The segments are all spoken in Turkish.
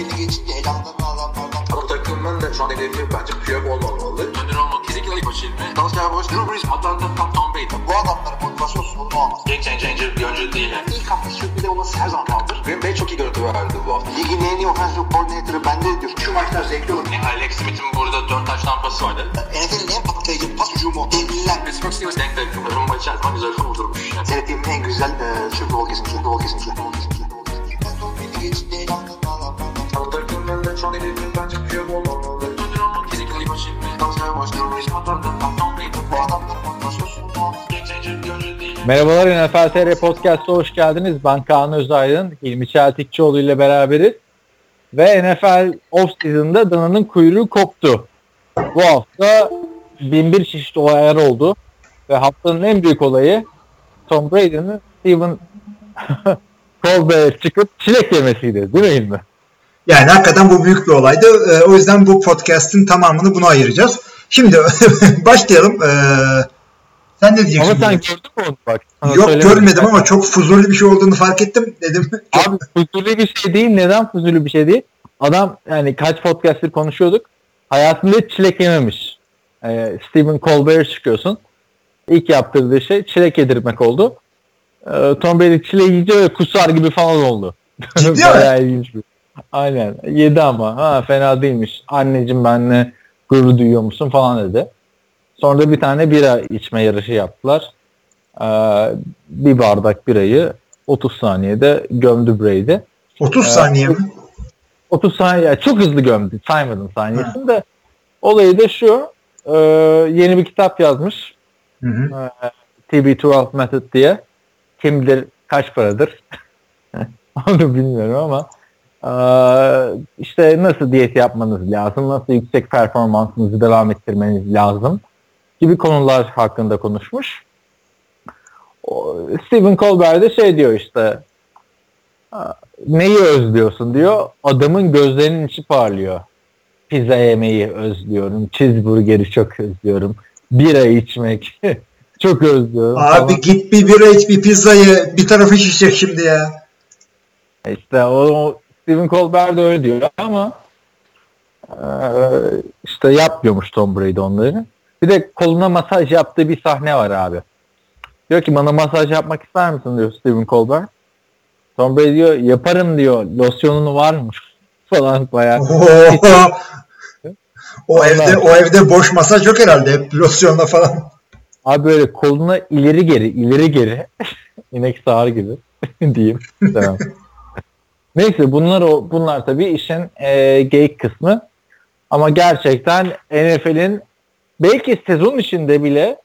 belli geçince elanlarını alanlardan. Bu takımın da şu an hedefi bence Piyok olmamalı. Önder olmak kesinlikle ilk başı ilmi. Dallas Cowboys, Drew Brees, Atlanta, Tom, Tom Brady. Bu adamların motivasyon sorunu olmaz. Game changer bir oyuncu değil. Yani. İlk hafta sürpriz olması her zaman kaldır. Green Bay çok iyi görüntü verdi bu hafta. Ligin en iyi offensive coordinator'ı bende diyor. Şu maçlar zevkli olur. Yani Alex Smith'in burada 4 taş tampası vardı. NFL'in en patlayıcı pas hücumu. Devliler. Pittsburgh Steelers denk denk. Rumba içerisinde güzel kurdurmuş. Yani. Seyrettiğim en güzel e, Super Bowl kesinlikle. Bowl kesinlikle. Merhabalar NFL TR Podcast'a hoş geldiniz. Ben Kaan Özaydın, Hilmi Çeltikçioğlu ile beraberiz. Ve NFL off-season'da dananın kuyruğu koptu. Bu hafta binbir çeşit olaylar oldu. Ve haftanın en büyük olayı Tom Brady'nin Steven Colbert'e çıkıp çilek yemesiydi. Değil mi Hilmi? Yani hakikaten bu büyük bir olaydı. Ee, o yüzden bu podcast'in tamamını buna ayıracağız. Şimdi başlayalım. Ee, sen ne diyeceksin? Ama sen gördün mü onu bak? Sana Yok görmedim ama çok fuzuli bir şey olduğunu fark ettim. Dedim Abi fuzuli bir şey değil. Neden fuzuli bir şey değil? Adam yani kaç podcast'tir konuşuyorduk. Hayatında hiç çilek yememiş. Ee, Stephen Colbert'e çıkıyorsun. İlk yaptırdığı şey çilek yedirmek oldu. Ee, Tom Brady çileği yiyince kusar gibi falan oldu. Ciddi mi? Aynen. Yedi ama. Ha fena değilmiş. Anneciğim benle gurur duyuyor musun falan dedi. Sonra da bir tane bira içme yarışı yaptılar. Ee, bir bardak birayı 30 saniyede gömdü Brady. 30 Ee, saniye mi? 30 saniye çok hızlı gömdü. Saymadım saniyesini de. Olayı da şu. e, yeni bir kitap yazmış. Hı hı. TB12 Method diye. Kim bilir kaç paradır. Onu bilmiyorum ama e, işte nasıl diyet yapmanız lazım, nasıl yüksek performansınızı devam ettirmeniz lazım gibi konular hakkında konuşmuş. Stephen Colbert de şey diyor işte neyi özlüyorsun diyor. Adamın gözlerinin içi parlıyor. Pizza yemeyi özlüyorum. Cheeseburger'i çok özlüyorum. Bira içmek çok özlüyorum. Abi falan. git bir bira iç bir pizza ye. Bir tarafı şişecek şimdi ya. İşte o, o Stephen Colbert de öyle diyor ama eee, işte yapmıyormuş Tom Brady onları. Bir de koluna masaj yaptığı bir sahne var abi. Diyor ki bana masaj yapmak ister misin diyor Stephen Colbert. Tom Brady diyor yaparım diyor losyonunu var mı falan bayağı. O evde o evde boş masaj yok herhalde. Hep losyonla falan. Abi böyle koluna ileri geri ileri geri inek sağır gibi diyeyim. Tamam. Neyse bunlar o bunlar tabii işin e, geyik kısmı. Ama gerçekten NFL'in belki sezon içinde bile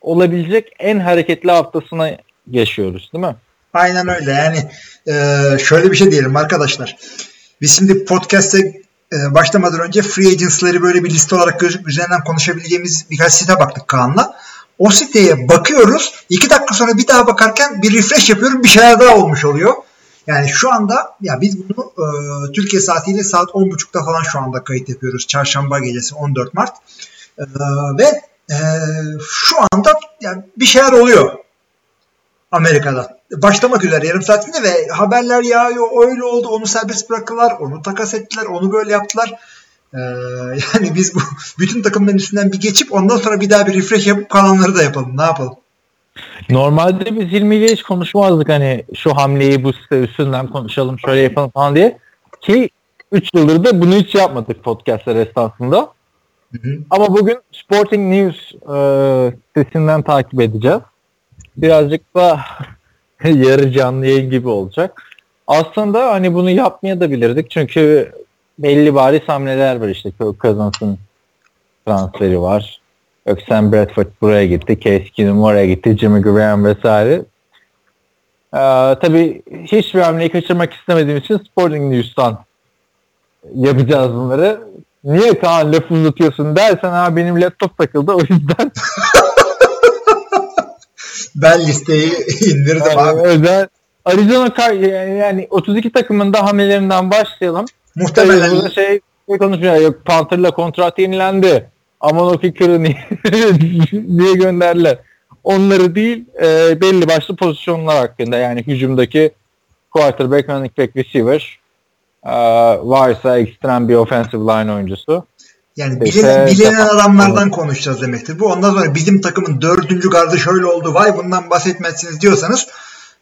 olabilecek en hareketli haftasına yaşıyoruz değil mi? Aynen öyle. Yani e, şöyle bir şey diyelim arkadaşlar. Biz şimdi podcast'e e, başlamadan önce free agents'ları böyle bir liste olarak gözük üzerinden konuşabileceğimiz birkaç site baktık Kaan'la. O siteye bakıyoruz. iki dakika sonra bir daha bakarken bir refresh yapıyorum. Bir şeyler daha olmuş oluyor. Yani şu anda ya biz bunu e, Türkiye saatiyle saat 10.30'da falan şu anda kayıt yapıyoruz. Çarşamba gecesi 14 Mart. E, ve e, şu anda yani bir şeyler oluyor. Amerika'da. Başlamak üzere yarım saatinde ve haberler yağıyor. Öyle oldu. Onu serbest bıraktılar. Onu takas ettiler. Onu böyle yaptılar. Ee, yani biz bu bütün takımların üstünden bir geçip ondan sonra bir daha bir refresh yapıp kalanları da yapalım. Ne yapalım? Normalde biz Hilmi ile hiç konuşmazdık hani şu hamleyi bu site üstünden konuşalım şöyle yapalım falan diye. Ki 3 yıldır da bunu hiç yapmadık podcastler esnasında. Hı hı. Ama bugün Sporting News e, sitesinden takip edeceğiz. Birazcık da yarı canlı yayın gibi olacak. Aslında hani bunu yapmaya da bilirdik çünkü belli bariz hamleler var işte Cousins'ın transferi var. Sam Bradford buraya gitti, Case Keenum oraya gitti, Jimmy Graham vesaire. Ee, tabii hiçbir hamleyi kaçırmak istemediğim için Sporting News'tan yapacağız bunları. Niye Kaan lafı uzatıyorsun dersen abi benim laptop takıldı o yüzden Ben listeyi indirdim yani abi. özel Arizona yani, yani 32 takımın da hamlelerinden başlayalım. Tabii Muhtemelen burada şey, şey konuşuyor. Yok Panther'la kontrat yenilendi. Aman o kicker'ı niye, niye gönderdiler? Onları değil e, belli başlı pozisyonlar hakkında yani hücumdaki quarterback, running back, receiver Ee, varsa ekstrem bir offensive line oyuncusu. Yani İşte- bilinen, bilinen adamlardan konuşacağız demektir. Bu ondan sonra bizim takımın dördüncü gardı şöyle oldu. Vay bundan bahsetmezsiniz diyorsanız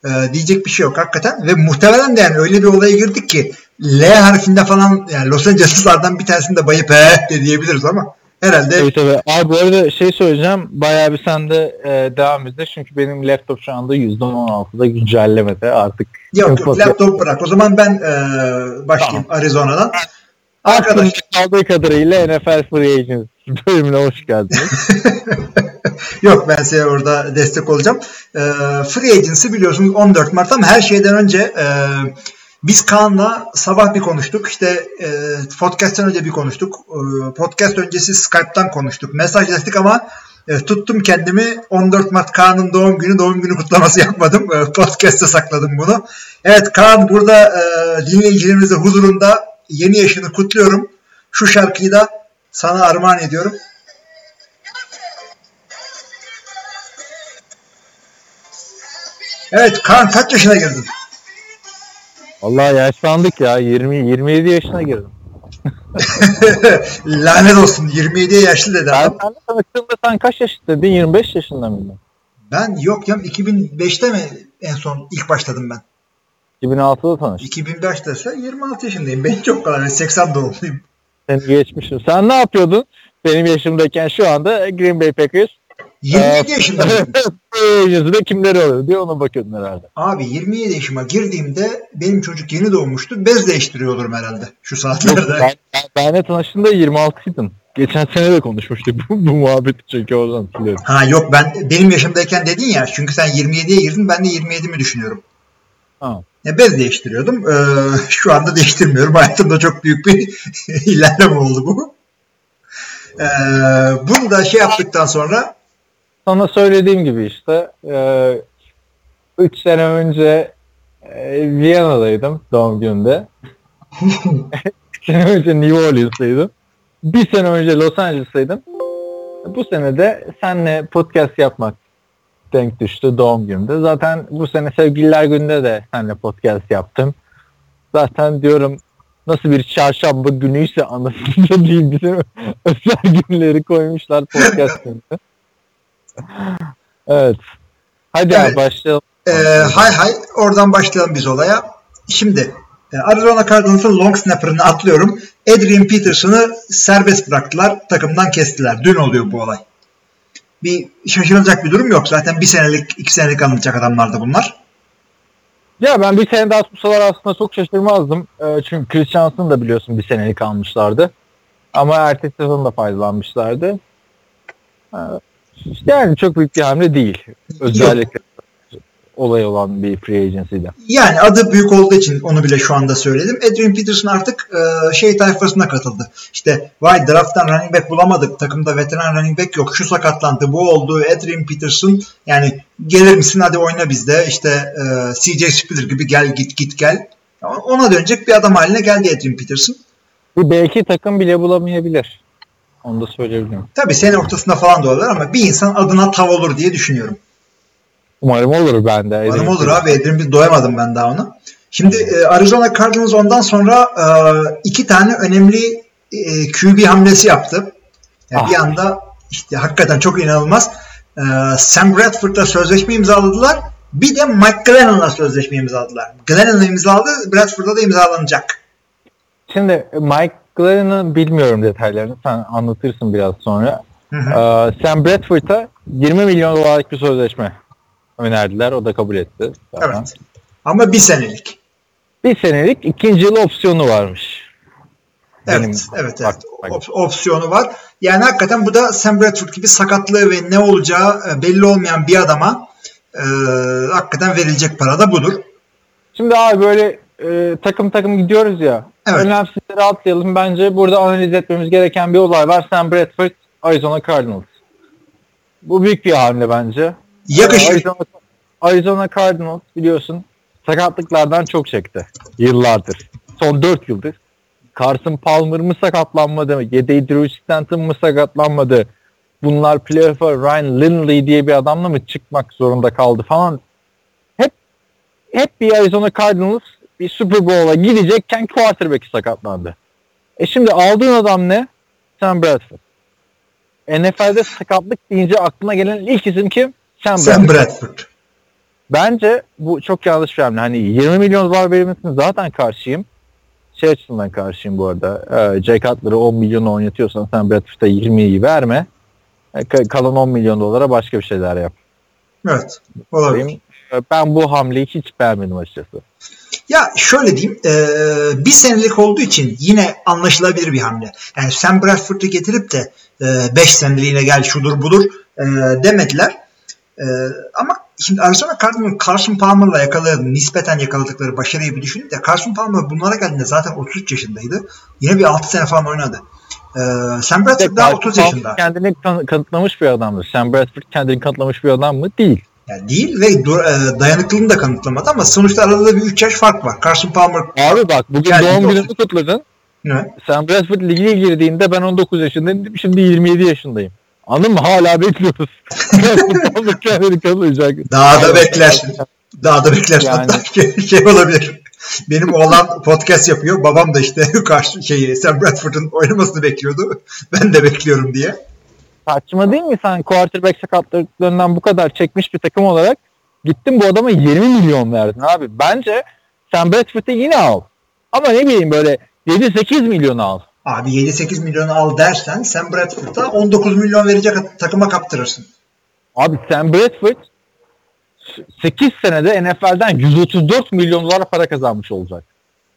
e, diyecek bir şey yok hakikaten. Ve muhtemelen de yani öyle bir olaya girdik ki L harfinde falan yani Los Angeles'lardan bir tanesinde bayıp he de diyebiliriz ama herhalde Tabii tabii. Abi bu arada şey söyleyeceğim. Bayağı bir sen de e, devam edin. Çünkü benim laptop şu anda %16'da güncellemede artık. yok yok laptop bırak. O zaman ben e, başlayayım Arizona'dan. Arkadaş Aklımda kaldığı kadarıyla NFL Free Agents bölümüne hoş geldiniz. Yok ben size orada destek olacağım. Ee, Free Agency biliyorsunuz 14 Mart ama her şeyden önce e, biz Kaan'la sabah bir konuştuk. İşte e, podcast'ten önce bir konuştuk. E, podcast öncesi Skype'tan konuştuk. Mesajlaştık ama e, tuttum kendimi 14 Mart Kaan'ın doğum günü doğum günü kutlaması yapmadım. E, podcast'te sakladım bunu. Evet Kaan burada e, dinleyicilerimizin huzurunda yeni yaşını kutluyorum. Şu şarkıyı da sana armağan ediyorum. Evet Kaan kaç yaşına girdin? Vallahi yaşlandık ya. 20 27 yaşına girdim. Lanet olsun 27'ye yaşlı dedi Ben adam. seninle tanıştığımda sen kaç yaşındaydın? 25 yaşında mıydın? Ben yok ya 2005'te mi en son ilk başladım ben? 2006'da tanıştık. 2005'te ise 26 yaşındayım. Ben çok kadar. Ben 80 doğumluyum. Seni geçmişim. Sen ne yapıyordun? Benim yaşımdayken şu anda Green Bay Packers 27 yaşındayım. Yüzünde kimleri oluyor diye ona bakıyordun herhalde. Abi 27 yaşıma girdiğimde benim çocuk yeni doğmuştu. Bez değiştiriyordum herhalde şu Yok, saatlerde. ben, ben, benle tanıştığımda 26'ydın. Geçen sene de konuşmuştuk bu, bu muhabbeti çünkü oradan hatırlıyorum. Ha yok ben benim yaşımdayken dedin ya çünkü sen 27'ye girdin ben de 27'mi düşünüyorum. Ha. Ya bez değiştiriyordum. Ee, şu anda değiştirmiyorum. Hayatımda çok büyük bir ilerleme oldu bu. Ee, bunu da şey yaptıktan sonra Sana söylediğim gibi işte 3 sene önce e, Viyana'daydım doğum gününde. 3 sene önce New Orleans'taydım. Bir sene önce Los Angeles'taydım. Bu sene de senle podcast yapmak denk düştü doğum günümde. Zaten bu sene sevgililer gününde de senle podcast yaptım. Zaten diyorum nasıl bir çarşamba günüyse anasını değil bizim özel günleri koymuşlar podcast gününde. Evet. Hadi Evet. abi başlayalım. e, hay hay oradan başlayalım biz olaya. Şimdi e, Arizona Cardinals'ın long snapper'ını atlıyorum. Adrian Peterson'ı serbest bıraktılar. Takımdan kestiler. Dün oluyor bu olay. Bir şaşırılacak bir durum yok. Zaten bir senelik, iki senelik alınacak adamlardı bunlar. Ya ben bir sene daha tutsalar aslında çok şaşırmazdım. Ee, çünkü Chris Johnson da biliyorsun bir senelik almışlardı. Ama ertesi sezon da faydalanmışlardı. Yani çok büyük bir hamle değil. Özellikle olay olan bir free agency'de. Yani adı büyük olduğu için onu bile şu anda söyledim. Adrian Peterson artık e, şey tayfasına katıldı. İşte vay drafttan running back bulamadık. Takımda veteran running back yok. Şu sakatlandı, bu oldu. Adrian Peterson yani gelir misin hadi oyna bizde. İşte e, CJ Spiller gibi gel git git gel. Ona dönecek bir adam haline geldi Adrian Peterson. Bu belki takım bile bulamayabilir. Onu da söyleyebilirim. Tabii sene ortasında falan da olabilir ama bir insan adına tav olur diye düşünüyorum. Umarım olur bende. Umarım olur abi. Adrian bir doyamadım ben daha ona. Şimdi e, Arizona Cardinals ondan sonra e, iki tane önemli e, QB hamlesi yaptı. Yani bir Ah. anda işte hakikaten çok inanılmaz. Sam Bradford'la sözleşme imzaladılar. Bir de Mike Glennon'la sözleşme imzaladılar. Glennon'la imzaladı, Bradford'la da imzalanacak. Şimdi Mike Glennon'ın bilmiyorum detaylarını. Sen anlatırsın biraz sonra. Hı hı. Ee, Sam Bradford'a 20 milyon dolarlık bir sözleşme önerdiler. O da kabul etti. zaten. Evet. Ama bir senelik. Bir senelik ikinci yıl opsiyonu varmış. Evet, Benim- evet, evet. Op- opsiyonu var. Yani hakikaten bu da Sam Bradford gibi sakatlığı ve ne olacağı e, belli olmayan bir adama e, hakikaten verilecek para da budur. Şimdi abi böyle e, takım takım gidiyoruz ya. Evet. Önemsizleri atlayalım. Bence burada analiz etmemiz gereken bir olay var. Sam Bradford, Arizona Cardinals. Bu büyük bir hamle bence. Yakışır. Arizona, Arizona Cardinals biliyorsun sakatlıklardan çok çekti. Yıllardır. Son 4 yıldır. Carson Palmer mı sakatlanmadı? Yedeği Drew Stanton mı sakatlanmadı? Bunlar playoff'a Ryan Lindley diye bir adamla mı çıkmak zorunda kaldı falan. Hep hep bir Arizona Cardinals bir Super Bowl'a gidecekken quarterback'i sakatlandı. E şimdi aldığın adam ne? Sam Bradford. NFL'de sakatlık deyince aklına gelen ilk isim kim? Sam Bradford. Sam Bradford. Bence bu çok yanlış bir hamle. Hani 20 milyon dolar verilmesine zaten karşıyım. Şey açısından karşıyım bu arada. Ee, Jay Cutler'ı 10 milyona oynatıyorsan sen Bradford'a 20'yi verme. Ee, ka- kalan 10 milyon dolara başka bir şeyler yap. Evet. Olabilir. Ee, Ben bu hamleyi hiç beğenmedim açıkçası. Ya şöyle diyeyim. e, bir senelik olduğu için yine anlaşılabilir bir hamle. Yani Sam Bradford'u getirip de 5 seneliğine gel şudur budur e, demediler. E, ama şimdi Arizona Cardinals Carson Palmer'la yakaladığı, nispeten yakaladıkları başarıyı bir düşünün de Carson Palmer bunlara geldiğinde zaten 33 yaşındaydı. Yine bir 6 sene falan oynadı. E, Sam Bradford daha 30 yaşında. Kendini kan- kanıtlamış bir adamdır. Sam Bradford kendini kanıtlamış bir adam mı? Değil. Yani değil ve dur, e, dayanıklılığını da kanıtlamadı ama sonuçta arada bir 3 yaş fark var. Carson Palmer Abi bak bugün Yani doğum gününü kutladın. ne? Sam Bradford lige girdiğinde ben 19 yaşındaydım. Şimdi 27 yaşındayım. Anladın mı? Hala bekliyoruz. Kendini kanıtlayacak. Daha da beklersin. Daha da beklersin. Yani- Hatta şey, şey olabilir. Benim oğlan podcast yapıyor. Babam da işte karşı şeyi Sam Bradford'un oynamasını bekliyordu. Ben de bekliyorum diye. Saçma değil mi sen quarterback sakatlıklarından bu kadar çekmiş bir takım olarak gittin bu adama 20 milyon verdin abi. Bence Sam Bradford'u yine al. Ama ne bileyim böyle 7-8 milyon al. Abi 7-8 milyonu al dersen Sam Bradford'a 19 milyon verecek takıma kaptırırsın. Abi Sam Bradford 8 senede NFL'den 134 milyon dolar para kazanmış olacak.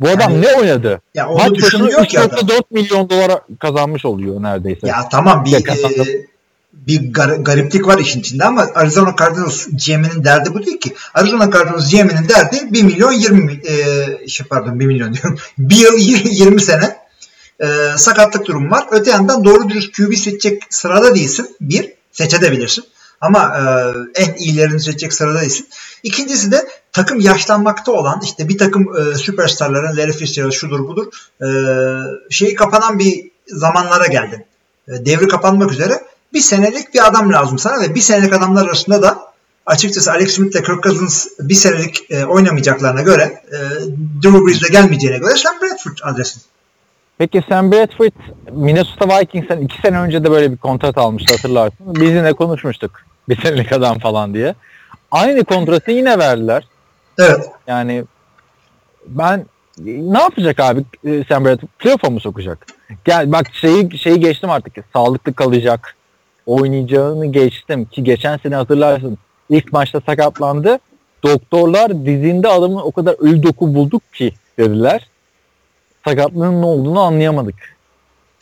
Bu adam Yani- ne oynadı? Ya onu Maç başına düşünüyor ki adam. 3.4 milyon dolar kazanmış oluyor neredeyse. Ya tamam bir e, bir gar- gariplik var işin içinde ama Arizona Cardinals GM'inin derdi bu değil ki. Arizona Cardinals GM'inin derdi 1 milyon 20 mi- e, şey pardon 1 milyon diyorum. 1 yıl 20 sene e, sakatlık durumu var. Öte yandan doğru dürüst QB seçecek sırada değilsin. Bir, seçebilirsin. Ama e, en iyilerini seçecek sırada değilsin. İkincisi de takım yaşlanmakta olan işte bir takım e, süperstarların Larry Fitzgerald şudur budur e, şeyi kapanan bir zamanlara geldin. E, devri kapanmak üzere. Bir senelik bir adam lazım sana ve bir senelik adamlar arasında da açıkçası Alex Smith ile Kirk Cousins bir senelik e, oynamayacaklarına göre e, Drew Brees de gelmeyeceğine göre Sam Bradford adresin. Peki Sam Bradford Minnesota Vikings'ten 2 sene önce de böyle bir kontrat almıştı hatırlarsın. Biz konuşmuştuk. Bir senelik adam falan diye. Aynı kontratı yine verdiler. Evet. Yani ben ne yapacak abi e, Sam Bradford? Playoff'a mı sokacak? Gel bak şeyi şeyi geçtim artık. Sağlıklı kalacak. Oynayacağını geçtim ki geçen sene hatırlarsın. ilk maçta sakatlandı. Doktorlar dizinde adamın o kadar ölü doku bulduk ki dediler. Sakatlığın ne olduğunu anlayamadık.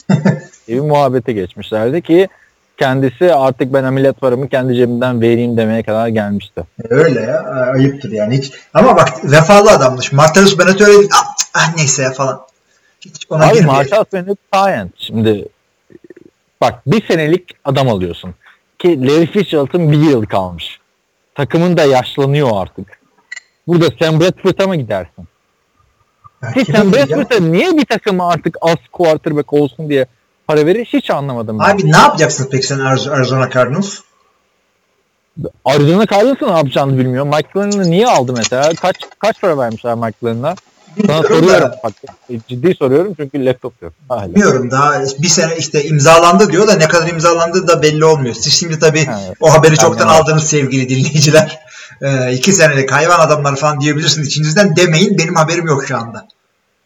bir muhabbete geçmişlerdi ki kendisi artık ben ameliyat paramı kendi cebimden vereyim demeye kadar gelmişti. Öyle ya. Ayıptır yani hiç. Ama bak vefalı adammış. Martellus Bennett öyle değil. Ah, ah, neyse ya falan. Hiç ona Abi. Marshall Bennett Science. Şimdi bak bir senelik adam alıyorsun. Ki Larry Fitzgerald'ın bir yıl kalmış. Takımın da yaşlanıyor artık. Burada Sam Bradford'a mı gidersin? Ki Sam? Bradford'a niye bir takıma artık az quarterback olsun diye para verir hiç anlamadım. ben. Abi ne yapacaksın peki sen Ariz- Arizona Cardinals? Arizona Cardinals'ın ne yapacağını bilmiyor. Mike Glennon'ı niye aldı mesela? Kaç kaç para vermişler Mike Glennon'a? Sana soruyorum. Bak, ciddi soruyorum çünkü laptop yok. Hala. Bilmiyorum daha bir sene işte imzalandı diyor da ne kadar imzalandığı da belli olmuyor. Siz şimdi tabii Evet. o haberi çoktan Aynen. aldınız sevgili dinleyiciler. Ee, iki senelik hayvan adamlar falan diyebilirsiniz içinizden demeyin benim haberim yok şu anda.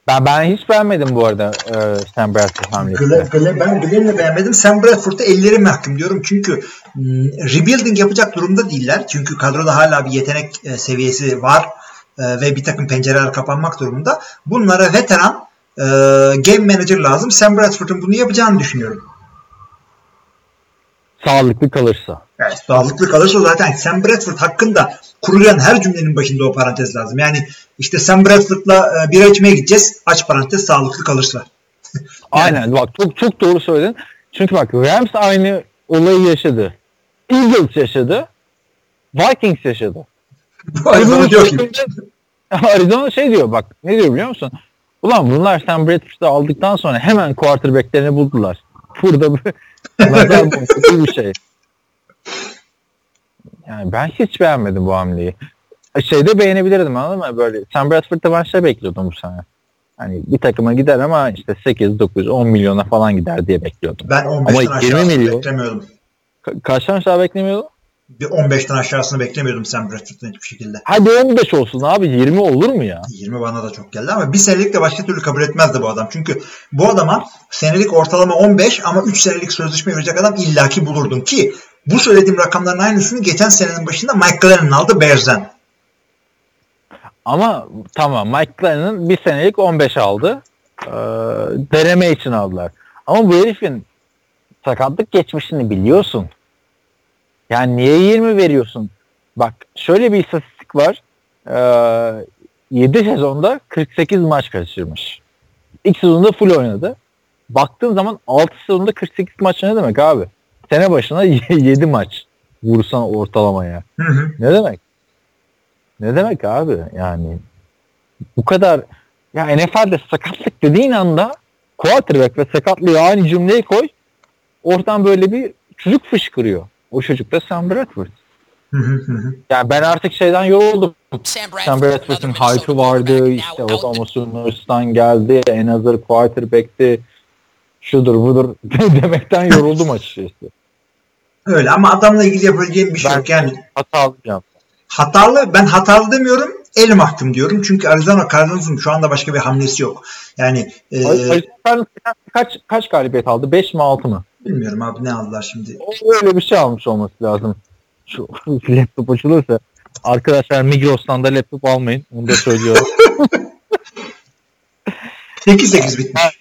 Ben ben hiç beğenmedim bu arada e, Sam Bradford hamlesini. Glenn, Glenn, ben Glenn'i beğenmedim. Sam Bradford'a elleri mahkum diyorum. Çünkü mm, rebuilding yapacak durumda değiller. Çünkü kadroda hala bir yetenek e, seviyesi var. E, ve bir takım pencereler kapanmak durumunda. Bunlara veteran e, game manager lazım. Sam Bradford'un bunu yapacağını düşünüyorum. Sağlıklı kalırsa. Evet, sağlıklı kalırsa zaten Sam Bradford hakkında kurulan her cümlenin başında o parantez lazım. Yani işte Sam Bradford'la e, bira içmeye gideceğiz. Aç parantez sağlıklı kalırsa. Aynen bak çok çok doğru söyledin. Çünkü bak Rams aynı olayı yaşadı. Eagles yaşadı. Vikings yaşadı. Arizona diyor ki Arizona şey diyor bak ne diyor biliyor musun? Ulan bunlar Sam Bradford'u aldıktan sonra hemen quarterbacklerini buldular. Burada bir bir şey. Yani ben hiç beğenmedim bu hamleyi. şeyde beğenebilirdim anladın mı? Böyle Sam Bradford'da ben şey bekliyordum bu sene. Hani bir takıma gider ama işte 8, 9, 10 milyona falan gider diye bekliyordum. Ben 15'ten Ama 20 aşağısını milyon. beklemiyordum. Ka- kaçtan aşağı beklemiyordum? Bir 15'ten aşağısını beklemiyordum Sam Bradford'dan hiçbir şekilde. Hadi 15 olsun abi 20 olur mu ya? 20 bana da çok geldi ama bir senelik de başka türlü kabul etmezdi bu adam. Çünkü bu adama senelik ortalama 15 ama 3 senelik sözleşme verecek adam illaki bulurdun ki bu söylediğim rakamların aynısını geçen senenin başında Mike Glennon aldı Bears'den. Ama tamam Mike Glenn'ın bir senelik 15 aldı. Ee, deneme için aldılar. Ama bu herifin sakatlık geçmişini biliyorsun. Yani niye 20 veriyorsun? Bak şöyle bir istatistik var. Ee, 7 sezonda 48 maç kaçırmış. İlk sezonda full oynadı. Baktığın zaman 6 sezonda 48 maç ne demek abi? Sene başına 7 maç vursan ortalamaya. Hı hı. Ne demek? Ne demek abi? Yani bu kadar ya NFL'de sakatlık dediğin anda quarterback ve sakatlığı aynı cümleye koy. Oradan böyle bir çocuk fışkırıyor. O çocuk da Sam Bradford. Hı hı hı hı. Yani ben artık şeyden yoruldum. Sam another hype'ı vardı. İşte Oklahoma Sooners'tan geldi. En hazır quarterback'ti. Şudur budur demekten yoruldum açıkçası. Öyle ama adamla ilgili yapabileceğim bir şey Ben- yok. Yani Hatalı cevap. hatalı ben hatalı demiyorum el mahkum diyorum. Çünkü Arizona Cardinals'ın şu anda başka bir hamlesi yok. Yani e, Arizona Cardinals kaç kaç galibiyet aldı? 5 mi 6 mı? Bilmiyorum abi ne aldılar şimdi. Öyle bir şey almış olması lazım. Şu laptop açılırsa arkadaşlar Migros'tan da laptop almayın. Onu da söylüyorum. 8-8 bitmiş.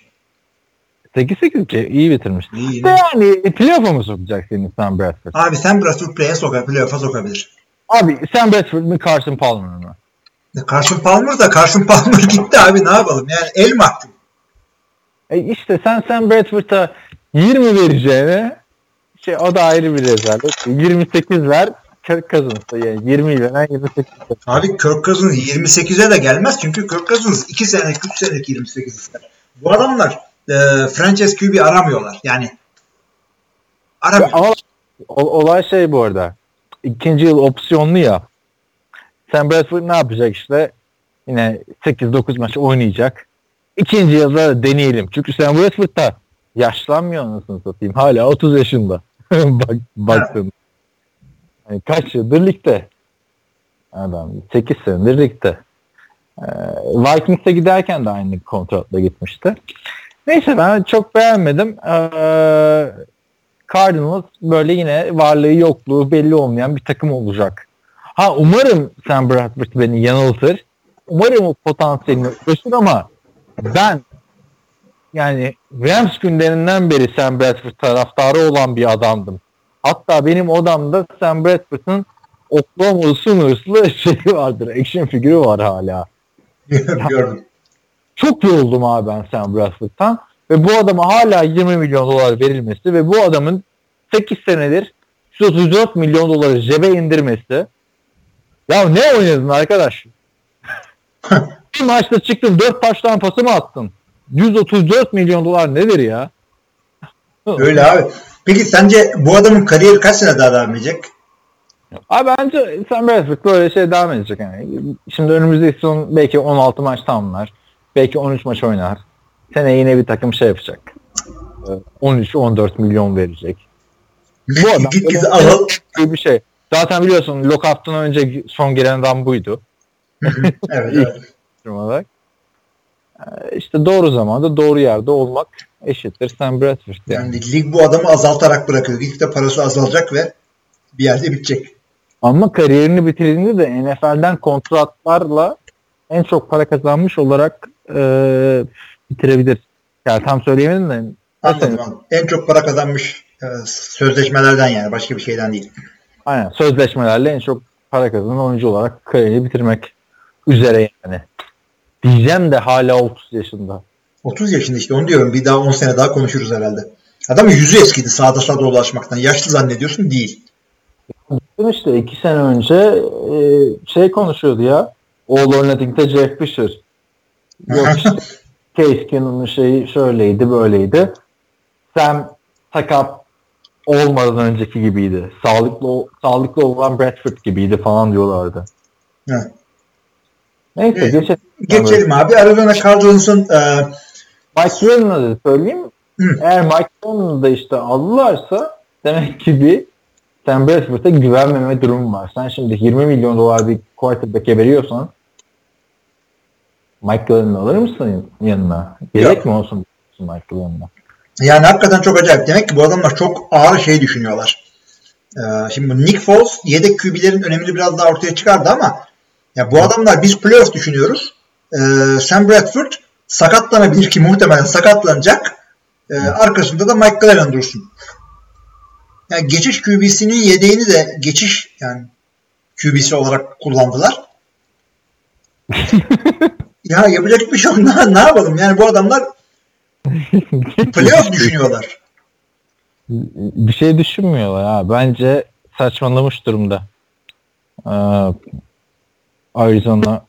8-8 ki iyi bitirmiş. İyi. De yani playoff'a mı sokacak seni Sam Bradford? Abi sen Bradford play'e sokar, playoff'a sokabilir. Abi Sam Bradford mı Carson Palmer mı? Carson Palmer da Carson Palmer gitti abi ne yapalım yani el mahkum. E işte sen Sam Bradford'a 20 vereceğine şey o da ayrı bir rezalet. 28 ver Kirk Cousins'a yani 20 veren 28 ver. Abi Kirk Cousins 28'e de gelmez çünkü Kirk Cousins 2 senelik 3 senelik 28 ister. Bu adamlar e, franchise QB aramıyorlar yani. Aramıyor. Ama olay şey bu arada. İkinci yıl opsiyonlu ya. Sam Bradford ne yapacak işte? Yine 8-9 maç oynayacak. İkinci yılda deneyelim. Çünkü Sam Bradford da yaşlanmıyor anasını satayım. Hala 30 yaşında. Bak, baktın. Yani kaç yıldır ligde? Adam 8 senedir ligde. Ee, Vikings'e giderken de aynı kontratla gitmişti. Neyse ben çok beğenmedim. Ee, Cardinals böyle yine varlığı yokluğu belli olmayan bir takım olacak. Ha umarım Sam Bradford beni yanıltır. Umarım o potansiyelini gösterir ama ben yani Rams günlerinden beri Sam Bradford taraftarı olan bir adamdım. Hatta benim odamda Sam Bradford'ın Oklahoma Sooners'lı şeyi vardır. Action figürü var hala. Gördüm. Çok yoruldum abi ben Sam Bradford'tan. Ve bu adama hala 20 milyon dolar verilmesi ve bu adamın 8 senedir 134 milyon doları cebe indirmesi. Ya ne oynadın arkadaş? bir maçta çıktın 4 taştan pası mı attın? 134 milyon dolar nedir ya? Öyle abi. Peki sence bu adamın kariyeri kaç sene daha devam edecek? Abi bence Sam Bradford böyle şey devam edecek yani. Şimdi önümüzdeki sezon belki 16 maç tamamlar. Belki 13 maç oynar. Sene yine bir takım şey yapacak. Ee, 13-14 milyon verecek. Bu adam al. gibi bir şey. Zaten biliyorsun lockout'tan önce son giren adam buydu. evet, evet. olarak. Ee, işte doğru zamanda doğru yerde olmak eşittir Sam Bradford yani. Yani lig bu adamı azaltarak bırakıyor. Gittikçe parası azalacak ve bir yerde bitecek. Ama kariyerini bitirdiğinde de NFL'den kontratlarla en çok para kazanmış olarak e, bitirebilir. Yani tam söyleyemedim de. Anladım. anladım. En çok para kazanmış e, sözleşmelerden yani başka bir şeyden değil. Aynen sözleşmelerle en çok para kazanan oyuncu olarak kariyerini bitirmek üzere yani. Diyeceğim de hala 30 yaşında. 30 yaşında işte onu diyorum. Bir daha 10 sene daha konuşuruz herhalde. Adamın yüzü eskidi sağda sağda dolaşmaktan. Yaşlı zannediyorsun değil. İşte iki sene önce e, şey konuşuyordu ya. All or Nothing'de Jeff Fisher. Yok işte Case Keenum'un şeyi şöyleydi böyleydi. Sam sakat olmadan önceki gibiydi. Sağlıklı sağlıklı olan Bradford gibiydi falan diyorlardı. Evet. Neyse Evet. geçelim. Geçelim abi. Arizona Cardinals'ın e, Mike da söyleyeyim. Hı. Eğer Mike Glennon'u da işte aldılarsa demek ki bir Sam Bradford'a güvenmeme durumu var. Sen şimdi 20 milyon dolar bir quarterback'e veriyorsan Mike Glennon'u alır mısın yanına? Gerek Yok. mi olsun Mike Glennon'a? yani hakikaten çok acayip. Demek ki bu adamlar çok ağır şey düşünüyorlar. E, şimdi Nick Foles yedek QB'lerin önemini biraz daha ortaya çıkardı ama ya bu adamlar biz playoff düşünüyoruz. E, Sam Bradford sakatlanabilir ki muhtemelen sakatlanacak. E, arkasında da Mike Glennon dursun. Yani geçiş QB'sinin yedeğini de geçiş yani QB'si olarak kullandılar. ya yapacak bir şey yok. Ne, ne yapalım? Yani bu adamlar playoff düşünüyorlar. Bir şey düşünmüyorlar ha. Bence saçmalamış durumda. Ee, Arizona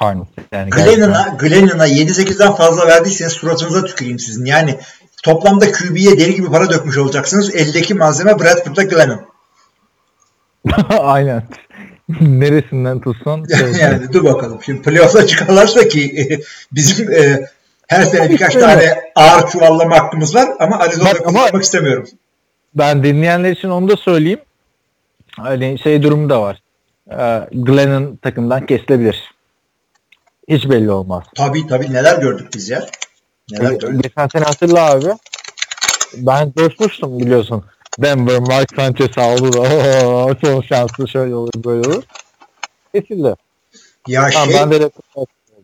Cardinals. Yani. Glennon'a Glennon'a 7-8'den fazla verdiyseniz suratınıza tüküreyim sizin. Yani toplamda QB'ye deli gibi para dökmüş olacaksınız. Eldeki malzeme Bradford'da Glennon. Aynen. Neresinden tutsan. şey- yani dur bakalım. Şimdi playoff'a çıkarlarsa ki bizim e, her sene birkaç tane ağır çuvallama hakkımız var ama Arizona'da kullanmak istemiyorum. Ben dinleyenler için onu da söyleyeyim. Hani şey durumu da var. Ee, Glenn'in takımdan kesilebilir. Hiç belli olmaz. Tabii tabii neler gördük biz ya. Neler gördük. Geçen sene hatırla abi. Ben coşmuştum biliyorsun. Denver, Mark Sanchez aldı da "Oo, çok şanslı şöyle olur böyle olur. Kesildi. Ya Tamam, şey, ben de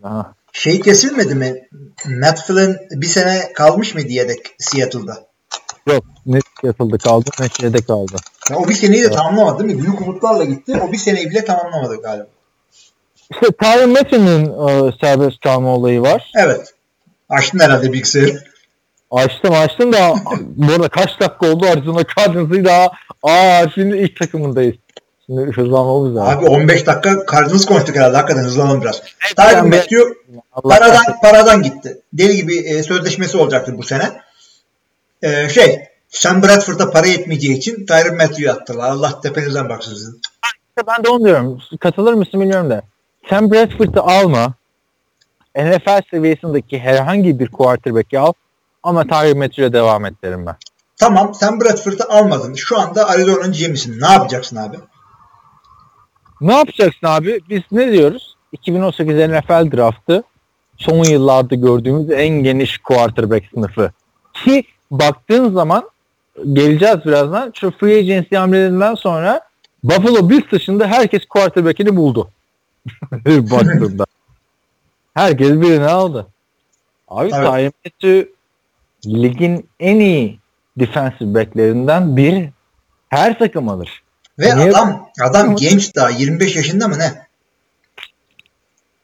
ha. şey kesilmedi mi? Matt Flynn bir sene kalmış mıydı yedek Seattle'da? Yok net yatıldı kaldı ne şeyde kaldı. Ya o bir seneyi de tamamlamadı değil mi? Büyük umutlarla gitti. O bir seneyi bile tamamlamadı galiba. İşte Tyron Matthew'nin e, serbest kalma olayı var. Evet. Açtın herhalde bilgisayarı. Açtım açtım da bu arada kaç dakika oldu Arizona Cardinals'ı daha aa şimdi ilk takımındayız. Şimdi hızlanmamız lazım. Abi 15 dakika Cardinals konuştuk herhalde. Hakikaten hızlanalım biraz. Tyron ben de- Matthew paradan, paradan gitti. Deli gibi e, sözleşmesi olacaktı bu sene. E, şey Sam Bradford'a para yetmeyeceği için Tyron Matthew'yu attılar. Allah tepenizden baksın sizin. Ben de onu diyorum. Katılır mısın bilmiyorum da. Sam Bradford'ı alma. NFL seviyesindeki herhangi bir quarterback'i al. Ama Tyron Matthew'e devam et derim ben. Tamam Sam Bradford'ı almadın. Şu anda Arizona'nın GM'sin. Ne yapacaksın abi? Ne yapacaksın abi? Biz ne diyoruz? 2018 NFL draftı son yıllarda gördüğümüz en geniş quarterback sınıfı. Ki baktığın zaman geleceğiz birazdan. Şu free agency hamlelerinden sonra Buffalo Bills dışında herkes quarterback'ini buldu. Baktığımda. herkes birini aldı. Abi Evet. Matthew ligin en iyi defensive backlerinden biri. Her takım alır. Ve Niye- adam adam genç daha 25 yaşında mı ne?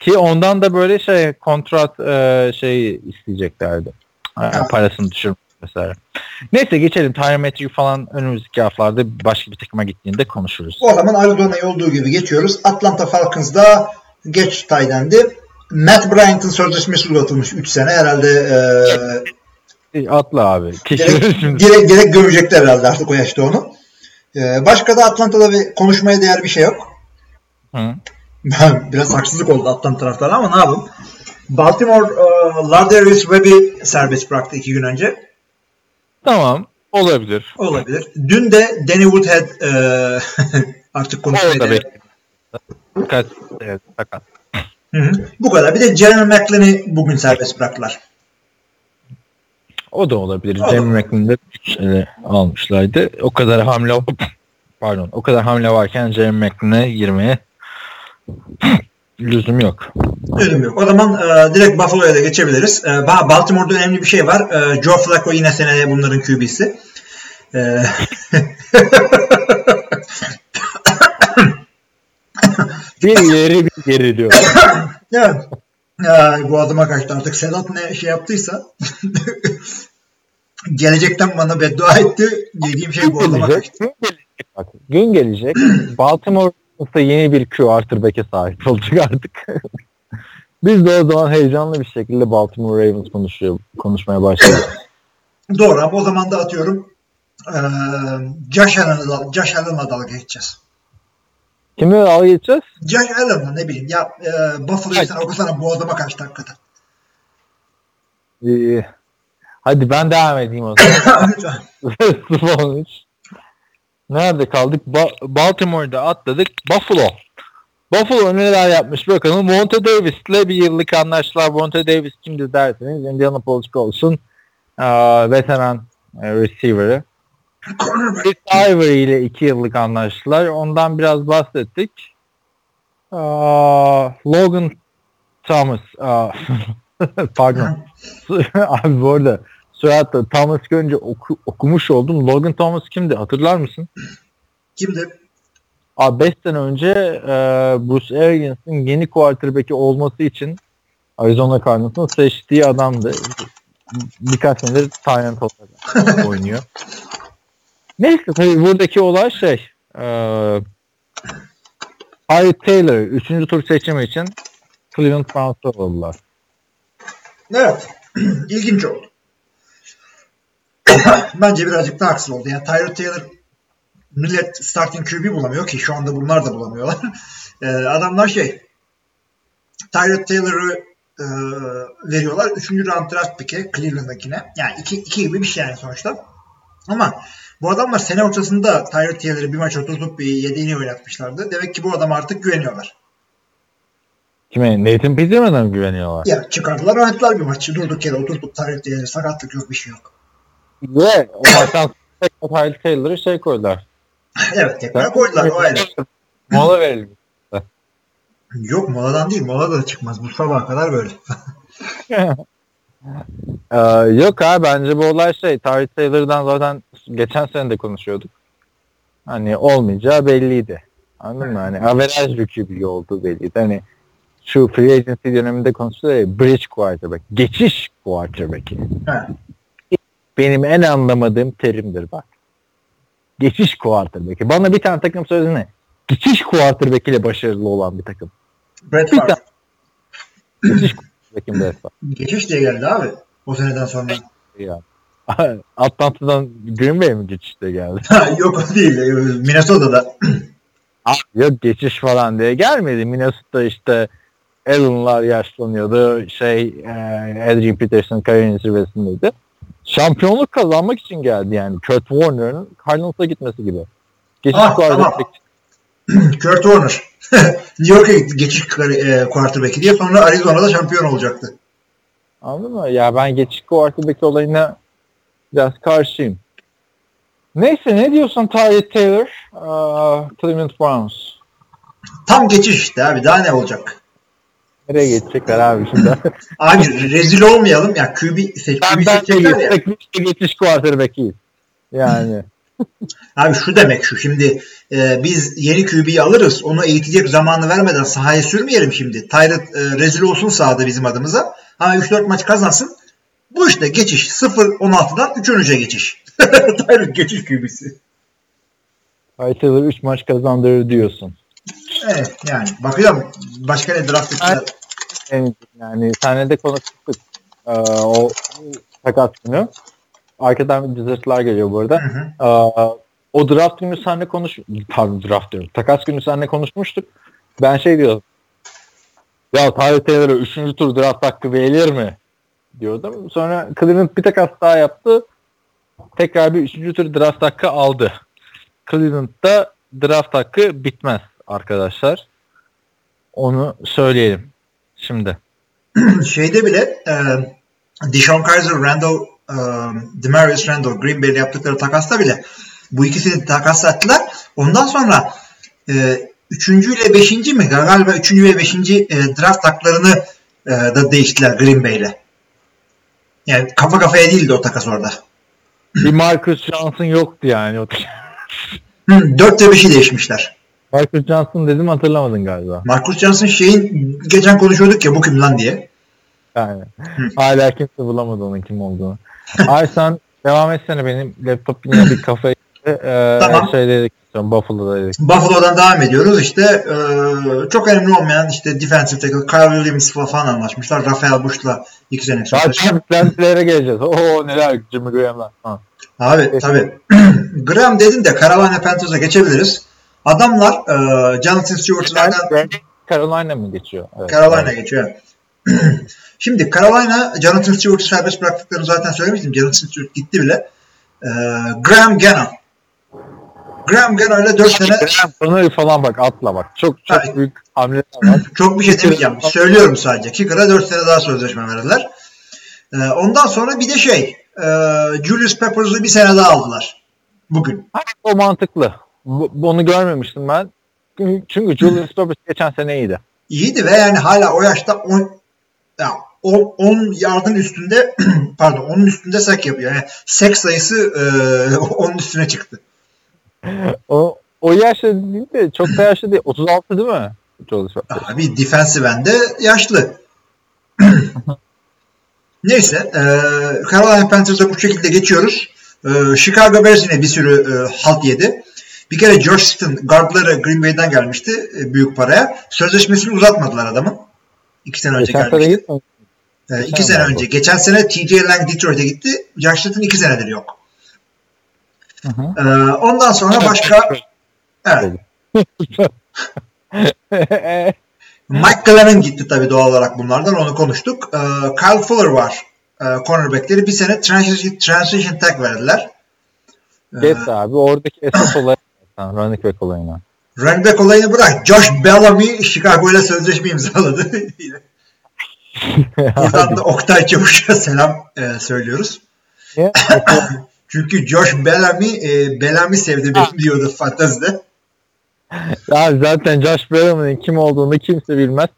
Ki ondan da böyle şey kontrat e, şey isteyeceklerdi. E, parasını düşürmek vesaire. Neyse geçelim. Tyron Matthew falan önümüzdeki haftalarda başka bir takıma gittiğinde konuşuruz. O zaman Arizona'ya olduğu gibi geçiyoruz. Atlanta Falcons'da geç taydendi. Matt Bryant'ın sözleşmesi uzatılmış 3 sene. Herhalde e, Atla abi. Direkt, direkt, direkt gömecekler herhalde artık o yaşta onu. E, başka da Atlanta'da bir konuşmaya değer bir şey yok. Hı. Biraz haksızlık oldu Atlanta taraftarı ama ne yapalım. Baltimore e, Lardarius Webb'i serbest bıraktı iki gün önce. Tamam. Olabilir. Olabilir. Dün de Danny Woodhead e, artık konuşmaya. Kaç, evet, sakat. Hı hı. Bu kadar. Bir de Jeremy McLean'i bugün serbest bıraktılar. O da olabilir. O da. Jamie McLean'de şeyle almışlardı. O kadar hamle pardon o kadar hamle varken Jamie McLean'e girmeye lüzum yok. Ölüm yok. O zaman e, direkt Buffalo'ya da geçebiliriz. E, Ba- Baltimore'da önemli bir şey var. E, Joe Flacco yine seneye bunların QB'si. E, Bir ileri bir geri diyor. evet. Bu adıma kaçtı artık. Sedat ne şey yaptıysa gelecekten bana beddua etti. Dediğim şey bu adıma gelecek, kaçtı. gün gelecek bak. Gün gelecek. Baltimore'da yeni bir quarterback'e sahip olacak artık. Biz de o zaman heyecanlı bir şekilde Baltimore Ravens konuşuyor, konuşmaya başlayacağız. Doğru ama o zaman da atıyorum e, Josh Allen'la Josh Allen'la dalga geçeceğiz. Kimi al geçeceğiz? Josh Allen'la ne bileyim ya e, Buffalo'yu sen okusana bu adama kaç dakikada. Ee, hadi ben devam edeyim o zaman. Lütfen. Nerede kaldık? Ba- Baltimore'da atladık. Buffalo. Buffalo neler yapmış bakalım. Monte Davis'le bir yıllık anlaştılar. Monte Davis kimdi derseniz Indianapolis Colts'un eee, veteran e, receiver'ı. Chris Ivory ile iki yıllık anlaştılar. Ondan biraz bahsettik. Eee, Logan Thomas. eee, pardon. Abi bu arada soyadda Thomas görünce oku- okumuş oldum. Logan Thomas kimdi? Hatırlar mısın? Kimdi? Abi 5 sene önce e, Bruce Arians'ın yeni quarterback'i olması için Arizona Cardinals'ın seçtiği adamdı. Birkaç senedir Tyrant olarak oynuyor. Neyse tabii buradaki olay şey e, Harry Taylor 3. tur seçimi için Cleveland Browns'ta oldular. Evet. İlginç oldu. Bence birazcık da haksız oldu. Yani Tyrod Taylor millet starting QB bulamıyor ki şu anda bunlar da bulamıyorlar. Ee, adamlar şey Tyrod Taylor'ı e, veriyorlar. Üçüncü round draft pick'e Cleveland'dakine. Yani iki, iki gibi bir şey yani sonuçta. Ama bu adamlar sene ortasında Tyrod Taylor'ı bir maç oturtup bir yedeğini oynatmışlardı. Demek ki bu adam artık güveniyorlar. Kime? Nathan Peterman'a mı güveniyorlar? Ya çıkardılar oynattılar bir maçı. Durduk yere oturtup Tyrod Taylor'ı sakatlık yok bir şey yok. Ve o maçtan sonra Harry Taylor'ı şey koydular. evet tekrar koydular o ayrı. Mola verelim. Yok moladan değil mola da çıkmaz. Bu sabaha kadar böyle. Ee, yok abi bence bu olay şey Tyree Taylor'dan zaten geçen sene de konuşuyorduk. Hani olmayacağı belliydi. Anladın mı? Hani average bir QB olduğu belliydi. Hani şu free agency döneminde konuşuluyor ya bridge quarterback. Geçiş quarterback'i. Benim en anlamadığım terimdir bak. Geçiş quarterback'i. Bana bir tane takım söylesene. Geçiş quarterback ile başarılı olan bir takım. Brett Bir Favre. Geçiş quarterback'in de hesap. Geçiş diye geldi abi. O seneden sonra. Ya. Atlanta'dan Green Bay mi geçişte geldi? Yok o değil. Minnesota'da. Ah, Yok geçiş falan diye gelmedi. Minnesota işte Allen'lar yaşlanıyordu. Şey e, Adrian Peterson kariyerin zirvesindeydi. Şampiyonluk kazanmak için geldi yani. Kurt Warner'ın Cardinals'a gitmesi gibi. Geçiş Ah, quarterback. Kurt Warner. New York'a gitti geçiş e, quarterback'i diye sonra Arizona'da şampiyon olacaktı. Anladın mı? Ya ben geçiş quarterback olayına biraz karşıyım. Neyse ne diyorsun Tyree Taylor? Aa, Cleveland Browns. Tam geçiş işte abi. Daha ne olacak? Nereye geçecekler abi şimdi? Abi rezil olmayalım. Ya QB, ben QB ben de seçecekler ya. yüksek bir geçiş quarterback'iyiz. Yani. Abi şu demek şu şimdi e, biz yeni QB'yi alırız onu eğitecek zamanı vermeden sahaya sürmeyelim şimdi. Tyrant e, rezil olsun sahada bizim adımıza ama 3-4 maç kazansın. Bu işte geçiş 0-16'dan 3-13'e geçiş. Tyrant geçiş QB'si. Taylor 3 maç kazandırır diyorsun. Evet yani bakacağım başka ne draft ettiler. Yani, yani senle de konuştuk. Ee, o takas günü. Arkadan cızırtılar geliyor bu arada. Hı hı. Ee, o draft günü seninle konuş... Pardon draft diyorum. Takas günü seninle konuşmuştuk. Ben şey diyordum. Ya Tyree Taylor'a 3. tur draft hakkı verilir mi? Diyordum. Sonra Cleveland bir takas daha yaptı. Tekrar bir 3. tur draft hakkı aldı. Cleveland'da draft hakkı bitmez arkadaşlar. Onu söyleyelim. Şimdi. Şeyde bile e, Deshaun Kaiser, Randall, e, Demarius Randall, Green Bay'le yaptıkları takasta bile bu ikisini takas ettiler. Ondan sonra e, üçüncü ile beşinci mi? Galiba üçüncü ve beşinci e, draft haklarını e, da değiştiler Green Bay'le. Yani kafa kafaya değildi o takas orada. Bir Marcus Johnson yoktu yani. O- Hı, 4 ve 5'i değişmişler. Marcus Johnson dedim hatırlamadın galiba. Marcus Johnson şeyin geçen konuşuyorduk ya bu kim lan diye. Yani. Hala kimse bulamadı onun kim olduğunu. Ay sen devam etsene benim laptop yine bir kafayı ee, Tamam. şey dedik Buffalo'da dedik. Buffalo'dan devam ediyoruz. İşte e, çok önemli olmayan işte defensive tackle Kyle Williams falan anlaşmışlar. Rafael Bush'la iki sene sonra. Geleceğiz. Oo neler Jimmy Graham'lar. Ha. Abi tabii. Graham dedin de Carolina Panthers'a geçebiliriz. Adamlar e, Jonathan Stewart'lardan Bence Carolina mı geçiyor? Evet. Carolina geçiyor. Şimdi Carolina Jonathan Stewart'ı serbest bıraktıklarını zaten söylemiştim. Jonathan Stewart gitti bile. Ee, Graham Gannon. Graham Gannon ile 4 sene Bunu falan bak atla bak. Çok çok Hayır. büyük hamleler var. çok bir şey demeyeceğim. Söylüyorum sadece. Kicker'a 4 sene daha sözleşme verdiler. Ee, ondan sonra bir de şey e, Julius Peppers'ı bir sene daha aldılar. Bugün. O mantıklı. Bu, bunu görmemiştim ben. Çünkü Julius Peppers geçen sene iyiydi. İyiydi ve yani hala o yaşta 10 ya 10 10 yardın üstünde pardon onun üstünde sek yapıyor. Yani sek sayısı e, onun üstüne çıktı. O, o yaşta değil de çok da yaşlı değil. 36 değil mi? Abi defensive end'de yaşlı. Neyse. E, Carolina Panthers'a bu şekilde geçiyoruz. E, Chicago Bears yine bir sürü e, halt yedi. Bir kere George Sitton guardları Green Bay'den gelmişti e, büyük paraya. Sözleşmesini uzatmadılar adamın. İki sene önce Geçen sene gelmişti. E, iki Geçen sene sene önce. Geçen sene TJ Lang Detroit'e gitti. George Sitton iki senedir yok. Hı hı. E, ondan sonra başka evet, Mike Glennon gitti tabii doğal olarak bunlardan onu konuştuk. Ee, Kyle Fuller var. Ee, cornerbackleri bir sene transition, transition tag verdiler. Ee, Geç abi oradaki esas olay zaten running back olayına. running back olayını bırak. Josh Bellamy Chicago ile sözleşme imzaladı. Buradan da Oktay Çavuş'a selam e, söylüyoruz. Çünkü Josh Bellamy e, Bellamy sevdi benim diyordu fantazide. Ya zaten Josh Bellamy'nin kim olduğunu kimse bilmez.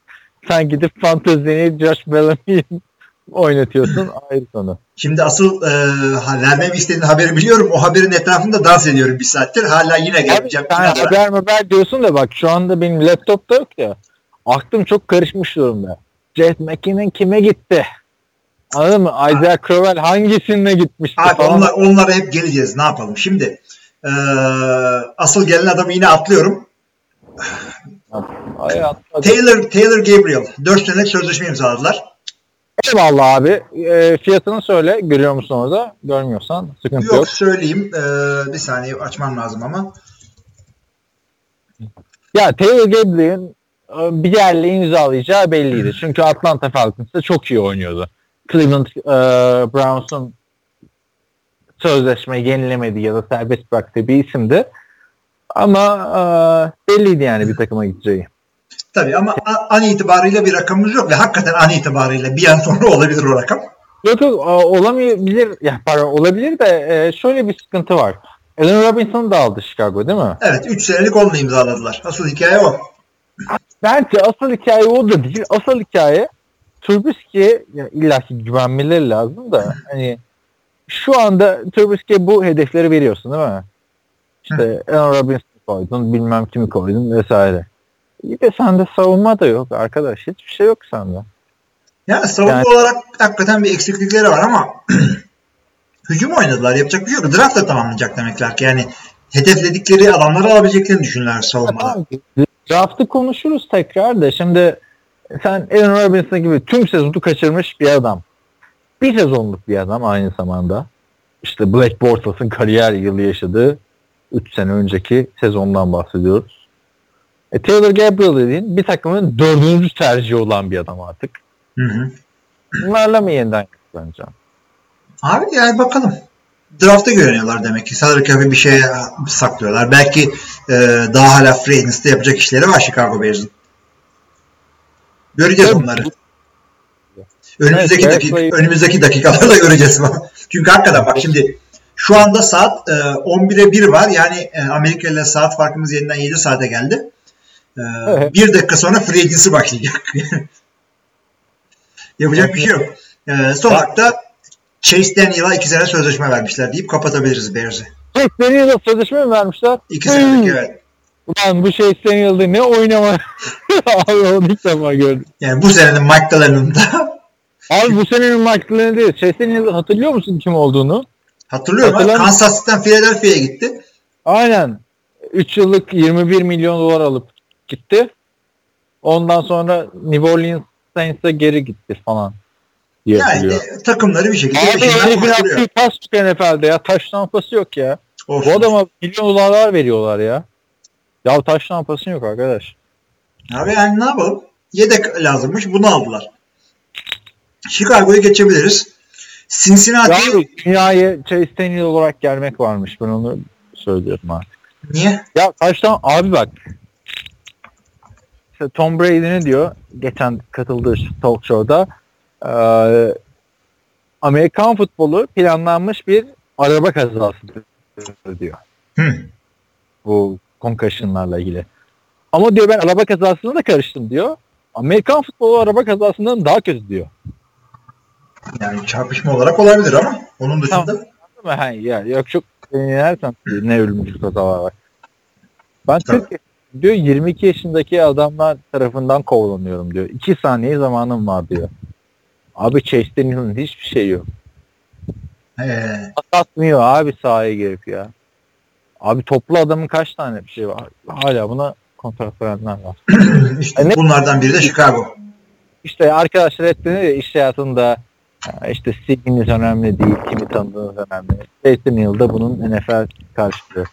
Sen gidip fantezini Josh Bellamy'yi oynatıyorsun ayrı konu. Şimdi asıl e, vermemi istediğin haberi biliyorum. O haberin etrafında dans ediyorum bir saattir. Hala yine Abi geleceğim. sen haber haber diyorsun da bak şu anda benim laptopta yok ya. Aklım çok karışmış durumda. Jet McKinnon kime gitti? Anladın mı? Isaiah Crowell hangisine gitmişti Abi falan. onlar, onlara hep geleceğiz. Ne yapalım? Şimdi e, asıl gelen adamı yine atlıyorum. Ay. Taylor Taylor Gabriel. 4 senelik sözleşme imzaladılar. Eyvallah abi. E, fiyatını söyle. Görüyor musun orada? Görmüyorsan sıkıntı Yok, yok. söyleyeyim. E, bir saniye açmam lazım ama. Ya Taylor Gabriel'in e, bir yerle imzalayacağı belliydi. Çünkü Atlanta Falcons'ta çok iyi oynuyordu. Cleveland e, Browns'un sözleşme yenilemediği ya da serbest bıraktığı bir isimdi. Ama e, belliydi yani bir takıma gideceği. Tabii ama an itibariyle bir rakamımız yok ve hakikaten an itibariyle bir an sonra olabilir o rakam. Yok yok olamayabilir. Ya pardon olabilir de e, şöyle bir sıkıntı var. Allen Robinson'u da aldı Chicago değil mi? Evet 3 senelik onunla imzaladılar. Asıl hikaye o. Bence asıl hikaye o da değil. Asıl hikaye Trubisky'ye ya illaki güvenmeleri lazım da hani şu anda Trubisky'ye bu hedefleri veriyorsun değil mi? İşte Aaron Robinson'ı koydun, bilmem kimi koydun vesaire. İyi de sende savunma da yok arkadaş. Hiçbir şey yok sende. Yani savunma Yani- olarak hakikaten bir eksiklikleri var ama hücum oynadılar. Yapacak bir şey yok. Draft da tamamlayacak demekler ki. Yani hedefledikleri adamları alabileceklerini düşünürler savunmada. Tamam, Draft'ı konuşuruz tekrar da şimdi sen Aaron Robinson gibi tüm sezonu kaçırmış bir adam. Bir sezonluk bir adam aynı zamanda. İşte Black Bortles'ın kariyer yılı yaşadığı 3 sene önceki sezondan bahsediyoruz. E, Taylor Gabriel dediğin bir takımın dördüncü tercihi olan bir adam artık. Hı hı. Bunlarla mı yeniden yapılanacağım? Abi yani bakalım. Draft'a güveniyorlar demek ki. Salary cap'e bir şey saklıyorlar. Belki e, daha hala free agency'de yapacak işleri var Chicago Bears'ın. Göreceğiz Evet. onları. Önümüzdeki, Evet, dakika, Bears'la- önümüzdeki dakikalarda göreceğiz. Çünkü hakikaten bak şimdi şu anda saat e, 11'e 1 var. Yani e, Amerika ile saat farkımız yeniden 7 saate geldi. E, Evet. Bir dakika sonra free agency başlayacak. Yapacak bir şey yok. E, son hakta Chase Daniel'a 2 sene sözleşme vermişler deyip kapatabiliriz Bears'i. Chase Daniel'a sözleşme mi vermişler? 2 senelik evet. Ulan bu Chase Daniel'da ne oynama. Abi onu ilk defa gördüm. Yani bu senenin Mike Glenon'da Abi bu senenin Michael'ını değil. Chase Daniel'ı hatırlıyor musun kim olduğunu? hatırlıyorum ha, Hatırlar- Kansas City'den Philadelphia'ya gitti. Aynen. 3 yıllık 21 milyon dolar alıp gitti. Ondan sonra New Orleans Saints'e geri gitti falan. diye Yani e, takımları bir şekilde Abi peşinden herifin koşturuyor. attığı pas yok NFL'de ya. Taş tampası yok ya. Of. Bu adama milyon dolarlar veriyorlar ya. Ya taş lampasın yok arkadaş. Abi yani ne yapalım? Yedek lazımmış. Bunu aldılar. Chicago'yu geçebiliriz. Cincinnati Ya dünyaya Chase Daniel olarak gelmek varmış. Ben onu söylüyorum abi. niye? Ya taştan abi bak. İşte Tom Brady ne diyor? Geçen katıldığı talk show'da eee, Amerikan futbolu planlanmış bir araba kazasıdır diyor. Hı. Bu concussion'larla ilgili. Ama diyor ben araba kazasına da karıştım diyor. Amerikan futbolu araba kazasından daha kötü diyor. Yani çarpışma olarak olabilir ama onun dışında Tamam. Ama ha, ya, yok çok inersen ne ölümcül kazalar var. Ben Tabii. 40 yaşındayım diyor 22 yaşındaki adamlar tarafından kovalanıyorum diyor. 2 saniye zamanım var diyor. Abi Chase Daniel'ın hiçbir şey yok. ee, Atmıyor abi sahaya girip ya. Abi toplu adamın kaç tane bir şey var. Hala buna kontrat verenler var. işte E ne- bunlardan biri de Chicago. İşte arkadaşlar hep deniyor ya iş hayatında "Ya işte CV'niz önemli değil, kimi tanıdığınız önemli. Chase Daniel da bunun NFL karşılığı.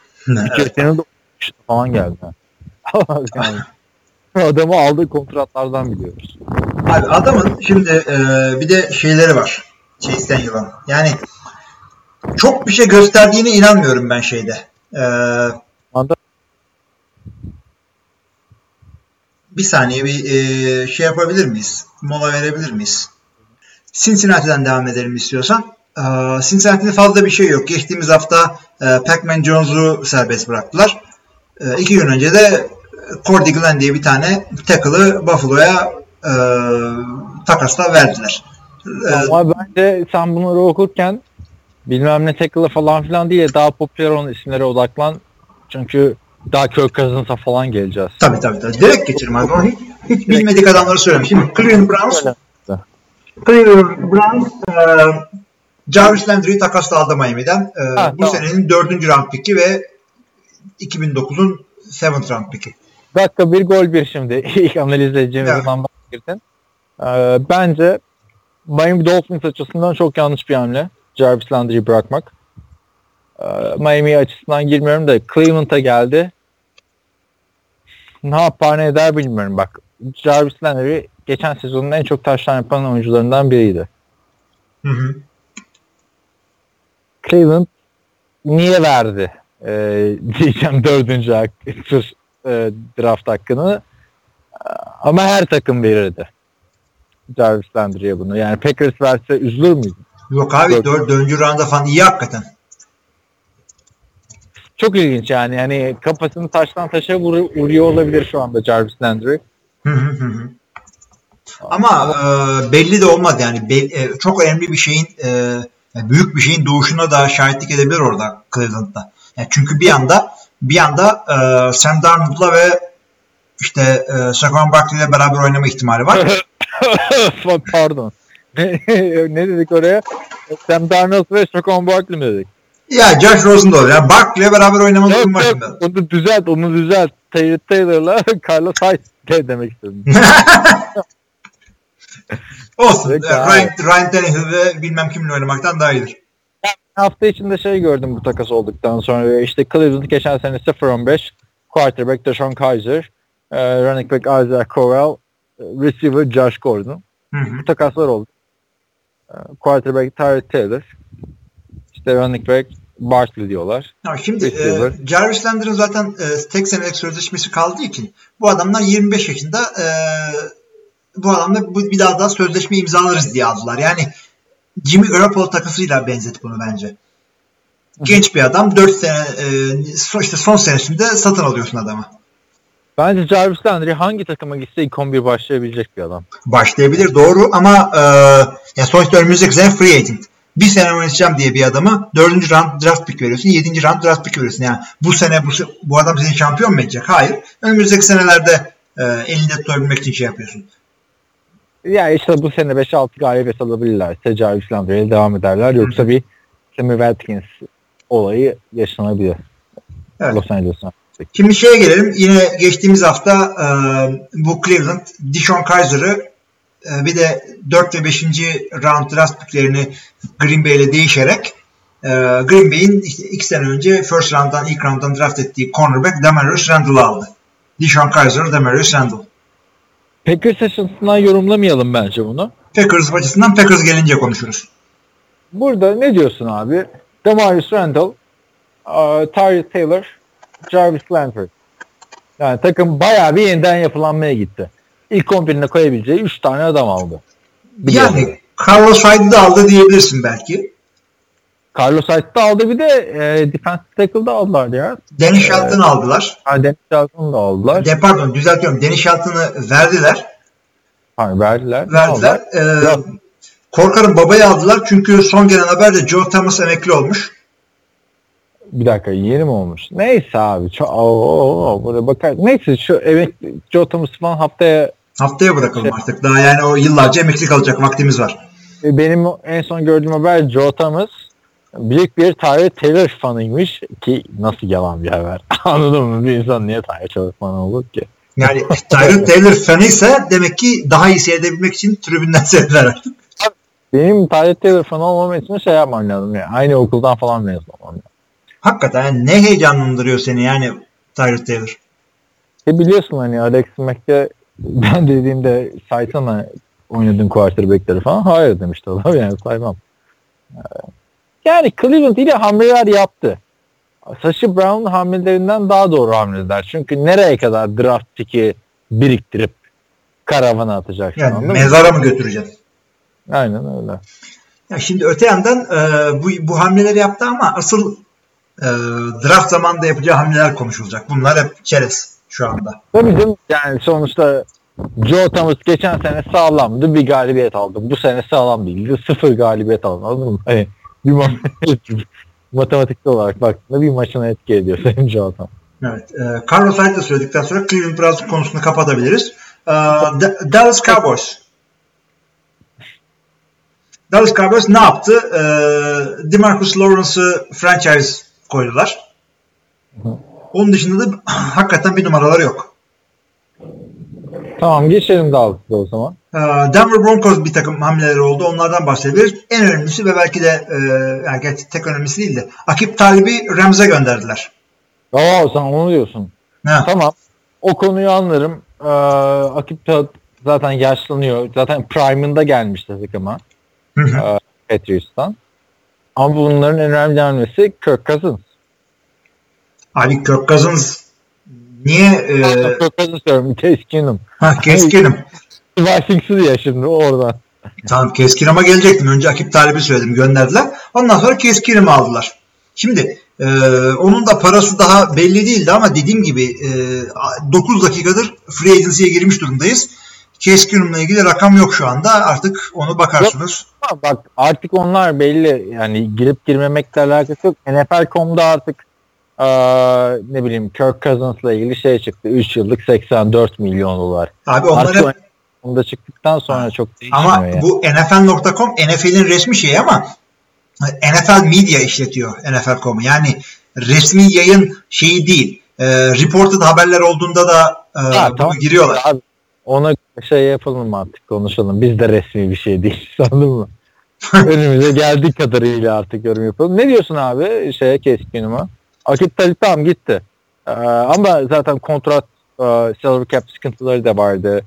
Senin de işte falan geldi. Yani, adamı aldığı kontratlardan biliyoruz. Abi adamın şimdi e, bir de şeyleri var. Chase Daniel'ın. Yani çok bir şey gösterdiğine inanmıyorum ben şeyde. E, Anda bir saniye bir e, şey yapabilir miyiz? Mola verebilir miyiz? Cincinnati'den devam edelim istiyorsan. E, Cincinnati'de fazla bir şey yok. Geçtiğimiz hafta e, Pac-Man Jones'u serbest bıraktılar. E, iki gün önce de Cordy Glenn diye bir tane tackle'ı Buffalo'ya e, takasla verdiler. E, ama bence sen bunları okurken bilmem ne tackle'ı falan filan değil de daha popüler olan isimlere odaklan. Çünkü daha Kirk Cousins'a falan geleceğiz. Tabii tabii tabii. Direkt geçelim abi. Hiç, hiç bilmedik adamları söyleyeyim. Şimdi Cleveland Browns. Cleveland Browns e, Jarvis Landry'i takasla aldı Miami'den. E, Ha, bu tamam. senenin dördüncü round pick'i ve 2009'un seventh round pick'i. Dakika bir gol bir şimdi. İlk analiz edeceğimiz zaman girdin. Ee, bence Miami Dolphins açısından çok yanlış bir hamle. Jarvis Landry'i bırakmak. Ee, Miami açısından girmiyorum da Cleveland'a geldi. Ne yapar ne eder bilmiyorum bak. Jarvis Landry geçen sezonun en çok taştan yapan oyuncularından biriydi. Hı hı. Cleveland niye verdi ee, diyeceğim dördüncü tır, e, draft hakkını. Ama her takım verirdi. Jarvis Landry'e bunu. Yani Packers verse üzülür müydü? Yok abi Dört. dör, dördüncü rounda falan iyi hakikaten. Çok ilginç yani. Yani kafasını taştan taşa vur- vuruyor olabilir şu anda Jarvis Landry. Hı hı hı hı. Ama e, belli de olmaz yani. Be- e, çok önemli bir şeyin e, büyük bir şeyin doğuşuna da şahitlik edebilir orada Cleveland'da. Yani çünkü bir anda bir anda e, Sam Darnold'la ve işte e, Saquon Barkley ile beraber oynama ihtimali var. Pardon. ne dedik oraya? Sam Darnold ve Saquon Barkley mi dedik? ya Josh Rosen da olur. Yani Barkley ile beraber oynama durumu Yok var şimdi. onu düzelt onu düzelt. Taylor Taylor'la Carlos Hyde de demek istedim. Olsun. Peki. Ryan, Ryan Tannehill ve bilmem kimle oynamaktan daha iyidir. Hafta içinde şey gördüm bu takas olduktan sonra işte Cleveland geçen sene 0-15 quarterback Deshaun Kaiser e, running back Isaac Corral e, receiver Josh Gordon Hı hı. bu takaslar oldu. E, quarterback Tyrod Taylor işte running back Barkley diyorlar. Ya şimdi e. Jarvis Landry'ın zaten e, tek senelik sözleşmesi kaldığı için bu adamlar 25 yaşında e, bu adamla bir daha daha sözleşme imzalarız diye aldılar. Yani Jimmy Garoppolo takısıyla benzet bunu bence. Genç bir adam 4 sene e, işte son senesinde satın alıyorsun adamı. Bence Jarvis Landry hangi takıma gitse ilk 11 başlayabilecek bir adam. Başlayabilir doğru ama e, ya sonuçta önümüzdeki sene free agent. Bir sene oynatacağım diye bir adama 4. round draft pick veriyorsun. 7. round draft pick veriyorsun. Yani bu sene bu, bu adam seni şampiyon mu edecek? Hayır. Önümüzdeki senelerde e, elinde tutabilmek için şey yapıyorsun. Ya işte bu sene 5-6 galibiyet alabilirlerse Jarvis Landry'ye devam ederler. Yoksa bir Sammy Watkins olayı yaşanabilir. Evet. Los Angeles'a. Şimdi şeye gelelim. Yine geçtiğimiz hafta e, bu Cleveland Dishon Kaiser'ı e, bir de 4 ve 5. round draft picklerini Green Bay ile değişerek e, Green Bay'in işte iki sene önce first round'dan ilk round'dan draft ettiği cornerback Demarius Randall'ı aldı. Deshaun Kaiser, Demarius Randall. Packers açısından yorumlamayalım bence bunu. Packers açısından Packers gelince konuşuruz. Burada ne diyorsun abi? Demarius Randall, uh, Tyree Taylor, Jarvis Landry. Yani takım bayağı bir yeniden yapılanmaya gitti. İlk 11'ine koyabileceği 3 tane adam aldı. Biliyorum. Yani Carlos Hyde'ı da aldı diyebilirsin belki. Carlos Hyde'da aldı bir de e, defensive tackle'da aldılar ya. Dennis Shelton'ı aldılar. Ha, Dennis Shelton'u da aldılar. De, pardon düzeltiyorum. Dennis Shelton'ı verdiler. Ha, verdiler. Verdiler. Ee, Ya. korkarım babayı aldılar çünkü son gelen haber de Joe Thomas emekli olmuş. Bir dakika yeni mi olmuş? Neyse abi. Çok, oo, oo, buraya bakar. Neyse şu evet Joe Thomas falan haftaya Haftaya bırakalım artık. Daha yani o yıllarca emekli kalacak vaktimiz var. E, Benim en son gördüğüm haber Joe Thomas bir Tyree Taylor fanıymış ki nasıl yalan bir haber. Anladın mı? Bir insan niye Tyree Taylor fanı olur ki? Yani Tyrod Taylor fanıysa demek ki daha iyi seyredebilmek için tribünden seyreder artık. Benim Tyree Taylor fanı olmam için şey yapmam lazım. Yani aynı okuldan falan mezun olmam lazım. Hakikaten yani ne heyecanlandırıyor seni yani Tyrod Taylor. E biliyorsun hani Alex Mack'te ben dediğimde saysana oynadığın quarterback'leri falan. Hayır demişti adam yani saymam. Ee, Yani Cleveland ile hamleler yaptı. Sashi Brown hamlelerinden daha doğru hamleler. Çünkü nereye kadar draft pick'i biriktirip karavana atacaksın Yani mezara mı götüreceksin? Aynen öyle. Ya şimdi öte yandan e, bu, bu hamleleri yaptı ama asıl e, draft zamanında yapacağı hamleler konuşulacak. Bunlar hep çerez şu anda. Tabii canım yani sonuçta Joe Thomas geçen sene sağlamdı bir galibiyet aldı. Bu sene sağlam değildi. Sıfır galibiyet aldı anladın mı? Hani bir ma- matematikte olarak baktığında bir maçına etki ediyor senin Thomas. Evet. E, Carlos Hyde'ı söyledikten sonra Cleveland Browns konusunu kapatabiliriz. E, Da- Dallas Cowboys. Dallas Cowboys ne yaptı? E, DeMarcus Lawrence'ı franchise koydular. Onun dışında da hakikaten bir numaraları yok. Tamam geçelim Dallas'ta o zaman. Ee, Denver Broncos bir takım hamleleri oldu. Onlardan bahsedebiliriz. En önemlisi ve belki de e, yani tek önemlisi değil de Akip Talib'i Rams'e gönderdiler. Aa sen onu diyorsun. Ha. Tamam. O konuyu anlarım. Ee, Akip de zaten yaşlanıyor. Zaten prime'ında gelmişti takıma. Ee, Patriots'tan. Ama bunların en önemli hamlesi Kirk Cousins. Abi Kirk Cousins niye e, diyorum. Case Keenum. ha, keskinim. Vikings'i ya şimdi oradan. tamam keskinime gelecektim. Önce Akip Talib'i söyledim gönderdiler. Ondan sonra keskinimi aldılar. Şimdi e, onun da parası daha belli değildi ama dediğim gibi e, 9 dakikadır free agency'ye girmiş durumdayız. Keskinimle ilgili rakam yok şu anda. Artık onu bakarsınız. Ama bak artık onlar belli. Yani girip girmemekle alakası yok. NFL.com'da artık eee, ne bileyim Kirk Cousins'la ilgili şey çıktı. 3 yıllık 84 milyon dolar. Abi onlar Artık hep onda çıktıktan sonra çok değişmiyor Ama yani. bu NFL.com NFL'in resmi şeyi ama NFL Media işletiyor NFL.com'u. Yani resmi yayın şeyi değil. E, reported haberler olduğunda da e, Ha, bunu tamam. giriyorlar. Abi, ona şey yapalım artık konuşalım. Biz de resmi bir şey değil. Anladın mı? Önümüze geldiği kadarıyla artık yorum yapalım. Ne diyorsun abi şeye keskinime? Akit Talip tamam gitti. Ee, ama zaten kontrat e, salary cap sıkıntıları da vardı.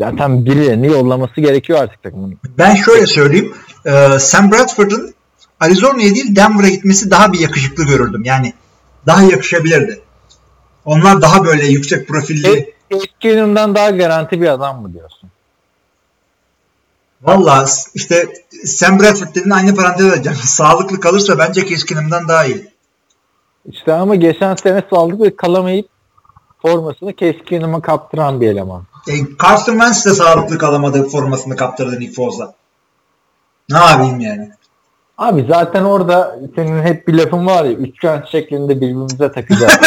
Zaten birilerini yollaması gerekiyor artık takımın. Ben şöyle söyleyeyim. E, Sam Bradford'un Arizona'ya değil Denver'a gitmesi daha bir yakışıklı görürdüm. Yani daha yakışabilirdi. Onlar daha böyle yüksek profilli. Keskinimden daha garanti bir adam mı diyorsun? Valla işte Sam Bradford dediğin aynı parantez edeceğim. Sağlıklı kalırsa bence keskinimden daha iyi. İşte ama geçen sene sağlıklı kalamayıp formasını keskinime kaptıran bir eleman. E, Carson Wentz de sağlıklı kalamadı formasını kaptırdı Nick Foles'a. Ne yapayım yani? Abi zaten orada senin hep bir lafın var ya üçgen şeklinde birbirimize takacağız.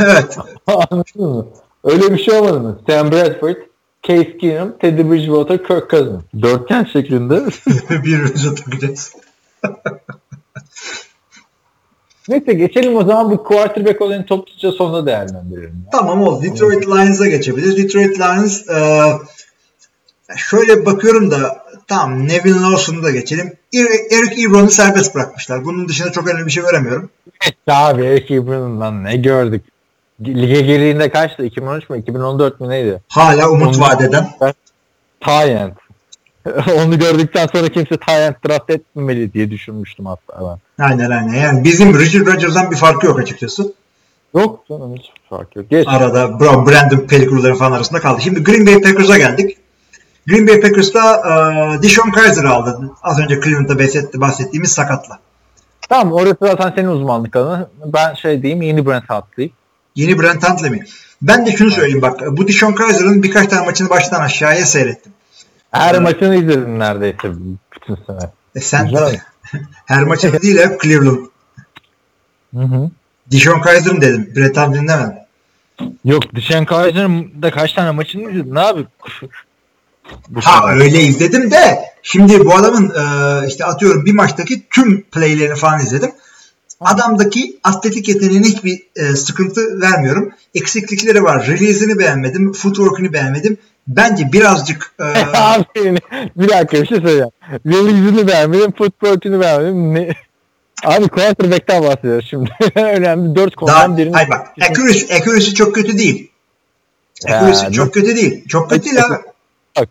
evet. Anladın mı? Öyle bir şey olmadı mı? Sam Bradford, Case Keenum, Teddy Bridgewater, Kirk Cousins. Dörtgen şeklinde. Birbirimize takacağız. Neyse geçelim o zaman bu quarterback olayını topluca sonunda değerlendirelim. ya. Tamam oldu. Detroit Lions'a geçebiliriz. Detroit Lions e, şöyle bakıyorum da Tamam Neville Lawson'u da geçelim. Er- Eric Ebron'u serbest bırakmışlar. Bunun dışında çok önemli bir şey göremiyorum. Abi Eric Ebron'dan ne gördük? Lige girdiğinde kaçtı? 2013 mü? 2014 mü neydi? Hala umut vadeden. Tyent. Onu gördükten sonra kimse Tyent draft etmemeli diye düşünmüştüm hatta ben. Aynen aynen. Yani bizim Richard Rodgers'dan bir farkı yok açıkçası. Yok canım hiç fark yok. Geç. Arada Brandon Pellicru'ların falan arasında kaldı. Şimdi Green Bay Packers'a geldik. Green Bay Packers'ta e, Dishon Kaiser aldı. Az önce Cleveland'da bahsetti, bahsettiğimiz sakatla. Tamam orası zaten senin uzmanlık alanı. Ben şey diyeyim yeni Brent Hartley. Yeni Brent Huntley mi? Ben de şunu söyleyeyim bak. Bu Dishon Kaiser'ın birkaç tane maçını baştan aşağıya seyrettim. Her maçını izledim neredeyse bütün sene. E sen Güzel. her maçını değil hep Cleveland. Hı hı. Dishon Kaiser'ın dedim. Brent Huntley'in demedim. Yok Dishon Kaiser'ın da kaç tane maçını izledin ne abi? Ha öyle izledim de şimdi bu adamın e, işte atıyorum bir maçtaki tüm playlerini falan izledim. Adamdaki atletik yeteneğine hiçbir e, sıkıntı vermiyorum. Eksiklikleri var. Release'ini beğenmedim. Footwork'ünü beğenmedim. Bence birazcık e, abi bir dakika bir şey söyleyeceğim. Release'ini beğenmedim, footwork'ünü beğenmedim. Ne? Abi quarterback'ten bahsediyoruz şimdi. Önemli dört konudan birini. hayır bak accuracy, accuracy çok kötü değil. Accuracy Ya, çok kötü değil. Çok kötü değil abi. Bak.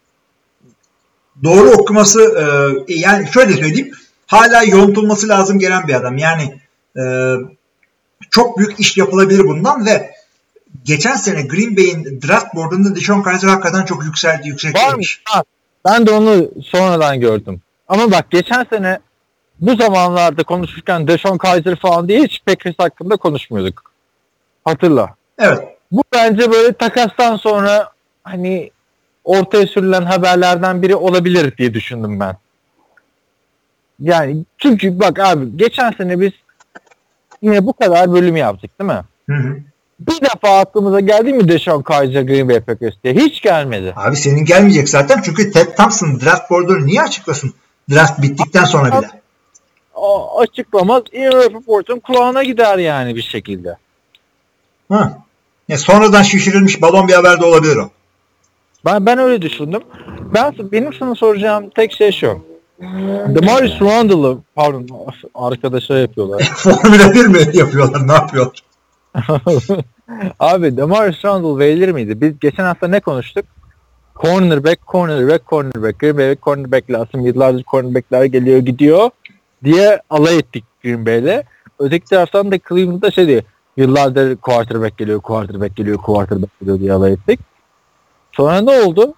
Doğru okuması e, yani şöyle söyleyeyim. Hala yontulması lazım gelen bir adam. Yani e, çok büyük iş yapılabilir bundan ve geçen sene Green Bay'in draft boardunda Deshaun Kaiser hakikaten çok yükseldi, yüksek Var mı? ben de onu sonradan gördüm. Ama bak geçen sene bu zamanlarda konuşurken Deshaun Kaiser falan diye hiç Packers hakkında konuşmuyorduk. Hatırla. Evet. Bu bence böyle takastan sonra hani ortaya sürülen haberlerden biri olabilir diye düşündüm ben. Yani çünkü bak abi geçen sene biz yine bu kadar bölüm yaptık değil mi? Hı hı. Bir defa aklımıza geldi mi Deshaun Kaiser Green Bay Packers diye? Hiç gelmedi. Abi senin gelmeyecek zaten çünkü Ted Thompson draft board'unu niye açıklasın? Draft bittikten sonra bile. O açıklamaz Ian Rappaport'un kulağına gider yani bir şekilde. Hı. Ya sonradan şişirilmiş balon bir haber de olabilir o. Ben ben öyle düşündüm. Ben benim sana soracağım tek şey şu. Demarius Randall'ı pardon arkadaşa yapıyorlar. Formula 1 mi yapıyorlar? Ne yapıyorlar? Abi Demarius Randall verilir miydi? Biz geçen hafta ne konuştuk? Cornerback, cornerback, cornerback. Green Bay'e cornerback lazım. Yıllardır cornerbackler geliyor gidiyor diye alay ettik Green Bay'le. Öteki taraftan da Cleveland'da şey diyor. Yıllardır quarterback geliyor, quarterback geliyor, quarterback geliyor diye alay ettik. Sonra ne oldu?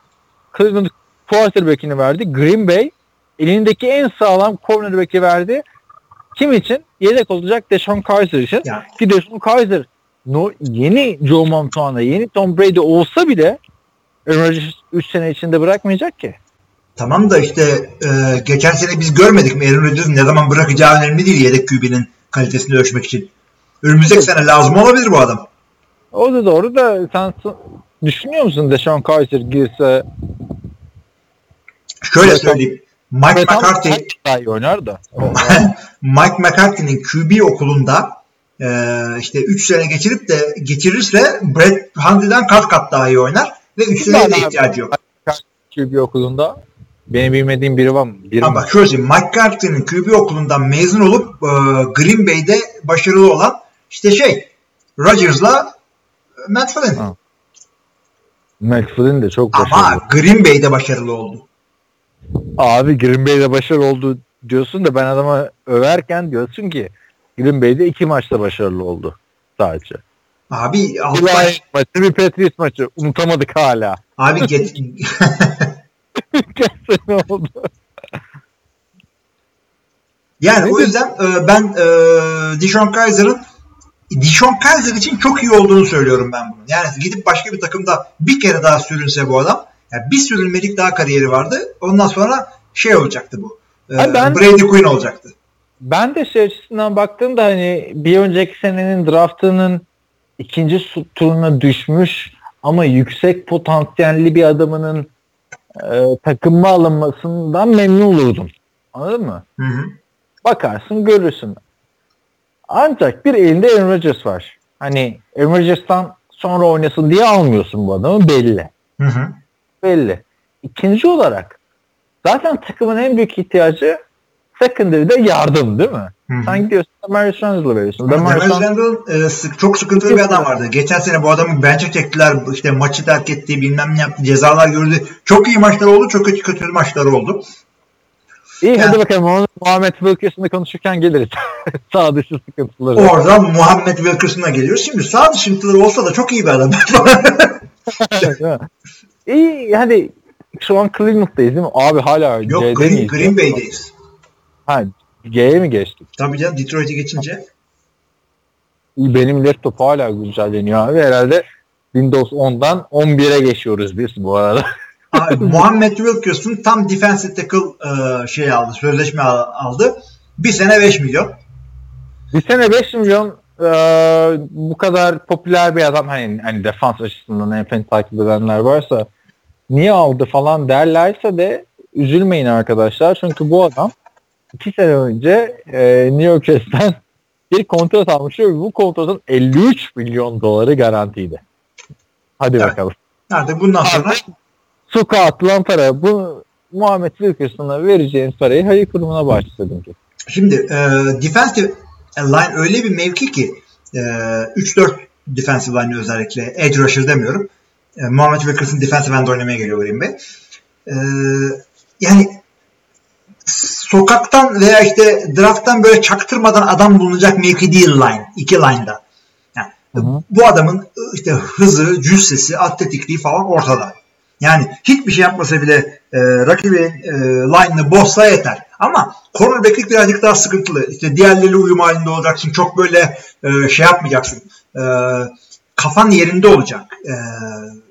Cleveland quarterback'ini verdi. Green Bay elindeki en sağlam cornerback'i verdi. Kim için? Yedek olacak Deshaun Kaiser için. Ya. Ki Deshaun Kaiser no, yeni Joe Montana, yeni Tom Brady olsa bile Aaron Rodgers 3 sene içinde bırakmayacak ki. Tamam da işte e, geçen sene biz görmedik mi Aaron Rodgers'ın ne zaman bırakacağı önemli değil yedek QB'nin kalitesini ölçmek için. Önümüzdeki sene lazım olabilir bu adam. O da doğru da sen düşünüyor musun Deshaun Kaiser girse Şöyle Evet, söyleyeyim. Mike ve tam McCarthy daha iyi oynar da. Mike McCarthy'nin QB okulunda e, işte 3 sene geçirip de geçirirse Brett Hundley'den kat kat daha iyi oynar ve 3 seneye de ihtiyacı yok. QB okulunda benim bilmediğim biri var mı? Biri Ama bak şöyle söyleyeyim. McCarthy'nin QB okulundan mezun olup e, Green Bay'de başarılı olan işte şey Rodgers'la Matt Flynn. Ha, McFlynn de çok başarılı. Ama Green Bay'de başarılı oldu. Abi Green Bay'de başarılı oldu diyorsun da ben adama överken diyorsun ki Green Bay'de iki maçta başarılı oldu sadece. Abi baş, maçı, bir Patriots maçı unutamadık hala. abi get, sene oldu. yani o Nedir? yüzden e, ben e, Dishon Kaiser'ın Dishon Kaiser için çok iyi olduğunu söylüyorum ben bunu. Yani gidip başka bir takımda bir kere daha sürünse bu adam yani bir sürünmelik daha kariyeri vardı. Ondan sonra şey olacaktı bu. E, ben- Brady Quinn olacaktı. Ben de şey açısından baktığımda hani bir önceki senenin draftının ikinci turuna düşmüş ama yüksek potansiyelli bir adamının e, takımma alınmasından memnun olurdum. Anladın mı? Hı hı. Bakarsın görürsün. Ancak bir elinde Aaron Rodgers var. Hani Aaron Rodgers'tan sonra oynasın diye almıyorsun bu adamı belli. Hı hı. Belli. İkinci olarak zaten takımın en büyük ihtiyacı secondary'de yardım değil mi? Hı hı. Sen gidiyorsun Demarius Randall'ı veriyorsun. Demar Demarius Randall e, sık- çok sıkıntılı bir adam vardı. Geçen sene bu adamı bench'e çektiler. işte maçı terk etti, bilmem ne yaptı, cezalar gördü. Çok iyi maçlar oldu, çok kötü kötü maçlar oldu. İyi Yani- hadi bakalım onu Muhammed Wilkerson'la konuşurken geliriz. Sağ dışı sıkıntıları. Oradan Muhammed Wilkerson'a geliyoruz. Şimdi sağ dışıntıları olsa da çok iyi bir adam. İyi hadi şu an Cleveland'dayız değil mi? Abi hala Yok C'de Green, miyiz? Green Bay'deyiz. Ha, G'ye mi geçtik? Tabii canım Detroit'e geçince. Benim laptop hala güncelleniyor abi. Herhalde Windows 10'dan 11'e geçiyoruz biz bu arada. Abi, Muhammed Wilkerson tam defensive tackle e, şey aldı, sözleşme al- aldı. Bir sene 5 milyon. Bir sene 5 milyon e, bu kadar popüler bir adam hani, hani defans açısından en takip edenler varsa niye aldı falan derlerse de üzülmeyin arkadaşlar. Çünkü bu adam 2 sene önce e, New York Jets'ten bir kontrat almış ve bu kontratın 53 milyon doları garantiydi. Hadi Evet. bakalım. Artık bundan sonra Sokağa atılan para bu Muhammed Wilkerson'a vereceğin parayı hayır kurumuna bağışladım ki. Şimdi e, defensive line öyle bir mevki ki e, 3-4 defensive line özellikle edge rusher demiyorum. E, Muhammed Wilkerson defensive end oynamaya geliyor Green Bay. E, yani sokaktan veya işte drafttan böyle çaktırmadan adam bulunacak mevki değil line. iki line'da. Yani, bu adamın işte hızı, cüssesi, atletikliği falan ortada. Yani hiçbir şey yapmasa bile e, rakibin e, line'ını bozsa yeter. Ama cornerback'lik birazcık daha sıkıntılı. İşte diğerleriyle uyum halinde olacaksın. Çok böyle e, şey yapmayacaksın. E, kafan yerinde olacak. E,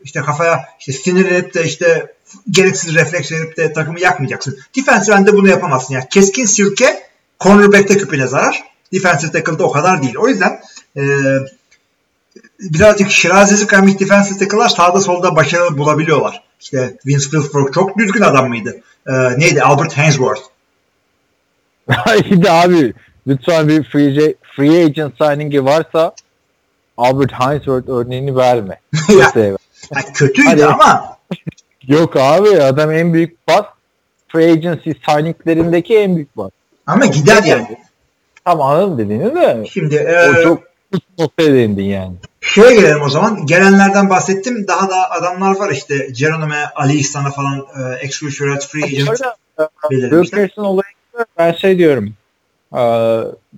işte kafaya işte sinirlenip de işte gereksiz refleks verip de takımı yakmayacaksın. Defensive end'de bunu yapamazsın. Yani keskin sirke cornerback'te küpüne zarar. Defensive tackle'da o kadar değil. O yüzden e, birazcık şirazesi kaymış defensive tackle'lar sağda solda başarı bulabiliyorlar. İşte Vince Wilfork çok düzgün adam mıydı? Ee, neydi? Albert Hainsworth. Haydi abi lütfen bir free, free agent signing'i varsa Albert Hainsworth örneğini verme. Ya, Kimseye ya kötüydü Hadi. ama Yok abi adam en büyük bas free agency signinglerindeki en büyük bas. ama gider yani. Tam anladım dediğini de Şimdi o e, çok üst noktaya değindin yani. şeye gelelim o zaman. Gelenlerden bahsettim. Daha da adamlar var işte. Geronimo Ali İhsan'a falan e, exclusive free agent Orada belirlemişler. Olayında ben şey diyorum. e,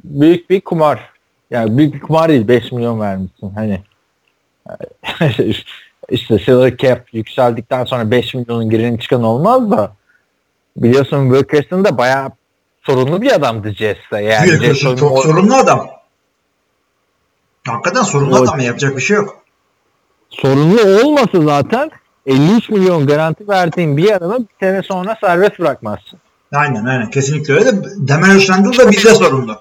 büyük bir kumar. Yani büyük bir kumar değil 5 milyon vermişsin. Hani işte salary cap yükseldikten sonra 5 milyonun girini çıkan olmaz da biliyorsun Wilkerson da bayağı sorunlu bir adamdı Jets'te. Yani Wilkerson çok o- sorunlu adam. Hakikaten sorunlu O- adam. Yapacak bir şey yok. sorunlu olmasa zaten 53 milyon garanti verdiğin bir adamı bir sene sonra serbest bırakmazsın. Aynen aynen. Kesinlikle öyle. de Demarius Randall da bize sorunlu.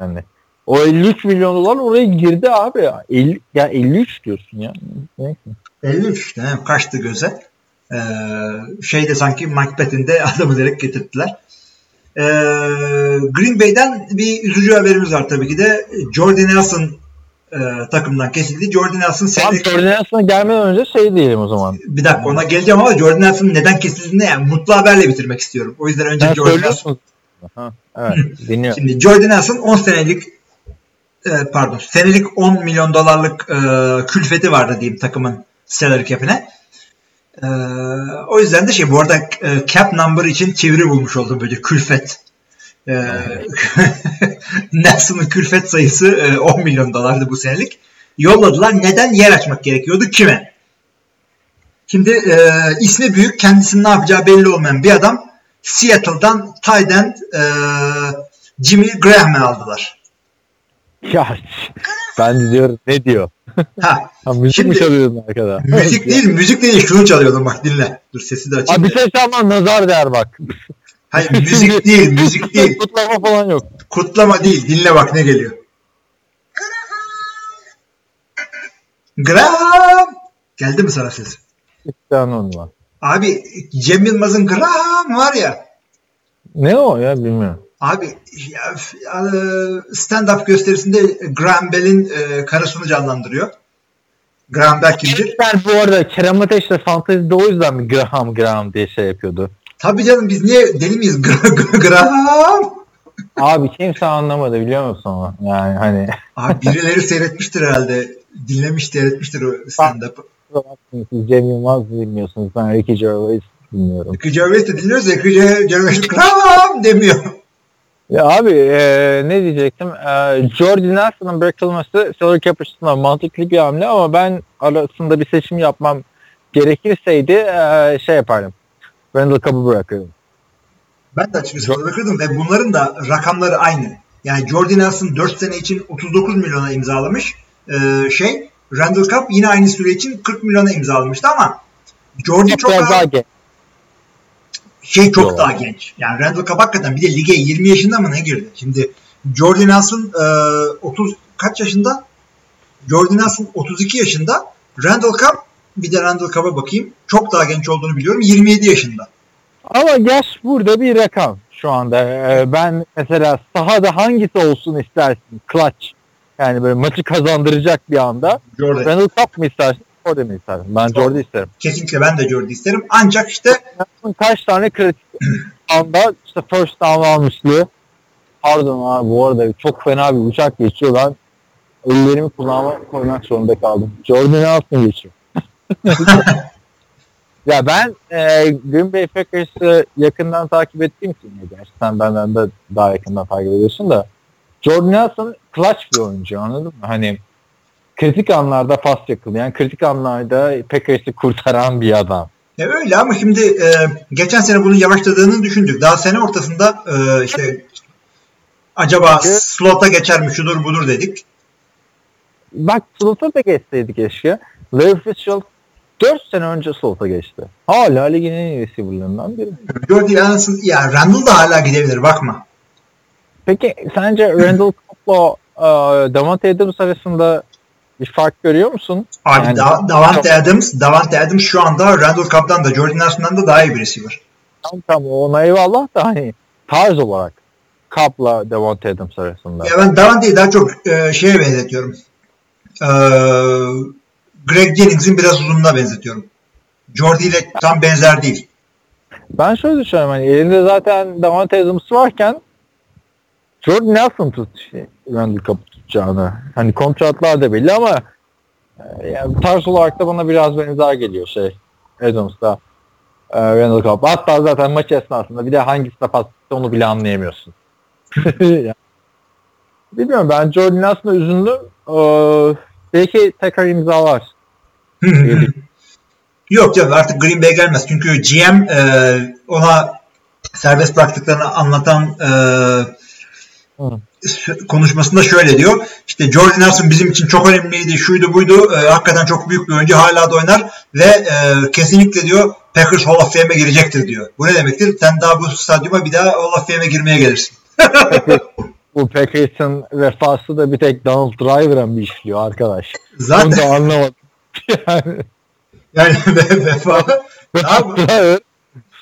Yani o 53 milyon dolar oraya girdi abi ya. 50, ya 53 diyorsun ya. Neyse. 53 işte he, kaçtı göze. Ee, şeyde sanki Macbeth'in de adamı direkt getirdiler. Ee, Green Bay'den bir üzücü haberimiz var tabii ki de. Jordan Nelson e, takımdan kesildi. Jordan Nelson Tam senelik... koordinasyona gelmeden önce şey diyelim o zaman. Bir dakika ona geleceğim ama Jordan Nelson'ın neden kesildiğini yani mutlu haberle bitirmek istiyorum. O yüzden önce Sen Jordan Nelson. Ha, evet dinliyorum. Şimdi Jordan Nelson 10 senelik e, pardon senelik 10 milyon dolarlık e, külfeti vardı diyeyim takımın salary cap'ine. E, o yüzden de şey bu arada e, cap number için çeviri bulmuş oldum böyle külfet. E, Nelson'ın külfet sayısı e, 10 milyon dolardı bu senelik. Yolladılar. Neden? Yer açmak gerekiyordu. Kime? Şimdi e, ismi büyük, kendisinin ne yapacağı belli olmayan bir adam Seattle'dan end e, Jimmy Graham'ı aldılar. Ya ben de diyorum ne diyor? Ha, Ha, müzik Şimdi- mi çalıyordun arkada? müzik değil, müzik değil şunu çalıyordum bak dinle. Dur sesi de açayım. Abi bir da. şey çalman nazar der bak. Hayır müzik değil, müzik değil. Kutlama falan yok. Kutlama değil, dinle bak ne geliyor. Graham! Geldi mi sana ses? İşte onu var. Abi Cem Yılmaz'ın Graham var ya. Ne o ya bilmiyorum. Abi ya, e, stand-up gösterisinde Graham Bell'in e, karısını canlandırıyor. Graham Bell kimdir? Ben bu arada Kerem Ateş de fantezide o yüzden mi Graham Graham diye şey yapıyordu. Tabii canım biz niye deli miyiz? Gra- gra- Graham. Abi kimse anlamadı biliyor musun onu? Yani hani Abi birileri seyretmiştir herhalde. Dinlemiş, seyretmiştir o stand-up'ı. siz Cem Yılmaz dinliyorsunuz. Ben Ricky Gervais dinliyorum. Ricky Gervais de dinliyoruz Ricky Gervais Graham demiyor. Ya abi e, ne diyecektim? E, Jordi Nelson'ın bırakılması salary cap açısından mantıklı bir hamle ama ben arasında bir seçim yapmam gerekirseydi e, şey yapardım. Randall Cobb'u bırakırdım. Ben de açıkçası bırakırdım ve bunların da rakamları aynı. Yani Jordi Nelson 4 sene için 39 milyona imzalamış. Ee, şey Randall Cobb yine aynı süre için 40 milyona imzalamıştı ama Jordi çok Biraz daha, daha. Şey çok Yo. daha genç. Yani Randall Cobb hakikaten bir de lige 20 yaşında mı ne girdi? Şimdi Jordi Nelson e, 30 kaç yaşında? Jordi Nelson 32 yaşında. Randall Cobb bir de Randall Cobb'a bakayım. Çok daha genç olduğunu biliyorum. 27 yaşında. Ama yaş burada bir rakam şu anda. E, ben mesela sahada hangisi olsun istersin? Clutch. Yani böyle maçı kazandıracak bir anda. Jordi. Randall Cobb mu istersin? Jordi mi istersin? Ben Jordi isterim. Kesinlikle ben de Jordi isterim. Ancak işte kaç tane kritik anda işte first down almışlığı. Pardon abi bu arada çok fena bir uçak geçiyor. Ben ellerimi kulağıma koymak zorunda kaldım. Jordan Nelson geçiyor. ya ben e, Green Bay Packers'ı yakından takip ettiğim için ya gerçi sen benden de daha yakından takip ediyorsun da Jordan Nelson clutch bir oyuncu anladın mı? Hani kritik anlarda pas yakalayan, kritik anlarda Packers'ı kurtaran bir adam. E öyle ama şimdi e, geçen sene bunun yavaşladığını düşündük. Daha sene ortasında e, işte acaba Evet. slota geçer mi şudur budur dedik. Bak slot'a da geçseydi keşke. Larry Fitzgerald 4 sene önce slot'a geçti. Hala ligin en iyi receiver'larından biri. Jordi Nelson ya Randall da hala gidebilir bakma. Peki sence Randall Cobb'la e, Davante Adams arasında bir fark görüyor musun? Abi Yani- Da- Davante Adams, Davante Adams şu anda Randall Cobb'dan da Jordi Nelson'dan da daha iyi bir receiver. Tamam tamam ona eyvallah da hani tarz olarak Cobb'la Davante Adams arasında. Ya ben Davante'yi daha çok e, şeye benzetiyorum. E, Greg Jennings'in biraz uzunluğuna benzetiyorum. Jordi ile tam benzer değil. Ben şöyle düşünüyorum hani elinde zaten Davante Adams varken Jordan Nelson tut şey, Randall Cobb tutacağını. Hani kontratlar da belli ama e, yani tarz olarak da bana biraz benzer geliyor şey Adams'da e, Randall Cobb. Hatta zaten maç esnasında bir de hangisine pas onu bile anlayamıyorsun. Bilmiyorum ben Jordan Nelson'a üzüldüm. Ee, belki tekrar imzalar. Yok canım artık Green Bay gelmez. Çünkü GM e, ona serbest bıraktıklarını anlatan e, konuşmasında şöyle diyor. İşte Jordan Nelson bizim için çok önemliydi. Şuydu buydu. E, hakikaten çok büyük bir oyuncu. Hala da oynar. Ve e, kesinlikle diyor Packers Hall of Fame'e girecektir diyor. Bu ne demektir? Sen daha bu stadyuma bir daha Hall of Fame'e girmeye gelirsin. Bu Packers'ın vefası da bir tek Donald Driver'a mı işliyor arkadaş? Onu Zaten da anlamadım. yani yani ve- vefa ne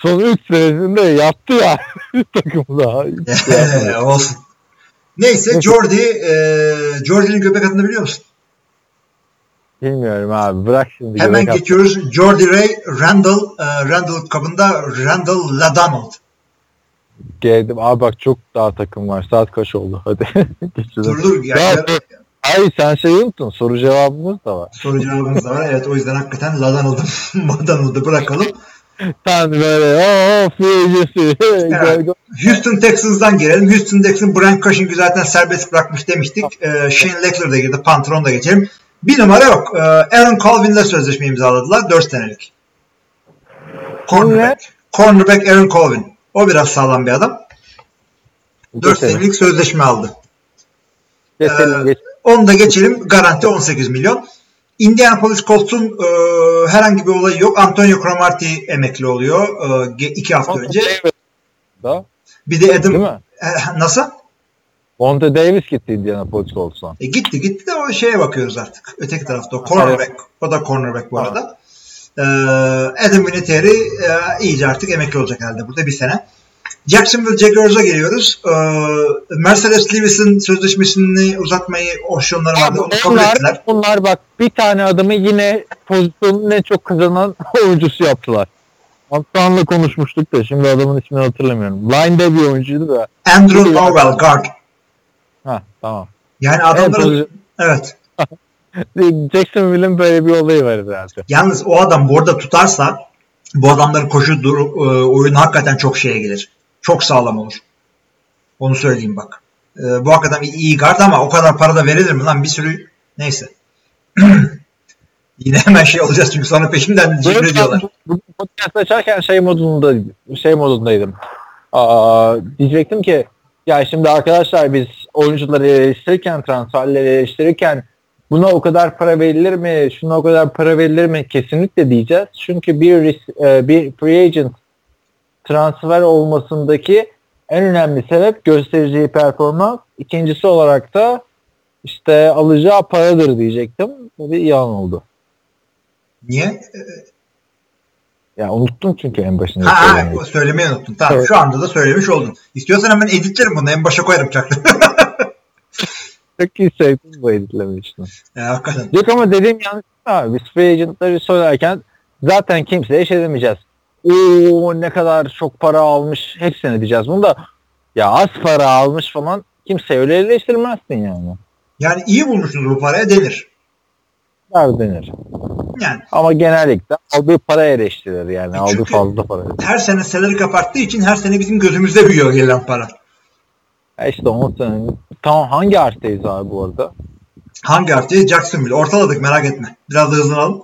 son 3 senesinde yaptı ya takımda. Olsun. Neyse Jordi, e, Jordi'nin göbek adını biliyor musun? Bilmiyorum abi bırak şimdi. Hemen göbek at- geçiyoruz. Jordi Ray, Randall, e, Randall kabında Randall LaDonald. Geldim. Abi bak çok daha takım var. Saat kaç oldu? Hadi. Dur dur. Ya, Ya, dur. Hayır sen şey unuttun. Soru cevabımız da var. soru cevabımız da var. Evet o yüzden hakikaten LaDonald'ı LaDonald'ı bırakalım. Sen böyle ooo free Evet. Houston Texans'dan gelelim. Houston Texans Brian Cushing'i zaten serbest bırakmış demiştik. E, Shane Leckler da girdi. Pantron da geçelim. Bir numara yok. E, Aaron Colvin'le sözleşme imzaladılar. 4 senelik. Cornerback. Cornerback Aaron Colvin. O biraz sağlam bir adam. 4 senelik sözleşme aldı. Geçelim geç. Onu da geçelim. Garanti 18 milyon. Indianapolis Colts'un e, herhangi bir olayı yok. Antonio Cromartie emekli oluyor e, iki hafta önce. Da, Bir de Adam değil mi? e, nasıl? Monte Davis gitti Indianapolis Colts'tan. E, gitti gitti de o şeye bakıyoruz artık. Öteki tarafta o cornerback. O da cornerback bu Ha. arada. E, Adam Vinatieri e, iyice artık emekli olacak herhalde burada bir sene. Jacksonville Jaguars'a geliyoruz. E, Mercedes Lewis'in sözleşmesini uzatmayı opsiyonları vardı. Onu kabul bunlar, ettiler. bunlar bak bir tane adamı yine pozisyonun en çok kazanan oyuncusu yaptılar. Antoine'la konuşmuştuk da şimdi adamın ismini hatırlamıyorum. Line'de bir oyuncuydu da. Andrew Norwell guard. Ha tamam. Yani Evet, adamların evet. Jacksonville'in böyle bir olayı var zaten. Yalnız o adam bu arada tutarsa bu adamların koşu dur, e, oyunu hakikaten çok şeye gelir. Çok sağlam olur. Onu söyleyeyim bak. E, bu hakikaten iyi, guard ama o kadar para da verilir mi lan bir sürü neyse. Yine hemen şey olacağız çünkü sonra peşimden cimri diyorlar. Bugün podcast açarken şey modunda şey modundaydım. Aa, diyecektim ki ya şimdi arkadaşlar biz oyuncuları eleştirirken, transferleri eleştirirken buna o kadar para verilir mi, şuna o kadar para verilir mi kesinlikle diyeceğiz. Çünkü bir ris- e, bir free agent transfer olmasındaki en önemli sebep göstereceği performans. İkincisi olarak da işte alacağı paradır diyecektim. Bu bir yalan oldu. Niye? Ya unuttum çünkü en başında. Ha, söylemeyi. söylemeyi unuttum. Tamam Evet. şu anda da söylemiş oldun. İstiyorsan hemen editlerim bunu. En başa koyarım çaktım. Çok iyi sevdim bu editlemeyi işte. e, hakikaten. Yok ama dediğim yanlış abi. Biz free agentları söylerken zaten kimseye şey demeyeceğiz. Oo ne kadar çok para almış hepsini diyeceğiz. Bunu da ya az para almış falan kimse öyle eleştirmezsin yani. Yani iyi bulmuşsunuz bu paraya denir. Der denir. Yani Ama genellikle aldığı para eleştirilir yani. E aldığı fazla para. her sene salary kapattığı için her sene bizim gözümüzde büyüyor gelen para. Ya işte 10 sene. Tamam hangi arttayız abi bu arada? Hangi artıyı? Jacksonville. Ortaladık merak etme. Biraz da hızlanalım.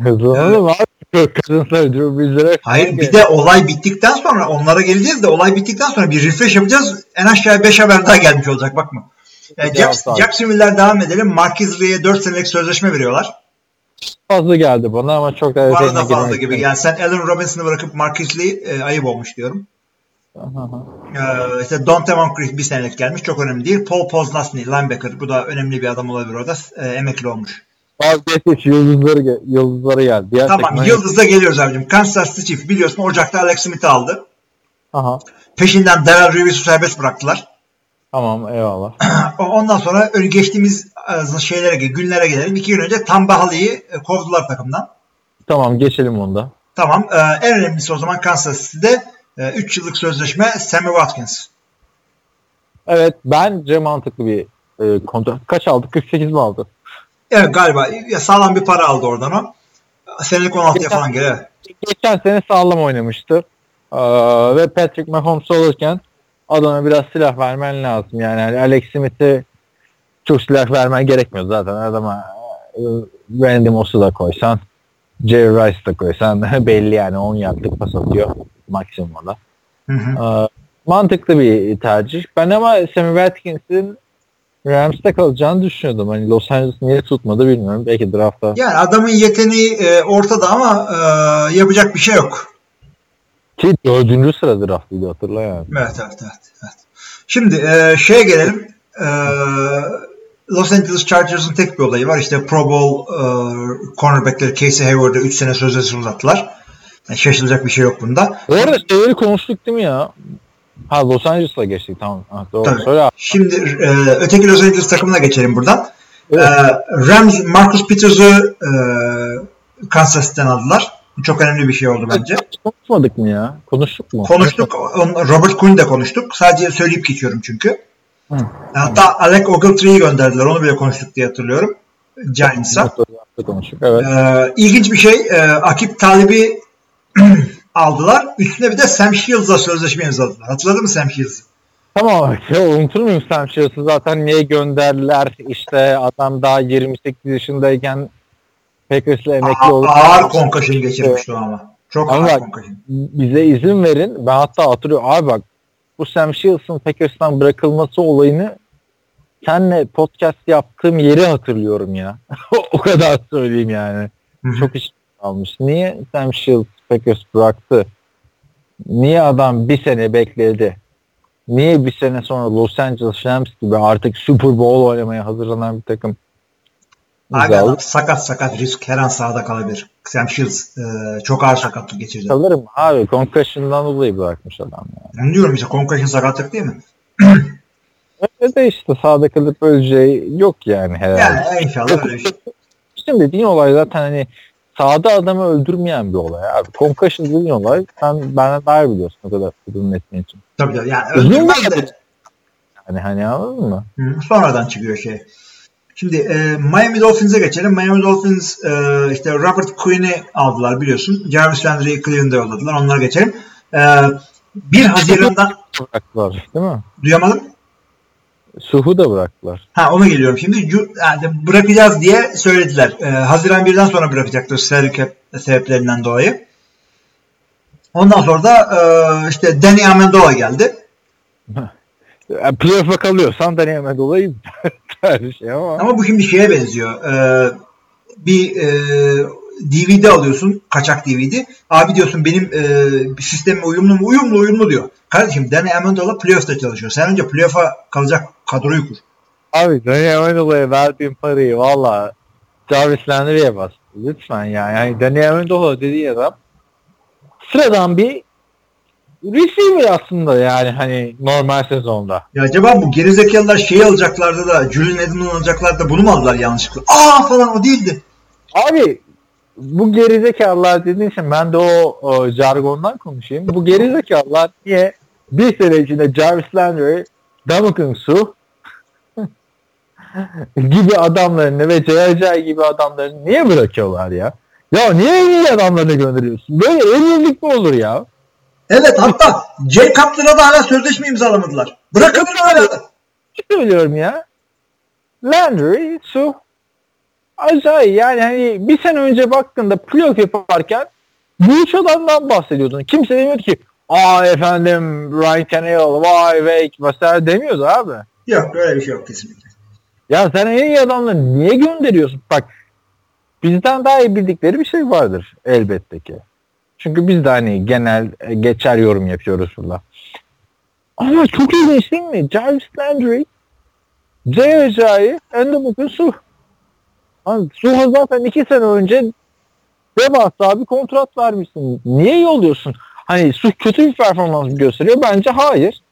Hızlanalım abi. Kazınsa Drew Brees'lere. Hayır bir de olay bittikten sonra onlara geleceğiz de olay bittikten sonra bir refresh yapacağız. En aşağı 5 haber daha gelmiş olacak bakma. Yani Cevap Jacks- abi. Jacksonville'ler devam edelim. Marquez Lee'ye 4 senelik sözleşme veriyorlar. fazla geldi bana ama çok da arada detayına fazla gibi. Yani sen Allen Robinson'ı bırakıp Marquez Lee e, ayıp olmuş diyorum. Ee, işte Dante Moncrief bir senelik gelmiş. Çok önemli değil. Paul Postlastny linebacker. Bu da önemli bir adam olabilir orada. E, emekli olmuş. Vazgeçmiş yıldızları, ge- yıldızları geldi. Diğer Tamam. takımlar- Yıldız'da geliyoruz abicim. Kansas City Chiefs biliyorsun Ocak'ta Alex Smith'i aldı. Aha. Peşinden Darrell Reeves'u serbest bıraktılar. Tamam eyvallah. O- Ondan sonra geçtiğimiz e, şeylere günlere gelelim. İki gün önce Tom Bahali'yi e, kovdular takımdan. tamam geçelim onda. Tamam. e, en önemlisi o zaman Kansas City'de 3 yıllık sözleşme Sammy Watkins. Evet bence mantıklı bir e, kontrat. Kaç aldı? 48 mi aldı? Evet galiba ya sağlam bir para aldı oradan o. Senelik 16'ya falan geliyor. Geçen sene sağlam oynamıştı. Ee, ve Patrick Mahomes olurken adama biraz silah vermen lazım. Yani hani Alex Smith'e çok silah vermen gerekmiyor zaten. Adama e, Randy Moss'u da koysan Jerry Rice da koysan belli yani 10 yardlık pas atıyor maksimumda. Hı hı. Ee, mantıklı bir tercih. Ben ama Sammy Watkins'in Rams'te kalacağını düşünüyordum. Hani Los Angeles niye tutmadı bilmiyorum. Belki draftta. Yani adamın yeteneği e, ortada ama e, yapacak bir şey yok. Ki dördüncü sıra draftıydı hatırla yani. Evet evet evet. evet. Şimdi e, şeye gelelim. E, Los Angeles Chargers'ın tek bir olayı var. İşte Pro Bowl e, cornerbackleri Casey Hayward'a 3 sene sözleşme uzattılar. Yani şaşılacak bir şey yok bunda. Bu arada şeyleri konuştuk değil mi ya? Ha Los Angeles'a geçtik tamam. Ha, doğru. Tabii. Söyle abi. Şimdi e, öteki Los Angeles takımına geçelim buradan. Evet. E, Rams Marcus Peters'ı e, Kansas City'den aldılar. Bu çok önemli bir şey oldu bence. Konuşmadık mı ya? Konuştuk mu? Konuştuk. On- Robert Quinn de konuştuk. Sadece söyleyip geçiyorum çünkü. Hı. Hatta Alec Ogletree'yi gönderdiler. Onu bile konuştuk diye hatırlıyorum. Giants'a. Evet. Ee, ilginç bir şey. E, Akip Talib'i aldılar. Üstüne bir de Sam Shields'la sözleşme imzaladılar. Hatırladın mı Sam Shields'ı? Tamam ya unutur muyum Sam Shields'ı zaten niye gönderdiler işte adam daha 28 yaşındayken Packers'la emekli oldu. ağır concussion geçirmişti o ama. Çok Ama ağır concussion. bize izin verin. Ben hatta hatırlıyorum. Abi bak bu Sam Shields'ın Packers'tan bırakılması olayını senle podcast yaptığım yeri hatırlıyorum ya. o kadar söyleyeyim yani. Çok iş almış. Niye Sam Shields Packers bıraktı? Niye adam bir sene bekledi? Niye bir sene sonra Los Angeles Rams gibi artık Super Bowl oynamaya hazırlanan bir takım Abi adam sakat sakat risk her an sahada kalabilir. Sam Shields e, çok ağır sakatlık geçirdi. Kalırım abi. Concussion'dan dolayı bırakmış adam. Ya. Onu diyorum işte concussion sakatlık değil mi? Öyle de işte sahada kalıp öleceği yok yani herhalde. Yani inşallah öyle bir şey. Şimdi dediğin olay zaten hani sağda adamı öldürmeyen bir olay abi. Concussion dediğin olay sen benden daha iyi biliyorsun o kadar uzun etmen için. Tabii tabii. Yani öldürmez de. Hani hani anladın mı? Hı, sonradan çıkıyor şey. Şimdi e, Miami Dolphins'e geçelim. Miami Dolphins e, işte Robert Quinn'i aldılar biliyorsun. Jarvis Landry'i Cleveland'a yolladılar. Onlara geçelim. E, 1 Haziran'dan Bıraktılar değil mi? duyamadım. Suhu da bıraktılar. Ha ona geliyorum şimdi. Yani bırakacağız diye söylediler. E, Haziran 1'den sonra bırakacaktır cap sebeplerinden dolayı. Ondan sonra da e, işte Danny Amendola geldi. Yani playoff'a kalıyorsan deneyeme dolayı bir şey ama. Ama bu şimdi şeye benziyor. Ee, bir e, DVD alıyorsun. Kaçak DVD. Abi diyorsun benim e, sistemime uyumlu mu? Uyumlu uyumlu diyor. Kardeşim Danny Amendola playoff'ta çalışıyor. Sen önce playoff'a kalacak kadroyu kur. Abi deneyeme dolayı verdiğim parayı valla Jarvis Landry'e bastı. Lütfen ya. Yani deneyeme dolayı dediği adam sıradan bir receiver aslında yani hani normal sezonda. Ya acaba bu gerizekalılar şeyi alacaklardı da Julian Edelman alacaklardı da bunu mu aldılar yanlışlıkla? Aa falan o değildi. Abi bu gerizekalılar dediğin için ben de o, o jargondan konuşayım. Bu gerizekalılar niye bir sene içinde Jarvis Landry, Damokun Su gibi adamlarını ve J.J. gibi adamlarını niye bırakıyorlar ya? Ya niye en iyi adamlarını gönderiyorsun? Böyle en iyilik mi olur ya? Evet hatta Jay Cutler'a da hala sözleşme imzalamadılar. Bırakın hala söylüyorum ya? Landry, Su acayip yani hani bir sene önce baktığında playoff yaparken bu üç adamdan bahsediyordun. Kimse demiyordu ki aa efendim Ryan Tannehill, vay Wake mesela demiyordu abi. Yok öyle bir şey yok kesinlikle. Ya sen en iyi adamları niye gönderiyorsun? Bak bizden daha iyi bildikleri bir şey vardır elbette ki. Çünkü biz de hani genel e, geçer yorum yapıyoruz burada. Ama çok ilginç değil mi? Jarvis Landry, Jay Ajayi, Endamuk'un Su. Hani Suha zaten iki sene önce devasa bir kontrat vermişsin. Niye yolluyorsun? Hani Su kötü bir performans mı gösteriyor? Bence hayır.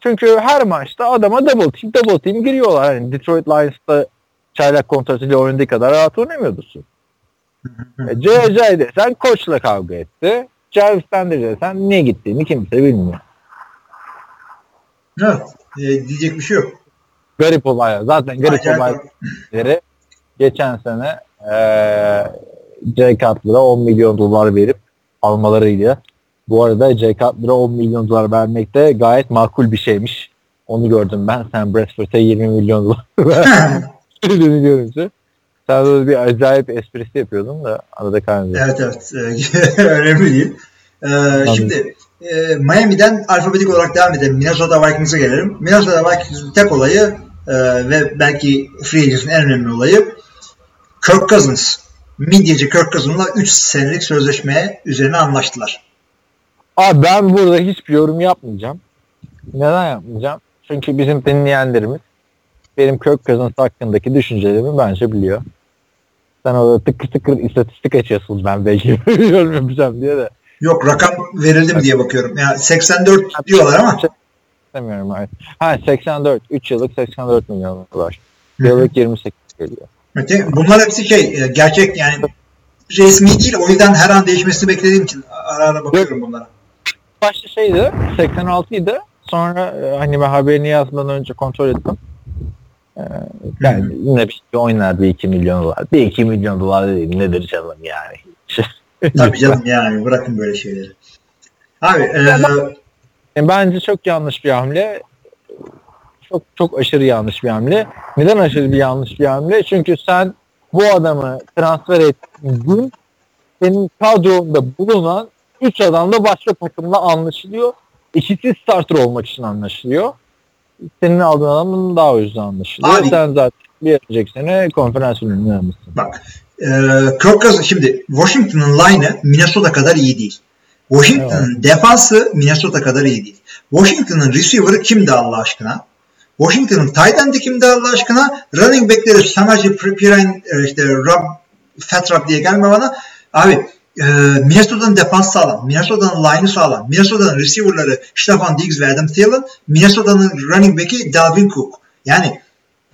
Çünkü her maçta adama double team double team giriyorlar. Hani Detroit Lions'ta çaylak kontratıyla oynadığı kadar rahat oynamıyordu Su. E, J.J. desen koçla kavga etti. Jarvis Landry desen niye gittiğini kimse bilmiyor. Evet. e, diyecek bir şey yok. Garip olay. Zaten garip olayları geçen sene Jay Cutler'a 10 milyon dolar verip almalarıydı. Bu arada Jay Cutler'a 10 milyon dolar vermek de gayet makul bir şeymiş. Onu gördüm ben. Sen Bradford'a 20 milyon dolar verdiğini görünce. Sen de bir acayip esprisi yapıyordun da arada kaynadı. Evet evet. Önemli değil. Ee, şimdi e, Miami'den alfabetik olarak devam edelim. Minnesota Vikings'e gelelim. Minnesota Vikings'in tek olayı e, ve belki Free Agents'in en önemli olayı Kirk Cousins. Midyeci Kirk Cousins'la 3 senelik sözleşmeye üzerine anlaştılar. Abi ben burada hiçbir yorum yapmayacağım. Neden yapmayacağım? Çünkü bizim dinleyenlerimiz benim Kirk Cousins hakkındaki düşüncelerimi bence biliyor. Sen orada tıkır tıkır istatistik açıyorsun ben belki yapacağım diye de. Yok rakam verildi mi diye bakıyorum. Yani 84 diyorlar ama İstemiyorum hayır. Ha 84. 3 yıllık 84 milyon dolar. Yıllık 28 geliyor. Öte- bunlar hepsi şey e, gerçek yani resmi değil. O yüzden her an değişmesini beklediğim için ara ara bakıyorum bunlara. Başta şeydi 86 idi. Sonra e, hani ben haberini yazmadan önce kontrol ettim. Ee, yani yine bir şey oynar bir 2 milyon dolar. Bir 2 milyon dolar değil nedir canım yani. Tabii canım yani bırakın böyle şeyleri. Abi e, bence çok yanlış bir hamle. Çok çok aşırı yanlış bir hamle. Neden aşırı bir yanlış bir hamle? Çünkü sen bu adamı transfer ettiğin senin kadronda bulunan 3 adamla başka takımla anlaşılıyor. İkisi starter olmak için anlaşılıyor. Senin aldığın adamın daha yüzden anlaşılıyor. Abi- Sen zaten bir önceki sene konferans ürünü almışsın. bak e, Kirk Cousins şimdi Washington'ın line'ı Minnesota kadar iyi değil. Washington'ın defansı Minnesota kadar iyi değil. Washington'ın receiver'ı kimdi Allah aşkına? Washington'ın tight end'i kimdi Allah aşkına? Running back'leri Samaji Pirine e, işte Rob Fat Rob diye gelme bana. Abi e, Minnesota'nın defans sağlam. Minnesota'nın line'ı sağlam. Minnesota'nın receiver'ları Stefan Diggs ve Adam Thielen. Minnesota'nın running back'i Dalvin Cook. Yani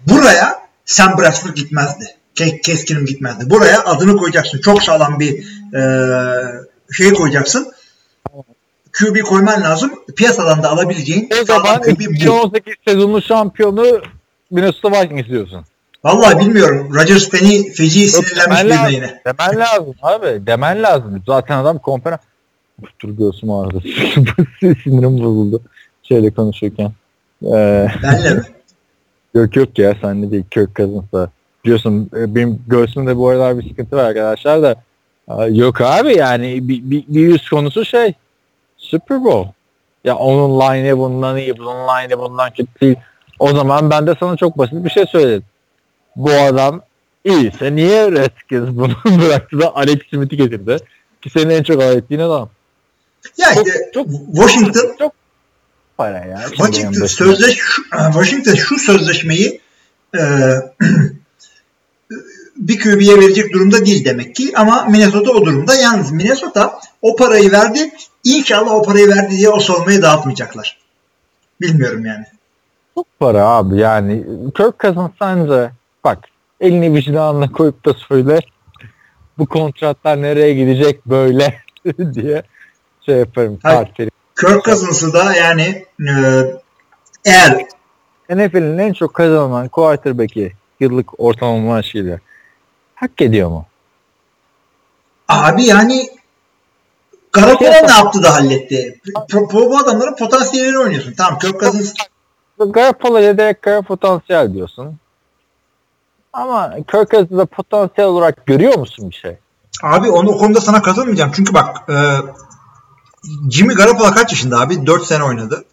buraya Sam Bradford gitmezdi. Ke- Keskinim gitmezdi. Buraya adını koyacaksın. Çok sağlam bir e, şey koyacaksın. QB koyman lazım. Piyasadan da alabileceğin O zaman QB bu. 2018 sezonu şampiyonu Minnesota Vikings diyorsun. Vallahi bilmiyorum. Rodgers beni feci sinirlenmiş birine lazım. yine. Demen lazım abi. Demen lazım. Zaten adam konferans... Dur göğsüm ağrıdı. Sinirim bozuldu. Şöyle konuşurken. Ee, Benle mi? yok yok ya sen ne değil. Kirk Cousins'la. Biliyorsun e, benim göğsümde bu aralar bir sıkıntı var arkadaşlar da. Yok abi yani bir, bir, bir yüz konusu şey. Super Bowl. Ya onun line'ı bundan iyi, bunun line'ı bundan kötü değil. O zaman ben de sana çok basit bir şey söyledim. Bu adam iyiyse niye Redskins bunu bıraktı da Alex Smith'i getirdi? Ki senin en çok alay ettiğin adam. Ya Çok, işte çok, Washington çok para ya. Washington sözleş şu- Washington şu sözleşmeyi e, bir QB'ye verecek durumda değil demek ki ama Minnesota o durumda. Yalnız Minnesota o parayı verdi. İnşallah o parayı verdi diye o savunmayı dağıtmayacaklar. Bilmiyorum yani. Çok para abi yani. Kirk Cousins sence bak elini vicdanına koyup da söyle bu kontratlar nereye gidecek böyle diye şey yaparım. Tarif Kirk Cousins'ı da yani e, eğer NFL'in en çok kazanılan quarterback'i yıllık ortalama maaşıyla hak ediyor mu? abi yani Garoppolo ne yaptı da halletti? Bu, bu adamların potansiyelini oynuyorsun. Tamam Kirk Cousins Garoppolo'ya direkt kara potansiyel diyorsun. Ama Kirk Cousins'da potansiyel olarak görüyor musun bir şey? Abi onu o konuda sana katılmayacağım. Çünkü bak e, Jimmy Garoppolo kaç yaşında abi? 4 sene oynadı.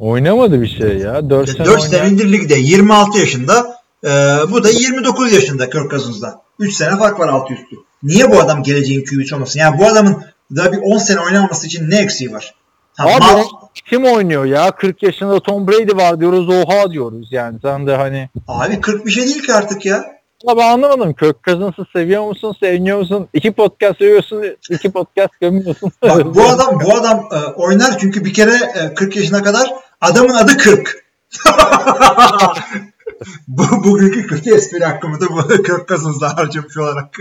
Oynamadı bir şey ya. 4 sene 4 oynayan- senedir ligde 26 yaşında. E, bu da 29 yaşında Kirk Cousins'da. 3 sene fark var altı üstü. Niye bu adam geleceğin QB'si olmasın? Yani bu adamın daha bir 10 sene oynamaması için ne eksiği var? Ha, Abi ma- o kim oynuyor ya? 40 yaşında Tom Brady var diyoruz oha diyoruz yani. Sen de hani abi 40 bir şey değil ki artık ya. Ama ben anlamadım. Kirk Cousins'ı seviyor musun? Sevmiyor musun? İki podcast seviyorsun. iki podcast gömüyorsun. Bak bu adam bu adam e, oynar çünkü bir kere e, 40 yaşına kadar adamın adı 40. bu bugünkü kötü espri hakkımı da bu Kirk Cousins'la harcamış olarak.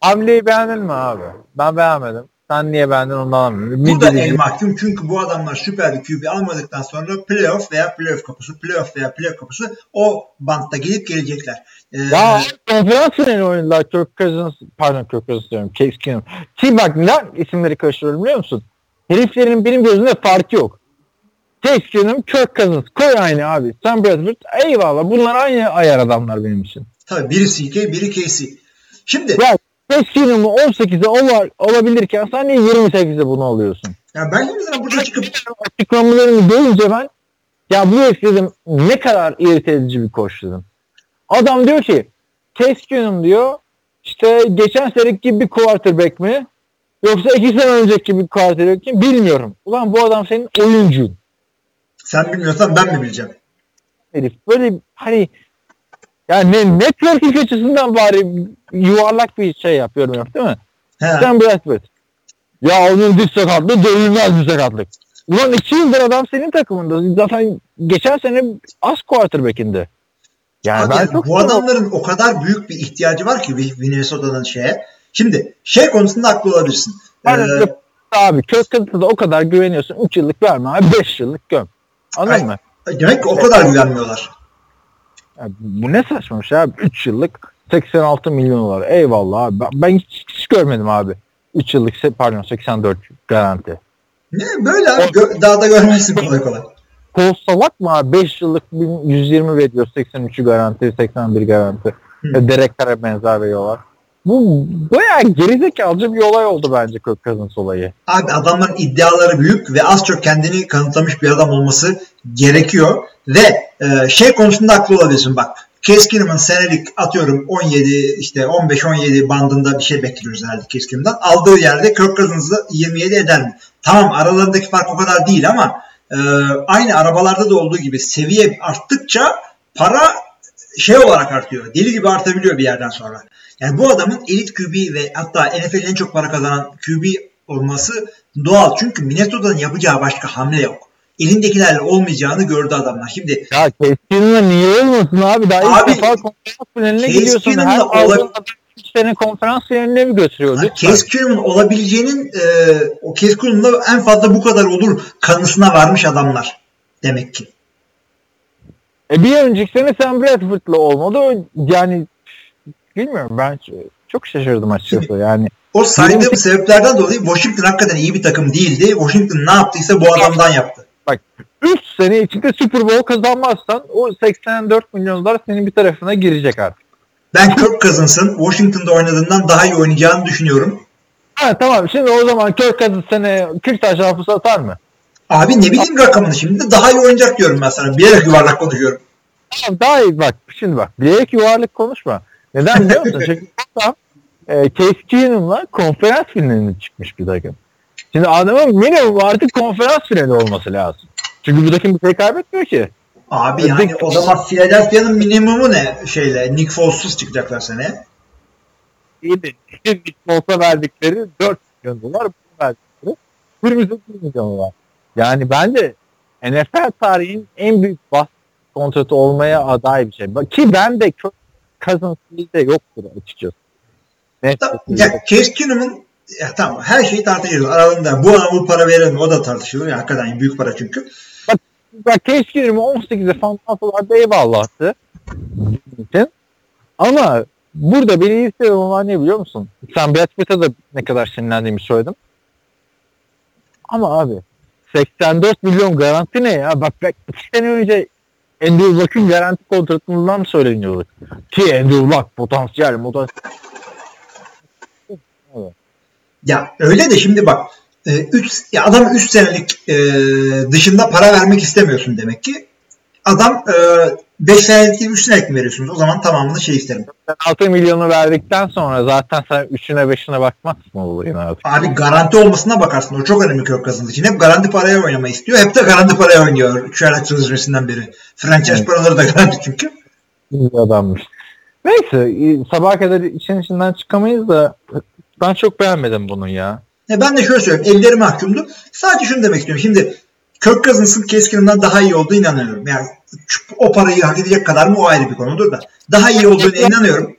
Hamleyi beğendin mi abi? Ben beğenmedim. Sen niye beğendin ondan anlamıyorum. Bu da el mahkum çünkü bu adamlar süper bir QB almadıktan sonra playoff veya playoff kapısı, playoff veya playoff kapısı o bantta gelip gelecekler. Ee, Ya konferans finali oynadılar Kirk Cousins, pardon Kirk Cousins diyorum, Case Keenum. Ki bak neden isimleri karıştırıyorum biliyor musun? Heriflerin benim gözümde farkı yok. Case Keenum, Kirk Cousins. Koy aynı abi. Sam Bradford eyvallah. Bunlar aynı ayar adamlar benim için. tabii biri CK, biri KC. Şimdi Ya Keenum'u 18'e olar, alabilirken sen niye 28'e bunu alıyorsun? ya ben şimdi sana burada çıkıp açıklamalarını görünce ben ya bu herif dedim ne kadar irite edici bir koç dedim. Adam diyor ki Keenum diyor işte geçen seneki gibi bir quarterback mi yoksa iki sene önceki gibi bir quarterback mi bilmiyorum. Ulan bu adam senin oyuncun. Sen bilmiyorsan ben mi bileceğim? Herif böyle hani yani ne, networking açısından bari yuvarlak bir şey yapıyorum yap değil mi? He. Sen Bradford. Ya onun diz sakatlığı dönülmez bir sakatlık. Ulan iki yıldır adam senin takımında. Zaten geçen sene az quarterback'inde. Yani Abi, ben çok bu adamların o kadar büyük bir ihtiyacı var ki Minnesota'nın şeye. Şimdi şey konusunda haklı olabilirsin. Ben Ee, abi Kirk Cousins'a o kadar güveniyorsun. 3 yıllık verme abi 5 yıllık göm. Anladın Hayır. mı? demek ki o kadar güvenmiyorlar. Ya bu ne saçmamış abi. 3 yıllık 86 milyon dolar. Eyvallah abi. Ben, hiç, hiç görmedim abi. 3 yıllık pardon 84 garanti. Ne böyle abi, gö- daha da görmezsin kolay kolay. Kol salak mı abi? 5 yıllık 120 veriyor. 83'ü garanti, 81 garanti. Hı. Ve Derek Carr'a benzer veriyorlar. Bu bayağı gerizekalıcı bir olay oldu bence Kirk Cousins olayı. Abi adamların iddiaları büyük ve az çok kendini kanıtlamış bir adam olması gerekiyor. Ve e, şey konusunda haklı olabilirsin bak. Keskinim'in senelik atıyorum 17 işte 15-17 bandında bir şey bekliyoruz herhalde Keskinim'den. Aldığı yerde Kirk Cousins'ı 27 eder mi? Tamam aralarındaki fark o kadar değil ama e, aynı arabalarda da olduğu gibi seviye arttıkça para şey olarak artıyor. Deli gibi artabiliyor bir yerden sonra. Yani bu adamın elit QB ve hatta NFL'in en çok para kazanan QB olması doğal. Çünkü Minnesota'nın yapacağı başka hamle yok. elindekilerle olmayacağını gördü adamlar. Şimdi Ya Keskin'le niye olmasın abi? Daha Abi, ilk defa konferans finaline gidiyorsun. Her ola- aldığın adam üç sene konferans finaline mi götürüyor? Ha, Lütfen. Case Keenum'un olabileceğinin e, o Keenum'da en fazla bu kadar olur kanısına varmış adamlar demek ki. E bir önceki sene Sam Bradford'la olmadı. O, yani bilmiyorum ben çok şaşırdım açıkçası. Yani O saydığım sebeplerden dolayı Washington hakikaten iyi bir takım değildi. Washington ne yaptıysa bu adamdan yaptı. 3 sene içinde Super Bowl kazanmazsan o 84 milyon dolar senin bir tarafına girecek artık. Ben Kirk Cousins'ın Washington'da oynadığından daha iyi oynayacağını düşünüyorum. Ha tamam şimdi o zaman Kirk Cousins sene 40 taş hafıza atar mı? Abi ne bileyim rakamını şimdi daha iyi oynayacak diyorum ben sana. Bilerek yuvarlak konuşuyorum. Tamam daha iyi bak şimdi bak bilerek yuvarlık konuşma. Neden biliyor musun? Çünkü adam e, Case Keenum'la konferans finaline çıkmış bir takım. Şimdi adamın minimum artık konferans finali olması lazım. Çünkü bu takım bir şey kaybetmiyor ki. Abi yani o zaman Philadelphia'nın minimumu ne şeyle Nick Foles'suz çıkacaklar seneye. İyi de Nick Foles'a verdikleri 4 milyon dolar bu verdikleri 28 milyon dolar. Yani bence NFL tarihinin en büyük bas kontratı olmaya aday bir şey. Ki ben de Kirk Cousins de yoktur açıkçası. Net Ta-. Ya Case Keenum'un ya tamam her şeyi tartışıyoruz. Aralarında bu adama bu para mi o da tartışılır. Ya, hakikaten büyük para çünkü. Bak keşke 18'de fantasyonlarda eyvallahtı. İçin. Ama burada beni iyi seven olan ne biliyor musun? Sen Brad Pitt'e de ne kadar sinirlendiğimi söyledim. Ama abi 84 milyon garanti ne ya? Bak bak iki sene önce Andrew Luck'ın garanti kontratından söyleniyordu. Ki Andrew Luck potansiyel, potansiyel. Ya öyle de şimdi bak 3 ya adam 3 senelik e, dışında para vermek istemiyorsun demek ki. Adam 5 senelik değil 3 senelik mi veriyorsunuz? O zaman tamamını şey isterim. Sen 6 milyonu verdikten sonra zaten sen 3'üne 5'ine bakmazsın olayın artık. Abi garanti olmasına bakarsın. O çok önemli Kirk Cousins için. Hep garanti paraya oynamayı istiyor. Hep de garanti paraya oynuyor. Çaylak sözleşmesinden beri. Franchise Evet. paraları da garanti çünkü. İyi adammış. Neyse e, sabaha kadar için içinden çıkamayız da ben çok beğenmedim bunu ya. E ben de şöyle söyleyeyim. Elleri mahkumdu. Sadece şunu demek istiyorum. Şimdi Kirk Cousins'ın Keskin'den daha iyi olduğu inanıyorum. Yani o parayı hak edecek kadar mı o ayrı bir konudur da. Daha iyi olduğuna inanıyorum.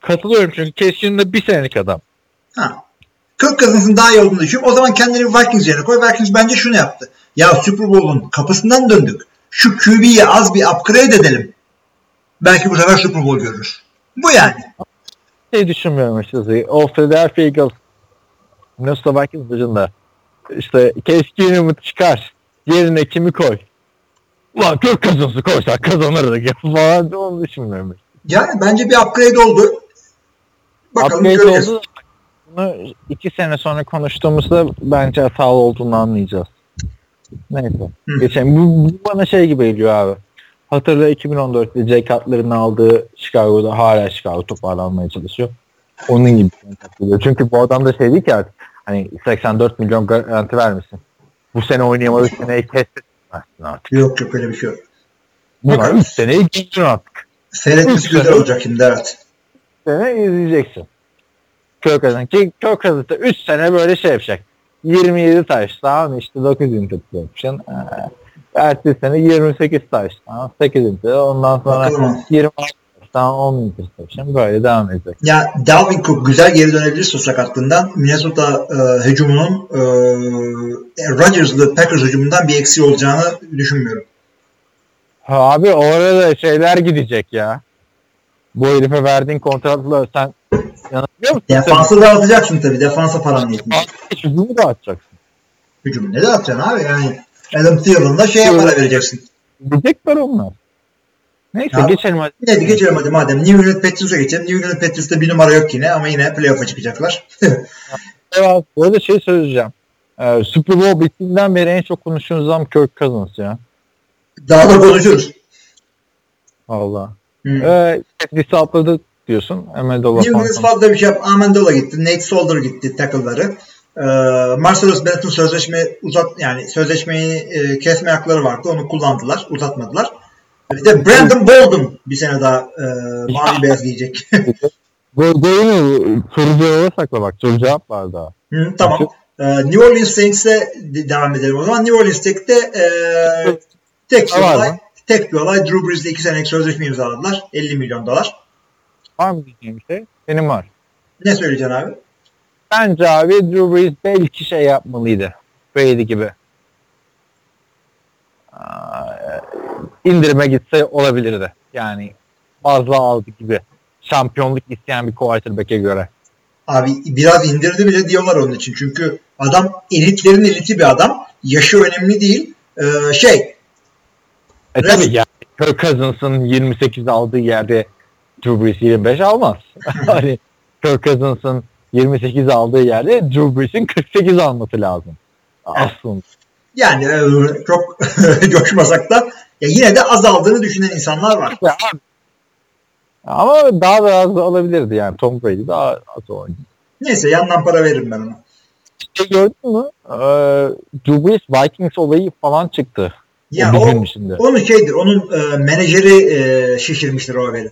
Katılıyorum çünkü Keskin'de bir senelik adam. Ha. Kirk Cousins'ın daha iyi olduğunu düşünüyorum. O zaman kendini Vikings yerine koy. Vikings bence şunu yaptı. Ya Super Bowl'un kapısından döndük. Şu QB'yi az bir upgrade edelim. Belki bu sefer Super Bowl görürüz. Bu yani. Şey düşünmüyorum açıkçası. O Philadelphia Eagles Minnesota Vikings dışında işte Keskin'i çıkar. Yerine kimi koy? Ulan Kirk Cousins'ı koysak kazanırdık ya falan onu düşünmüyorum. Yani bence bir upgrade oldu. Bakalım Upgrade göreceğiz. oldu. Bunu iki sene sonra konuştuğumuzda bence hatalı olduğunu anlayacağız. Neyse. Hı. Geçen bu, bu bana şey gibi geliyor abi. Hatırla 2014'te Jay Cutler'ın aldığı Chicago'da hala Chicago toparlanmaya çalışıyor. Onun gibi. geliyor. Çünkü bu adam da şey değil ki artık hani 84 milyon garanti vermişsin. Bu sene oynayamadığı seneyi kestirmezsin artık. Yok yok öyle bir şey yok. Buna 3 seneyi geçtin artık. Seyretmesi güzel olacak evet. sene izleyeceksin. Kirk Cousins. Ki Kirk Cousins da 3 sene böyle şey yapacak. 27 touchdown işte 9 interception. Ee, ertesi sene 28 touchdown 8 interception. Ondan sonra Bakalım. 26 touchdown 10 interception. Böyle devam edecek. Ya Dalvin Cook güzel geri dönebilirse o sakatlığından Minnesota e, hücumunun e, Rodgers'lı Packers hücumundan bir eksiği olacağını düşünmüyorum. Ha, Abi orada şeyler gidecek ya. Bu herife verdiğin kontratla sen yanılıyor musun? Defansı dağıtacaksın tabii. Defansa paran yetmiyor. Hücumu da atacaksın. Hücumu ne dağıtacaksın abi? Yani Adam Thielen'da şeye para vereceksin. Gidecekler onlar. Neyse Ya. geçelim hadi. Hadi geçelim hadi madem. New England Patriots'a geçelim. New England Patriots'ta bir numara yok yine ama yine playoff'a çıkacaklar. Evet, bu arada şey söyleyeceğim. Ee, Super Bowl bittiğinden beri en çok konuştuğumuz adam Kirk Cousins ya. Daha da konuşuruz. Valla. Hı. Ee, atladık diyorsun. Amendola New England fazla bir şey yap. Amendola gitti. Nate Solder gitti tackle'ları. Ee, Marcellus Bennett'in sözleşme uzat yani sözleşmeyi e, kesme hakları vardı. Onu kullandılar. Uzatmadılar. Bir de Brandon Bolden bir sene daha e, mavi beyaz giyecek. Bu yine soru cevabı sakla bak. Soru cevap var daha. Hı, tamam. Ee, New Orleans Saints'e de- devam edelim o zaman. New Orleans'te e, tek bir olay, tek bir olay. Drew Brees'le 2 senelik sözleşme imzaladılar. 50 milyon dolar. Var mı diyeceğim bir şey? Benim var. Ne söyleyeceksin abi? Bence abi Drew Brees belki şey yapmalıydı. Brady gibi. Aa, indirime gitse olabilirdi. Yani fazla aldı gibi. Şampiyonluk isteyen bir quarterback'e göre. Abi biraz indirdi bile diyorlar onun için. Çünkü adam elitlerin eliti bir adam. Yaşı önemli değil. Ee, şey E tabii yani Kirk Cousins'ın 28 aldığı yerde Drew Brees 25 almaz. hani Kirk Cousins'ın 28 aldığı yerde Drew Brees'in 48 alması lazım. Aslında. yani e, çok coşmasak da ya yine de azaldığını düşünen insanlar var. Ya. Ama daha da az da alabilirdi yani Tom Brady daha az oynuyor. Neyse yandan para veririm ben ona. Şey gördün mü? Ee, Drew Brees Vikings olayı falan çıktı. Ya o o, içinde. onun şeydir. Onun e, menajeri e, şişirmiştir o haberi.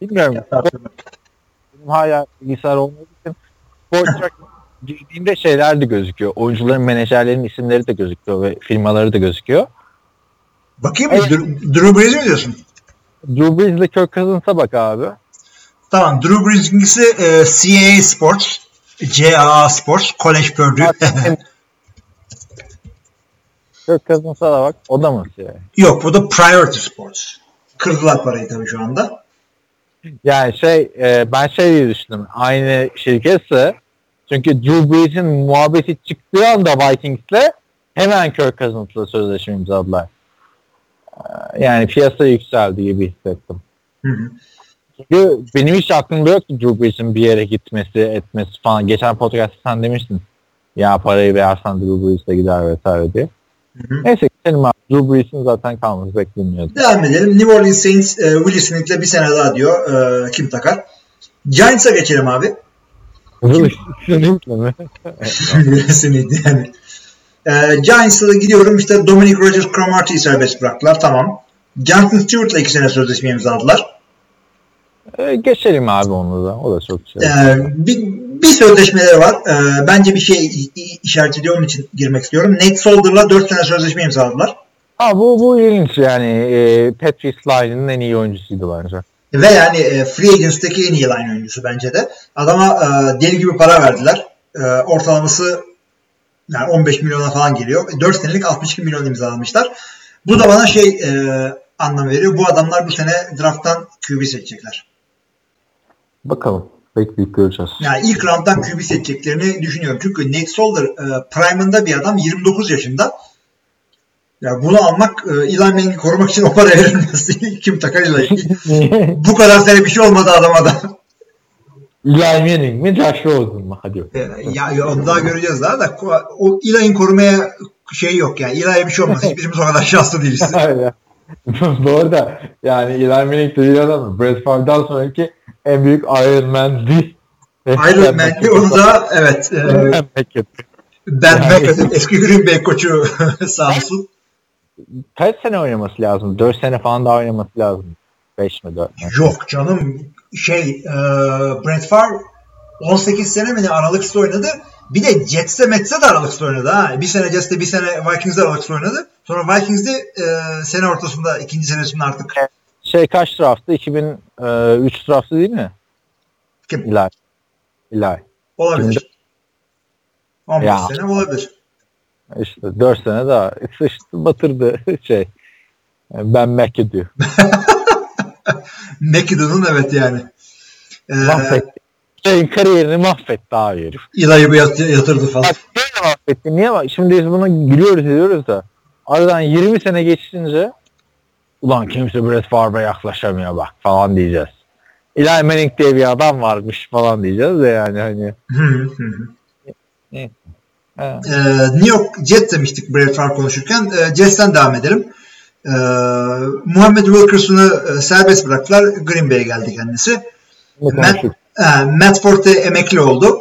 Bilmiyorum. Benim hala bilgisayar olmadığı için Sporttrack girdiğimde şeyler de gözüküyor. Oyuncuların, menajerlerin isimleri de gözüküyor ve firmaları da gözüküyor. Bakayım mı? Evet. Drew, Drew Brees mi diyorsun? Drew Brees ile Kirk Cousins'a bak abi. Tamam. Drew Brees'inkisi e, CAA Sports. CAA Sports. College Purdue. Kirk Cousins'a da bak. O da mı şey? Yok bu da Priority Sports. Kırdılar parayı tabii şu anda. Yani şey e, ben şey diye düşündüm. Aynı şirketse çünkü Drew Brees'in muhabbeti çıktığı anda Vikings'le hemen Kirk Cousins'la sözleşme imzaladılar. Yani piyasa yükseldi gibi hissettim. Hı hı. Çünkü benim hiç aklımda yoktu Drew Brees'in bir yere gitmesi, etmesi falan. Geçen podcast'ta sen demiştin. Ya parayı versen Drew Brees'e gider vesaire diye. Hı hı. Neyse geçelim abi. Drew Brees'in zaten kalması bekleniyordu. Devam edelim. New Orleans Saints e, Willie Smith'le bir sene daha diyor. E, kim takar? Giants'a geçelim abi. Kesinlikle mi? Willie Smith yani. E, Giants'a da gidiyorum. İşte Dominic Rogers Cromartie'yi serbest bıraktılar. Tamam. Jonathan Stewart'la iki sene sözleşme imzaladılar. Ee, geçelim abi onu da. O da çok şey. E, bir, bir sözleşmeleri var. E, bence bir şey işaret ediyor. Onun için girmek istiyorum. Nate Solder'la 4 sene sözleşme imzaladılar. Ha, bu, bu ilginç yani. E, Patrick Sly'nin en iyi oyuncusuydu bence. Ve yani e, Free Agency'deki en iyi line oyuncusu bence de. Adama e, deli gibi para verdiler. E, ortalaması yani 15 milyona falan geliyor. 4 senelik 62 milyon imzalamışlar. Bu da bana şey e, anlam veriyor. Bu adamlar bu sene drafttan QB seçecekler. Bakalım. Bekleyip göreceğiz. Yani ilk rounddan QB seçeceklerini düşünüyorum. Çünkü Nate Solder e, prime'ında bir adam 29 yaşında. Ya bunu almak e, Eli Manning'i korumak için o para verilmez. Kim takar Eli? bu kadar sene bir şey olmadı adama da. Eli Manning mi? Josh Rosen mu? Hadi. Ya, ya onu daha göreceğiz daha da o Eli'nin korumaya şey yok yani. Eli'ye bir şey olmaz. Hiçbirimiz o kadar şanslı değiliz. Bu arada yani Eli Manning dediği adam Brett Favre'dan sonraki en büyük Iron Man'di. Iron Man'di onu da evet e, Ben McAdoo eski Green Bay koçu sağ olsun. Kaç sene oynaması lazım? 4 sene falan daha oynaması lazım. 5 mi 4 mü? Yok canım şey e, Brett Favre 18 sene mi ne aralıksız oynadı. Bir de Jets'te Mets'te de aralıksız oynadı ha. Bir sene Jets'te bir sene Vikings'de aralıksız oynadı. Sonra Vikings'de e, sene ortasında ikinci senesinde artık Şey kaç draftı? 2003 draftı değil mi? Kim? İlay. İlay. olabilir. 15 Ya. sene olabilir. İşte 4 sene daha sıçtı batırdı şey. Ben McAdoo. McAdoo'nun evet yani. E, Mahvetti. Şeyin kariyerini mahvetti abi herif. Eli'yi bir yat- yatırdı falan. Bak böyle mahvetti. Niye bak? Şimdi biz buna gülüyoruz ediyoruz da aradan 20 sene geçince ulan kimse Brett Favre'a yaklaşamıyor bak falan diyeceğiz. Eli Manning diye bir adam varmış falan diyeceğiz de yani hani. Ee, New York Jets demiştik Brett Favre konuşurken. Ee, Jets'ten devam edelim. Ee, Muhammed Wilkerson'ı e, serbest bıraktılar. Green Bay'e geldi kendisi. Matt, e, Matt Forte emekli oldu.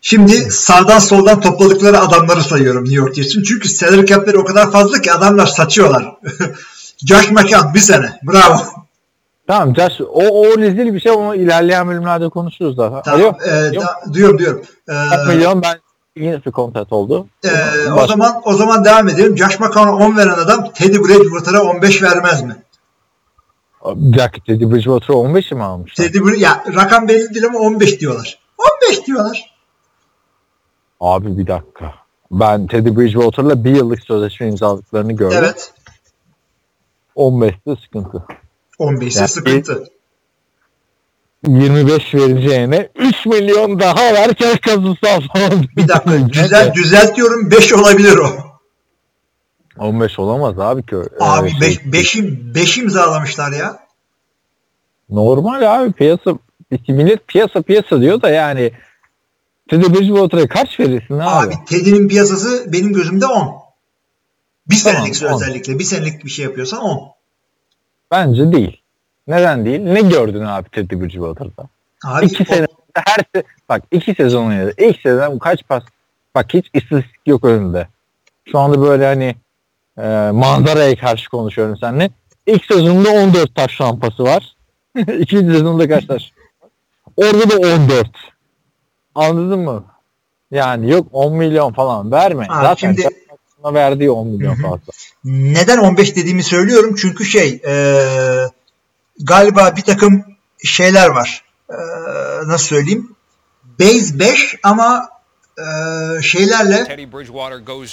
Şimdi sağdan soldan topladıkları adamları sayıyorum New York Jets'in. Çünkü salary cap'leri o kadar fazla ki adamlar saçıyorlar. Josh McCown bir sene. Bravo. Tamam Josh o, o rezil bir şey ama ilerleyen bölümlerde konuşuruz daha. Tamam. Alo. e, Yok. da- duyuyorum duyuyorum. E, 4 milyon ben yine bir kontrat oldu. e, o zaman o zaman devam edelim. Josh McCown'a 10 veren adam Teddy Bridgewater'a 15 vermez mi? Bir dakika Teddy Bridgewater 15 mi almış? Teddy Bridge- ya rakam belli değil ama 15 diyorlar. 15 diyorlar. Abi bir dakika. Ben Teddy Bridgewater'la bir yıllık sözleşme imzaladıklarını gördüm. Evet. 15'te sıkıntı. 15 ise Yani- sıkıntı. 25 vereceğine 3 milyon daha verken kazısal falan. Bir dakika düzel, düzeltiyorum 5 olabilir o. 15 olamaz abi ki. Abi Ee, 5 şey- beş, beş imzalamışlar ya. Normal abi piyasa millet piyasa piyasa diyor da yani Teddy Bridgewater'a kaç verirsin abi? Abi Teddy'nin piyasası benim gözümde 10. Bir senelik 10. özellikle. Bir senelik bir şey yapıyorsan 10. Bence değil. Neden değil? Ne gördün abi Teddy Bridgewater'da? Abi iki o- sene her se bak iki sezon oynadı. İlk sezon kaç pas bak hiç istatistik yok önünde. Şu anda böyle hani e, manzaraya karşı konuşuyorum seninle. İlk sezonda 14 taş şampası var. İkinci sezonda kaç taş? Orada da 14. Anladın mı? Yani yok 10 milyon falan verme. Ha, Zaten şimdi- verdiği 10 milyon fazla. neden 15 dediğimi söylüyorum. Çünkü şey e, galiba bir takım şeyler var. E, nasıl söyleyeyim? Base 5 ama e, şeylerle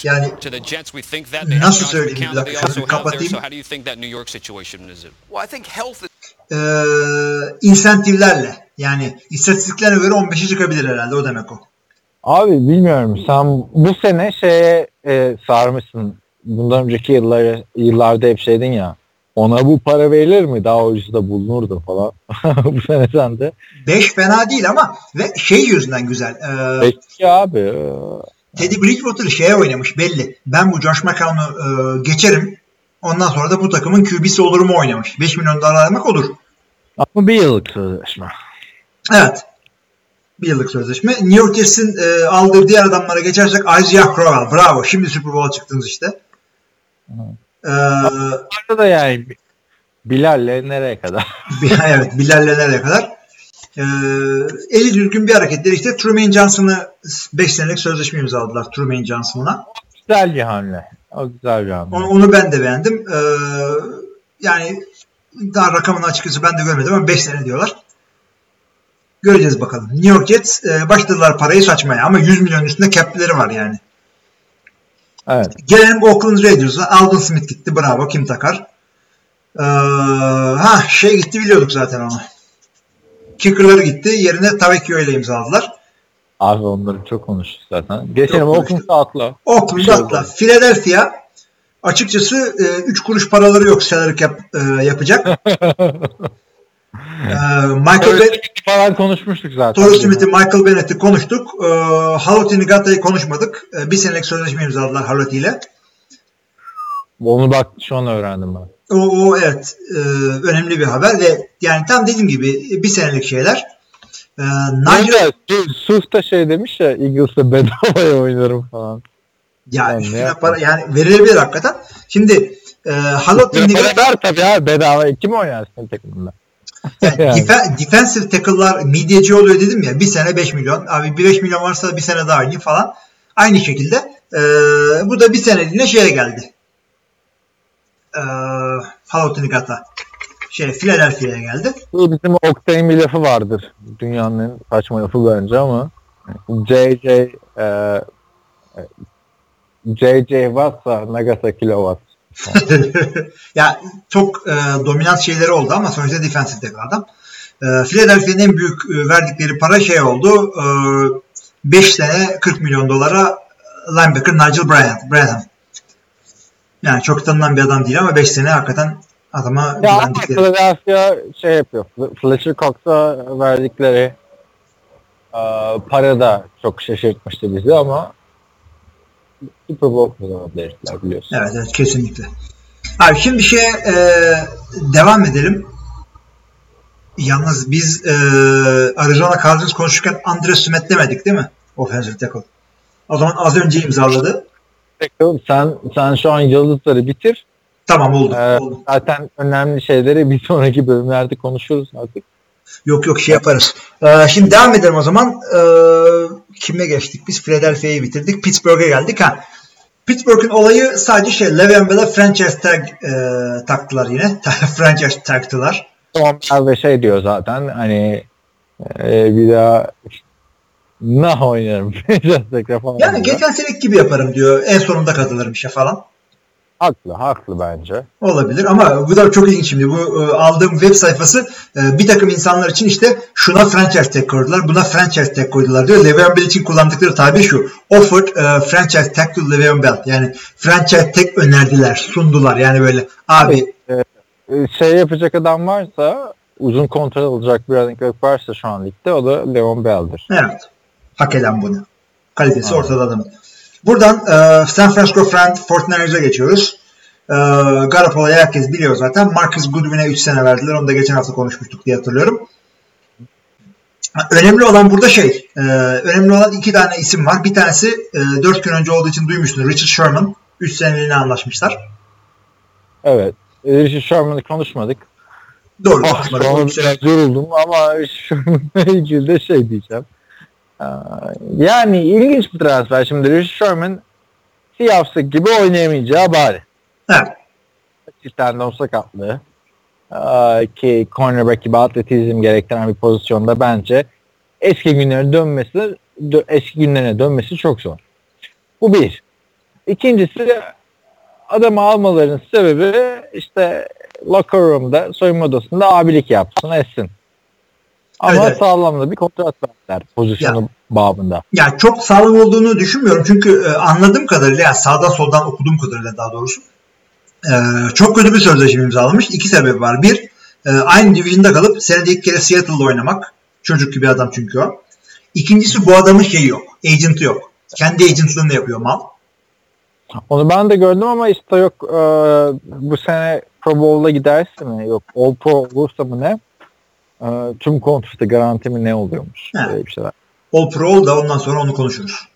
Yani to the Jets. We think that they have nasıl söyleyeyim bir dakika, kapatayım. So how do you think that New York situation is? It? Well, I think health is e, insentiflerle yani istatistiklerine göre 15'e çıkabilir herhalde o demek o. Abi bilmiyorum. Sen bu sene şeye e, sarmışsın. Bundan önceki yıllar, yıllarda hep şeydin ya. Ona bu para verilir mi? Daha ucuzu da bulunurdu falan. bu sene sen de. 5 fena değil ama ve şey yüzünden güzel. E, Peki abi. e, Teddy Bridgewater şeye oynamış belli. Ben bu Josh McCown'u e, geçerim. Ondan sonra da bu takımın QB'si olurum oynamış. 5 milyon dolar almak olur. Ama bir yıllık sözleşme. Evet. Bir yıllık sözleşme. New York Jets'in e, aldığı diğer adamlara geçersek Isaiah Crowell. Bravo. Şimdi Super Bowl'a çıktınız işte. Ee, da yani Bilal'le nereye kadar? evet. Bilal'le nereye kadar? Ee, eli düzgün bir hareketleri işte Truman Johnson'ı 5 senelik sözleşme imzaladılar Truman Johnson'la. güzel bir hamle. O güzel bir hamle. Onu, onu ben de beğendim. Ee, yani daha rakamını açıkçası ben de görmedim ama 5 sene diyorlar. Göreceğiz bakalım. New York Jets e, başladılar parayı saçmaya ama 100 milyon üstünde cap'leri var yani. Evet. Gelelim Oakland Raiders'a. Alvin Smith gitti. Bravo. Kim takar? Ee, ha şey gitti biliyorduk zaten onu. Kicker'ları gitti. Yerine Tavekio ile imzaladılar. Abi onları çok konuştuk zaten. Geçelim. Oakland'a atla. Oakland'da Şey atla. Philadelphia açıkçası 3 kuruş paraları yok salary cap e, yapacak. Ee, Michael Be- falan konuşmuştuk zaten. Torrey Smith'i, Michael Bennett'i konuştuk. Ee, Haloti Nigata'yı konuşmadık. Ee, bir senelik sözleşme imzaladılar Haloti ile. Onu bak şu an öğrendim ben. O, o evet e, önemli bir haber ve yani tam dediğim gibi bir senelik şeyler. Ee, Nigel, Suf da şey demiş ya Eagles'la bedavaya oynarım falan. yani, Yani para, yani verilebilir hakikaten. Şimdi e, Haloti Nigata ver tabii abi bedava. Kim oynar senin takımında? Yani, Yani. defe- defensive tackle'lar midyeci oluyor dedim ya bir sene 5 milyon. Abi bir 5 milyon varsa bir sene daha oynayayım falan. Aynı şekilde e, bu da bir seneliğine şeye geldi. E, Haloti Nigata şey Philadelphia'ya geldi. Bizim Oktay'ın bir lafı vardır. Dünyanın en saçma lafı bence ama JJ e, e, JJ Watt'sa Nagasaki Watt. ya çok e, dominant şeyleri oldu ama sonuçta defensive tackle adam. E, Philadelphia'nın en büyük e, verdikleri para şey oldu. 5 sene 40 milyon dolara linebacker Nigel Bryant. Branham. Yani çok tanınan bir adam değil ama 5 sene hakikaten adama Ya güvendikleri. Philadelphia şey yapıyor. Fletcher Cox'a verdikleri e, para da çok şaşırtmıştı bizi ama Super Bowl kazanabilirler biliyorsun. Evet evet kesinlikle. Abi şimdi şeye e, devam edelim. Yalnız biz e, Arizona Cardinals konuşurken Andre Smith demedik değil mi? Offensive tackle. O zaman az önce imzaladı. Peki, sen sen şu an yıldızları bitir. Tamam oldu. Ee, oldu. zaten önemli şeyleri bir sonraki bölümlerde konuşuruz artık. Yok yok şey yaparız. Ee, şimdi devam edelim o zaman. Ee, kime geçtik? Biz Philadelphia'yı bitirdik. Pittsburgh'e geldik. Ha. Pittsburgh'ın olayı sadece şey Le'Veon Bell'e franchise tag e, taktılar yine. franchise taktılar. Onlar da şey diyor zaten hani e, bir daha ne oynarım. Yani geçen seneki gibi yaparım diyor. En sonunda katılırım işe falan. Haklı, haklı bence. Olabilir ama bu da çok ilginç şimdi. Bu e, aldığım web sayfası e, bir takım insanlar için işte şuna franchise tag koydular, buna franchise tag koydular diyor. Le'Veon Bell için kullandıkları tabir şu. Offered e, franchise tag to Le'Veon Bell. Yani franchise tag önerdiler, sundular. Yani böyle abi E, Şey yapacak adam varsa uzun kontrat alacak bir back varsa şu an ligde o da Leon Bell'dir. evet hak eden bunu. Kalitesi Aynen. ortada adamın. Buradan e, San Francisco Friend 49ers'a geçiyoruz. E, Garoppolo'yu herkes biliyor zaten. Marcus Goodwin'e 3 sene verdiler. Onu da geçen hafta konuşmuştuk diye hatırlıyorum. Önemli olan burada şey, e, önemli olan iki tane isim var. Bir tanesi e, 4 gün önce olduğu için duymuşsunuz. Richard Sherman. 3 seneliğine anlaşmışlar. Evet. E, Richard Sherman'ı konuşmadık. Doğru. Ah, konuşmadık. yoruldum ama Sherman'la ilgili de şey diyeceğim. Aa, Yani ilginç bir transfer. Şimdi Richard Sherman Seahawks gibi oynayamayacağı bari. Evet. Tendon sakatlığı. Aa, ki cornerback gibi atletizm gerektiren bir pozisyonda bence eski günlere dönmesi dö- eski günlerine dönmesi çok zor. Bu bir. İkincisi adamı almalarının sebebi işte locker room'da soyunma odasında abilik yapsın etsin. Ama Evet, evet. sağlam da bir kontrat verdiler pozisyonu babında. Yani çok sağlam olduğunu düşünmüyorum. Çünkü e, anladığım kadarıyla yani sağdan soldan okuduğum kadarıyla daha doğrusu e, çok kötü bir sözleşme imzalamış. İki sebebi var. Bir, e, aynı division'da kalıp senede ilk kere Seattle'da oynamak. Çocuk gibi adam çünkü o. İkincisi bu adamın şeyi yok. Agent'ı yok. Kendi agentlığını yapıyor mal. Onu ben de gördüm ama işte yok e, bu sene Pro Bowl'a giderse mi yok All Pro olursa mı ne e, tüm kontratı garanti mi ne oluyormuş böyle bir şeyler. All Pro da ondan sonra onu konuşuruz.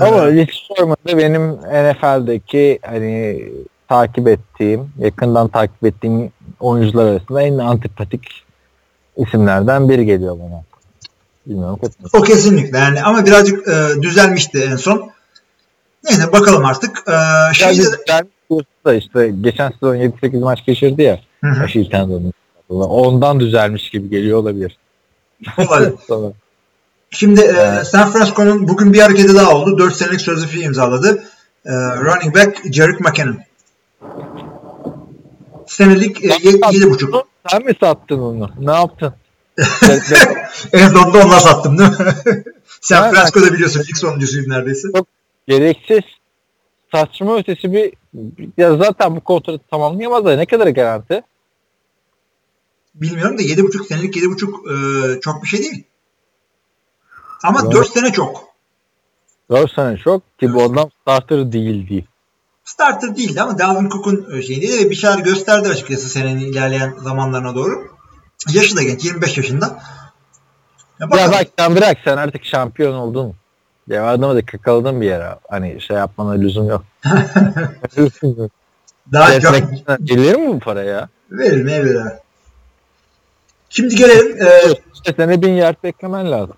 Ama Ee, Rich Sherman da benim NFL'deki hani takip ettiğim, yakından takip ettiğim oyuncular arasında en antipatik isimlerden biri geliyor bana. Bilmiyorum o kesinlikle yani ama birazcık e, düzelmişti en son. Neyse bakalım artık. E, şeyde da işte geçen sezon 7-8 maç geçirdi ya Hı hı. Tendonu. Ondan düzelmiş gibi geliyor olabilir. Olabilir. Şimdi e. San Francisco'nun bugün bir hareketi daha oldu. 4 senelik sözleşme imzaladı. E, running back Jerick McKinnon. Senelik e, ye- yedi buçuk. Sen mi sattın onu? Ne yaptın? En sonunda onlar sattım değil mi? San. Francisco'da biliyorsun ilk sonuncusuyum neredeyse. Gereksiz saçma ötesi bir ya zaten bu kontratı tamamlayamaz da ne kadar garanti? Bilmiyorum da yedi buçuk senelik yedi buçuk e, çok bir şey değil. Ama Evet. 4 sene çok. 4 sene çok ki bu adam starter değil değil. Starter değildi ama Dalvin Cook'un e, şeyindeydi ve bir şeyler gösterdi açıkçası senenin ilerleyen zamanlarına doğru. Yaşı da genç 25 yaşında. Ya Ya bak sen bırak sen artık şampiyon oldun. Ya adamı da kakaladın bir yere. Hani şey yapmana lüzum yok. Daha çok Gelir mi bu para ya? verir mi verir. Şimdi gelelim e, İşte sene bin yard beklemen lazım.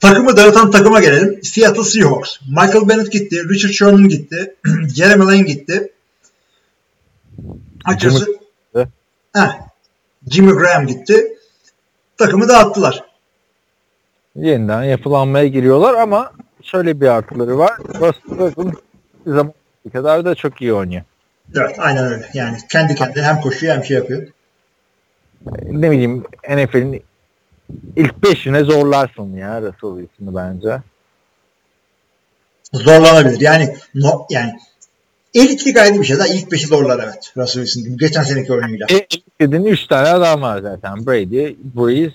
takımı dağıtan takıma gelelim. Seattle Seahawks. Michael Bennett gitti. Richard Sherman gitti. Jeremy Lane gitti. Açıkçası gitti. Heh, Jimmy Graham gitti. Takımı dağıttılar. Yeniden yapılanmaya giriyorlar ama şöyle bir artıları var. Bir zaman kadar da çok iyi oynuyor. Evet aynen öyle. Yani kendi kendine hem koşuyor hem şey yapıyor. Ne bileyim NFL'in ilk beşine zorlarsın ya Russell Wilson'ı bence. Zorlanabilir. Yani no, yani elitlik ayrı bir şey. Daha ilk beşi zorlar evet. Russell Wilson. Geçen seneki oyunuyla. E, dediğin 3 tane adam var zaten. Brady, Breeze,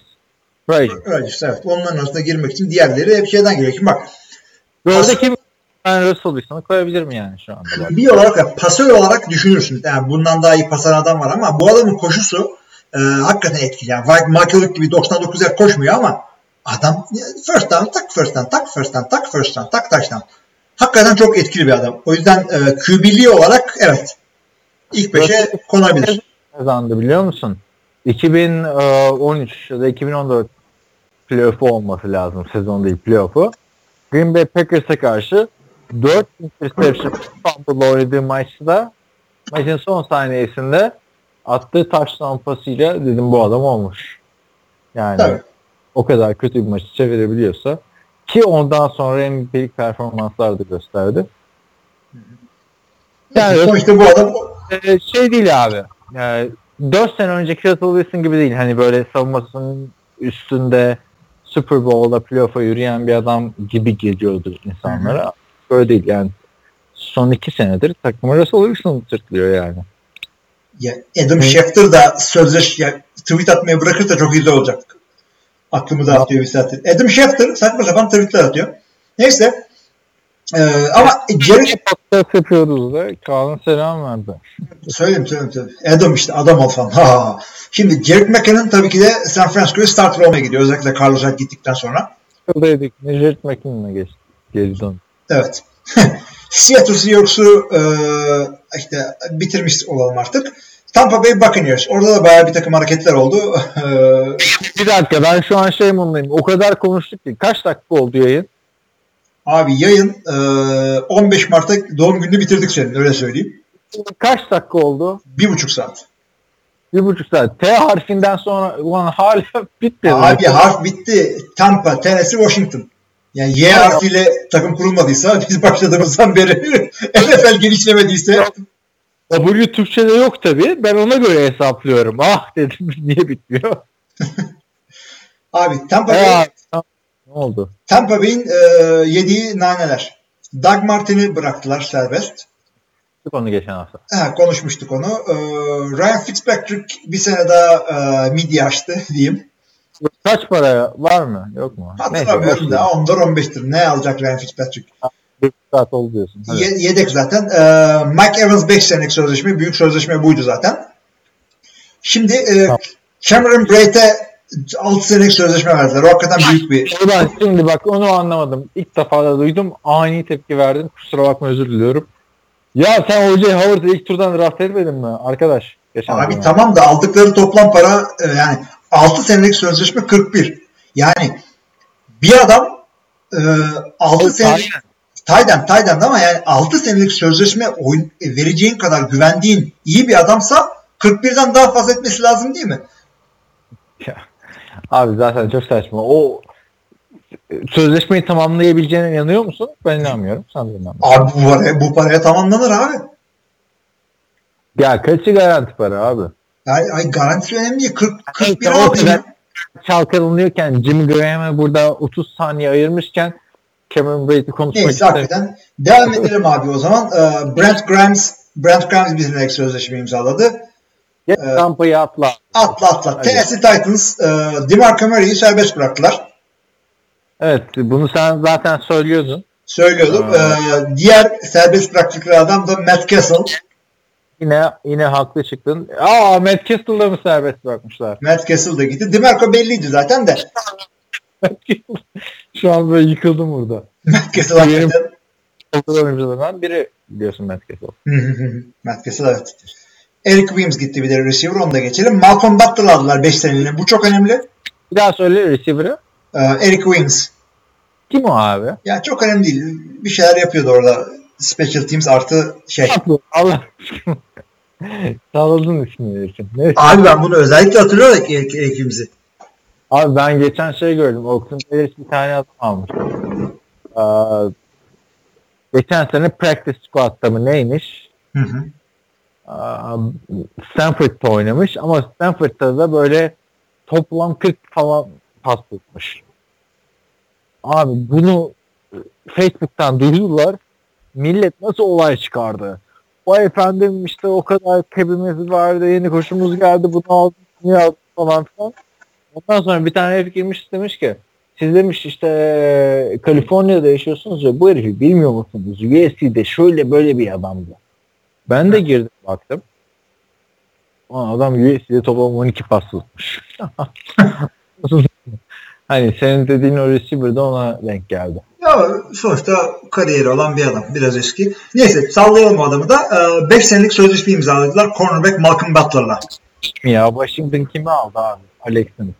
Brady. Öyle işte evet. Onların arasına girmek için diğerleri hep şeyden geliyor. Şimdi bak Böyle kim ben Russell Wilson'ı koyabilirim yani şu anda. Bir olarak da pasör olarak düşünürsün. Yani bundan daha iyi pasan adam var ama bu adamın koşusu e, hakikaten etkili. Yani Michael Vick gibi 99 yer koşmuyor ama adam first down tak first down tak first down tak first down tak touchdown. Hakikaten çok etkili bir adam. O yüzden e, QB'li olarak evet ilk 5'e konabilir. kazandı biliyor musun? 2013 ya da 2014 playoff'u olması lazım sezon değil playoff'u. Green Bay Packers'a karşı 4 interception fumble oynadığı maçta maçın son saniyesinde attığı touchdown pasıyla dedim bu adam olmuş. Yani Tabii. o kadar kötü bir maçı çevirebiliyorsa ki ondan sonra MVP'lik performanslar da gösterdi. Yani Sonuçta bu adam ee, şey değil abi. Yani 4 sene önceki Russell Wilson gibi değil. Hani böyle savunmasının üstünde Super Bowl'da playoff'a yürüyen bir adam gibi geliyordu insanlara. Böyle değil yani. Son iki senedir takımı Russell Wilson sırtlıyor yani. Ya Adam Schefter da sözleş ya, tweet atmayı bırakırsa çok güzel olacak. Aklımı dağıtıyor bir saattir. Adam Schefter saçma sapan tweetler atıyor. Neyse. Ee, ama Jerry Podcast yapıyoruz da Kaan'ın selam verdi. Söyleyeyim söyleyeyim söyleyeyim. Adam işte adam ol falan. Ha. Şimdi Jerick McKinnon tabii ki de San Francisco'ya starter olmaya gidiyor. Özellikle Carlos Hyde gittikten sonra. Şuradaydık. Necdet McKinnon'a geçti. Geri dön. Evet. Seattle Seahawks'u e, işte bitirmiş olalım artık. Tampa Bay Buccaneers. Orada da bayağı bir takım hareketler oldu. E, Bir dakika ben şu an şey modundayım. O kadar konuştuk ki. Kaç dakika oldu yayın? abi yayın e, 15 Mart'ta doğum gününü bitirdik senin öyle söyleyeyim. Kaç dakika oldu? Bir buçuk saat. Bir buçuk saat. T harfinden sonra ulan hala bitmedi. Abi harf bitti. Tampa, Tennessee, Washington. Yani Y harfiyle takım kurulmadıysa biz başladığımızdan beri NFL genişlemediyse W Türkçe'de yok tabii. Ben ona göre hesaplıyorum. Ah dedim niye bitmiyor? abi Tampa Bay ne oldu? Tampa Bay'in e, yediği naneler. Doug Martin'i bıraktılar serbest. Onu geçen hafta. Ha, konuşmuştuk onu. E, Ryan Fitzpatrick bir sene daha e, midye açtı diyeyim. Kaç para var mı? Yok mu? Hatırlamıyorum da ver. 10'dar 15'tir. Ne alacak Ryan Fitzpatrick? Bir saat oldu diyorsun. Hadi. Ye- yedek zaten. E, Mike Evans 5 senelik sözleşme. Büyük sözleşme buydu zaten. Şimdi e, Tamam. Cameron Brate'e 6 senelik sözleşme verdiler. O hakikaten büyük bir Ulan şimdi bak onu anlamadım. İlk defa da duydum. Ani tepki verdim. Kusura bakma özür diliyorum. Ya sen O.J. Howard'ı ilk turdan draft etmedin mi? Arkadaş. Geçen Abi tamam da aldıkları toplam para e, yani 6 senelik sözleşme 41. Yani bir adam e, 6 senelik Tayden Tayden ama yani 6 senelik sözleşme oyun, e, vereceğin kadar güvendiğin iyi bir adamsa 41'den daha fazla etmesi lazım değil mi? Abi zaten çok saçma. O sözleşmeyi tamamlayabileceğine inanıyor musun? Ben inanmıyorum. Sen de inanmıyorsun. Abi bu paraya, bu paraya tamamlanır abi. Ya kaçı garanti para abi? Yani, ay garantisi önemli değil. 40, 41 o aldın kadar ya. çalkalanıyorken Jimmy Graham'e burada 30 saniye ayırmışken Cameron Brady konuşmak Neyse hakikaten. Devam edelim abi o zaman. Ee, Brent Grimes Brent Grimes senelik sözleşme imzaladı. Geç Ee, Tampa'yı atla. Atla atla. Tennessee Titans e, DeMarco Murray'i serbest bıraktılar. Evet bunu sen zaten söylüyordun. Söylüyordum. Aa. Ee, diğer serbest bıraktıkları adam da Matt Castle. Yine yine haklı çıktın. Aa Matt Castle'da mı serbest bırakmışlar? Matt Castle da gitti. DeMarco belliydi zaten de. Şu an böyle yıkıldım burada. Matt Castle hakikaten. Futbol oyuncularından biri biliyorsun Matt Castle. Matt Castle evet. Eric Williams gitti bir de receiver onu da geçelim. Malcolm Butler aldılar 5 seneliğine. Bu çok önemli. Bir daha söyle receiver'ı. Ee, Eric Williams. Kim o abi? Ya çok önemli değil. Bir şeyler yapıyordu orada. Special Teams artı şey. Allah aşkına. Salladın ismini için. Neyse. Abi ben bunu özellikle hatırlıyorum Eric Williams'i. Abi ben geçen şey gördüm. Oakland Raiders bir tane adam almış. Ee, geçen sene practice squad'da mı neymiş? Hı hı. Ee, Stanford'da oynamış ama Stanford'da da böyle toplam 40 falan pas tutmuş. Abi bunu Facebook'tan duydular. Millet nasıl olay çıkardı? Vay efendim işte o kadar kebimiz vardı, yeni koşumuz geldi, bunu aldık, bunu aldık falan filan. Ondan sonra bir tane herif girmiş demiş ki siz demiş işte Kaliforniya'da yaşıyorsunuz ya bu herifi bilmiyor musunuz? USC'de şöyle böyle bir adamdı. Ben de girdim baktım. Ulan adam USC'de toplam 12 pas tutmuş. Hani senin dediğin o receiver de ona denk geldi. Ya sonuçta kariyeri olan bir adam. Biraz eski. Neyse sallayalım o adamı da. 5 senelik sözleşme imzaladılar. Cornerback Malcolm Butler'la. Ya Washington kimi aldı abi? Alex Smith.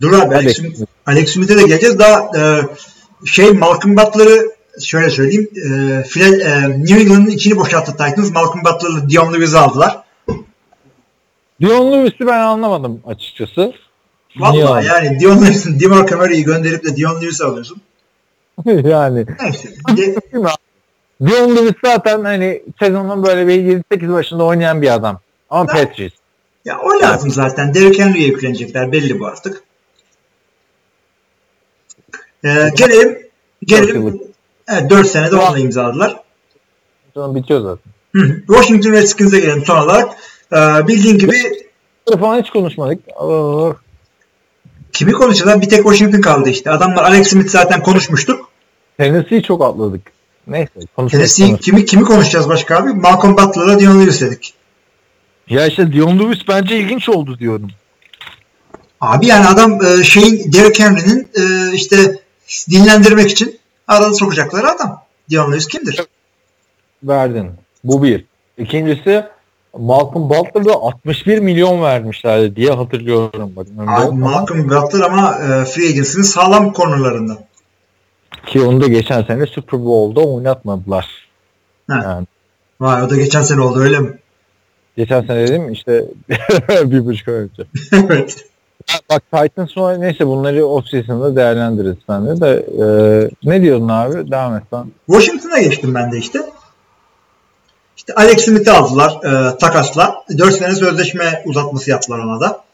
Dur abi Alex, Smith-. Alex Smith'e de geleceğiz. Daha e, şey Malcolm Butler'ı şöyle söyleyeyim. E, Phila- e, New England'ın içini boşalttı Titans. Malcolm Butler'la Dion Lewis'i aldılar. Dion Lewis'i ben anlamadım açıkçası. Aldı? yani Dion Lewis'in DeMarco Murray'i gönderip de Dion Lewis'i alıyorsun. yani Neyse. Dion Lewis zaten hani sezonun böyle bir 7-8 başında oynayan bir adam. Ama. Patriots. Ya o lazım zaten. Derrick Henry'e yüklenecekler. Belli bu artık. E, gelelim gelelim. Evet, 4 senede onunla imzaladılar. Sonra bitiyor zaten. Hı. Washington Redskins'e gelelim son olarak. Ee, bildiğin gibi falan hiç konuşmadık. Oo. kimi konuşacağız? Bir tek Washington kaldı işte. Adamlar Alex Smith zaten konuşmuştuk. Tennessee'yi çok atladık. Neyse konuşalım. Tennessee kimi kimi konuşacağız başka abi? Malcolm Butler'la Dion Lewis dedik. Ya işte Dion Lewis bence ilginç oldu diyorum. Abi yani adam e, şeyin Derrick Henry'nin e, işte dinlendirmek için arada sokacakları adam. Dion Lewis kimdir? Verdin. Bu bir. İkincisi Malcolm Butler'da 61 milyon vermişlerdi diye hatırlıyorum. Bak, Abi Malcolm Butler ama e, free agency'nin sağlam konularından. Ki onu da geçen sene Super Bowl'da oynatmadılar. Ha. Yani Vay o da geçen sene oldu öyle mi? Geçen sene dedim işte bir buçuk ay önce. evet. Bak Titans sonra neyse bunları off season'da değerlendiririz sen de. de e, ne diyordun abi? Devam et sen. Washington'a geçtim ben de işte. İşte Alex Smith'i aldılar e, takasla. 4 sene sözleşme uzatması yaptılar ona da.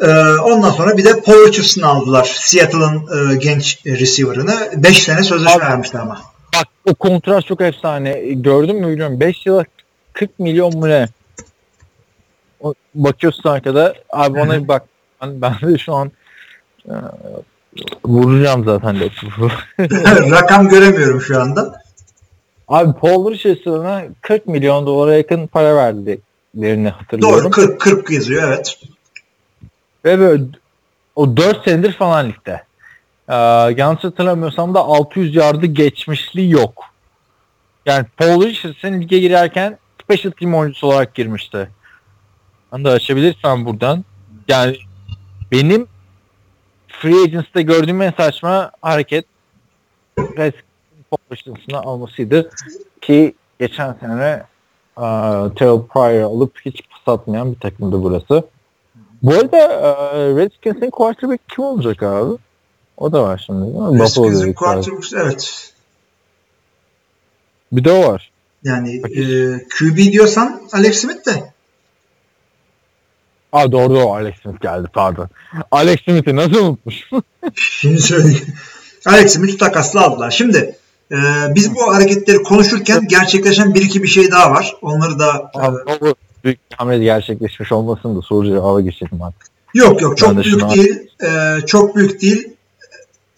E, ondan sonra bir de Paul Richardson'ı aldılar. Seattle'ın e, genç receiver'ını. 5 sene sözleşme Abi- vermişler ama. Bak o kontrat çok efsane. Gördün mü bilmiyorum. 5 yıla 40 milyon mu ne? O, bakıyorsun arkada. Abi ona bir bak. Ben, ben de şu an e, vuracağım zaten. Rakam göremiyorum şu anda. Abi Paul Richardson'a 40 milyon dolara yakın para verdiklerini hatırlıyorum. Doğru 40, 40 yazıyor evet. Ve böyle o 4 senedir falan ligde. Ee, yanlış hatırlamıyorsam da 600 yardı geçmişliği yok. Yani Paul Richardson lige girerken special team oyuncusu olarak girmişti. Ben de açabilirsem buradan. Yani benim free agency'de gördüğüm en saçma hareket Redskins Paul Richardson'ı almasıydı. Ki geçen sene uh, Terrell Pryor alıp hiç pas atmayan bir takımdı burası. Bu arada e, Redskins'in quarterback kim olacak abi? O da var şimdi Redskins'in quarterbacks evet. Bir de o var. Yani e, QB diyorsan Alex Smith de. Aa doğru o Alex Smith geldi pardon. Alex Smith'i nasıl unutmuş? Şimdi söyleyeyim. Alex Smith'i takasla aldılar. Şimdi e, biz bu hareketleri konuşurken gerçekleşen bir iki bir şey daha var. Onları da e, Abi, o büyük hamle gerçekleşmiş olmasın da soru cevaba geçelim artık. yok yok çok büyük değil. E, çok büyük değil.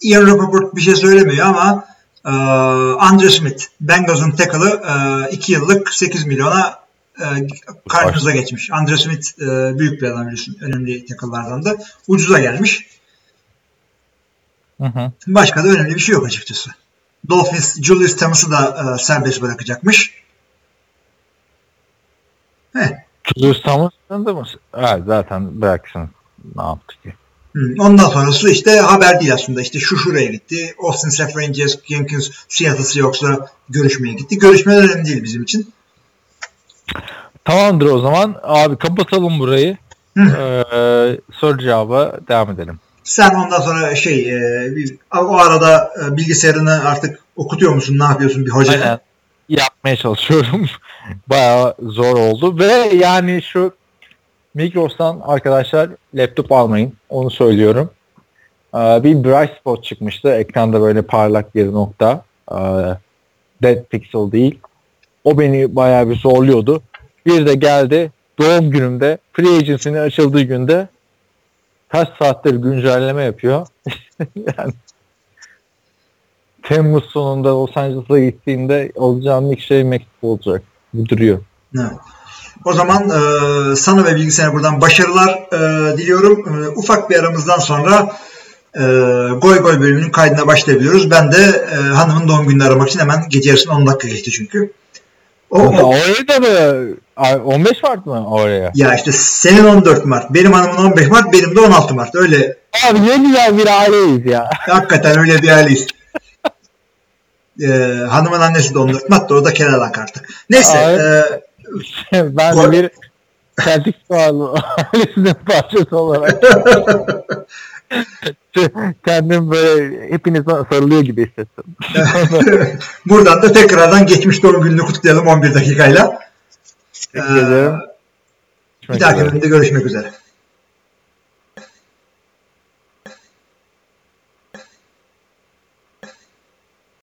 Ian Rappaport bir şey söylemiyor ama e, Andre Smith, Bengals'ın tackle'ı 2 yıllık 8 milyona e, karşımıza geçmiş. Andre Smith e, büyük bir adam biliyorsun. Önemli tackle'lardan da. Ucuza gelmiş. Hı hı. Başka da önemli bir şey yok açıkçası. Dolphins Julius Thomas'ı da e, serbest bırakacakmış. Heh. Julius Thomas'ın da mı? Evet zaten bıraksın. Ne yaptı ki? Ondan sonrası işte haber değil aslında. İşte şu şuraya gitti. Austin Seferinger, Jenkins, Seattle Seahawks'la görüşmeye gitti. Görüşmeler önemli değil bizim için. Tamamdır o zaman. Abi kapatalım burayı. Hı. Ee, soru cevaba devam edelim. Sen ondan sonra şey e, o arada e, bilgisayarını artık okutuyor musun? Ne yapıyorsun bir hocaya? Aynen. Yapmaya çalışıyorum. Bayağı zor oldu ve yani şu Migros'tan arkadaşlar laptop almayın. Onu söylüyorum. Ee, bir bright spot çıkmıştı. Ekranda böyle parlak bir nokta. Ee, Dead pixel değil. O beni bayağı bir zorluyordu. Bir de geldi doğum günümde free agency'nin açıldığı günde kaç saattir güncelleme yapıyor. yani Temmuz sonunda Los Angeles'a gittiğinde alacağım ilk şey mektup olacak. Bu duruyor. Evet. O zaman e, sana ve bilgisayara buradan başarılar e, diliyorum. E, ufak bir aramızdan sonra e, Goy Goy bölümünün kaydına başlayabiliyoruz. Ben de e, hanımın doğum gününü aramak için hemen gece yarısına 10 dakika geçti çünkü. O, o- Oraya da mı? Ay, 15 Mart mı oraya? ya işte senin 14 Mart, benim hanımın 15 Mart, benim de 16 Mart. Öyle Abi ne güzel bir aileyiz ya. hakikaten öyle bir aileyiz. E, hanımın annesi de 14 Mart, da o da kenardan artık. Neyse. Ay. e, ben Gol- bir Celtic Squad'ın ailesinin parçası olarak kendim böyle hepinize sarılıyor gibi hissettim. Buradan da tekrardan geçmiş doğum gününü kutlayalım 11 dakikayla. Teşekkür ederim. Bir dahaki bölümde görüşmek üzere.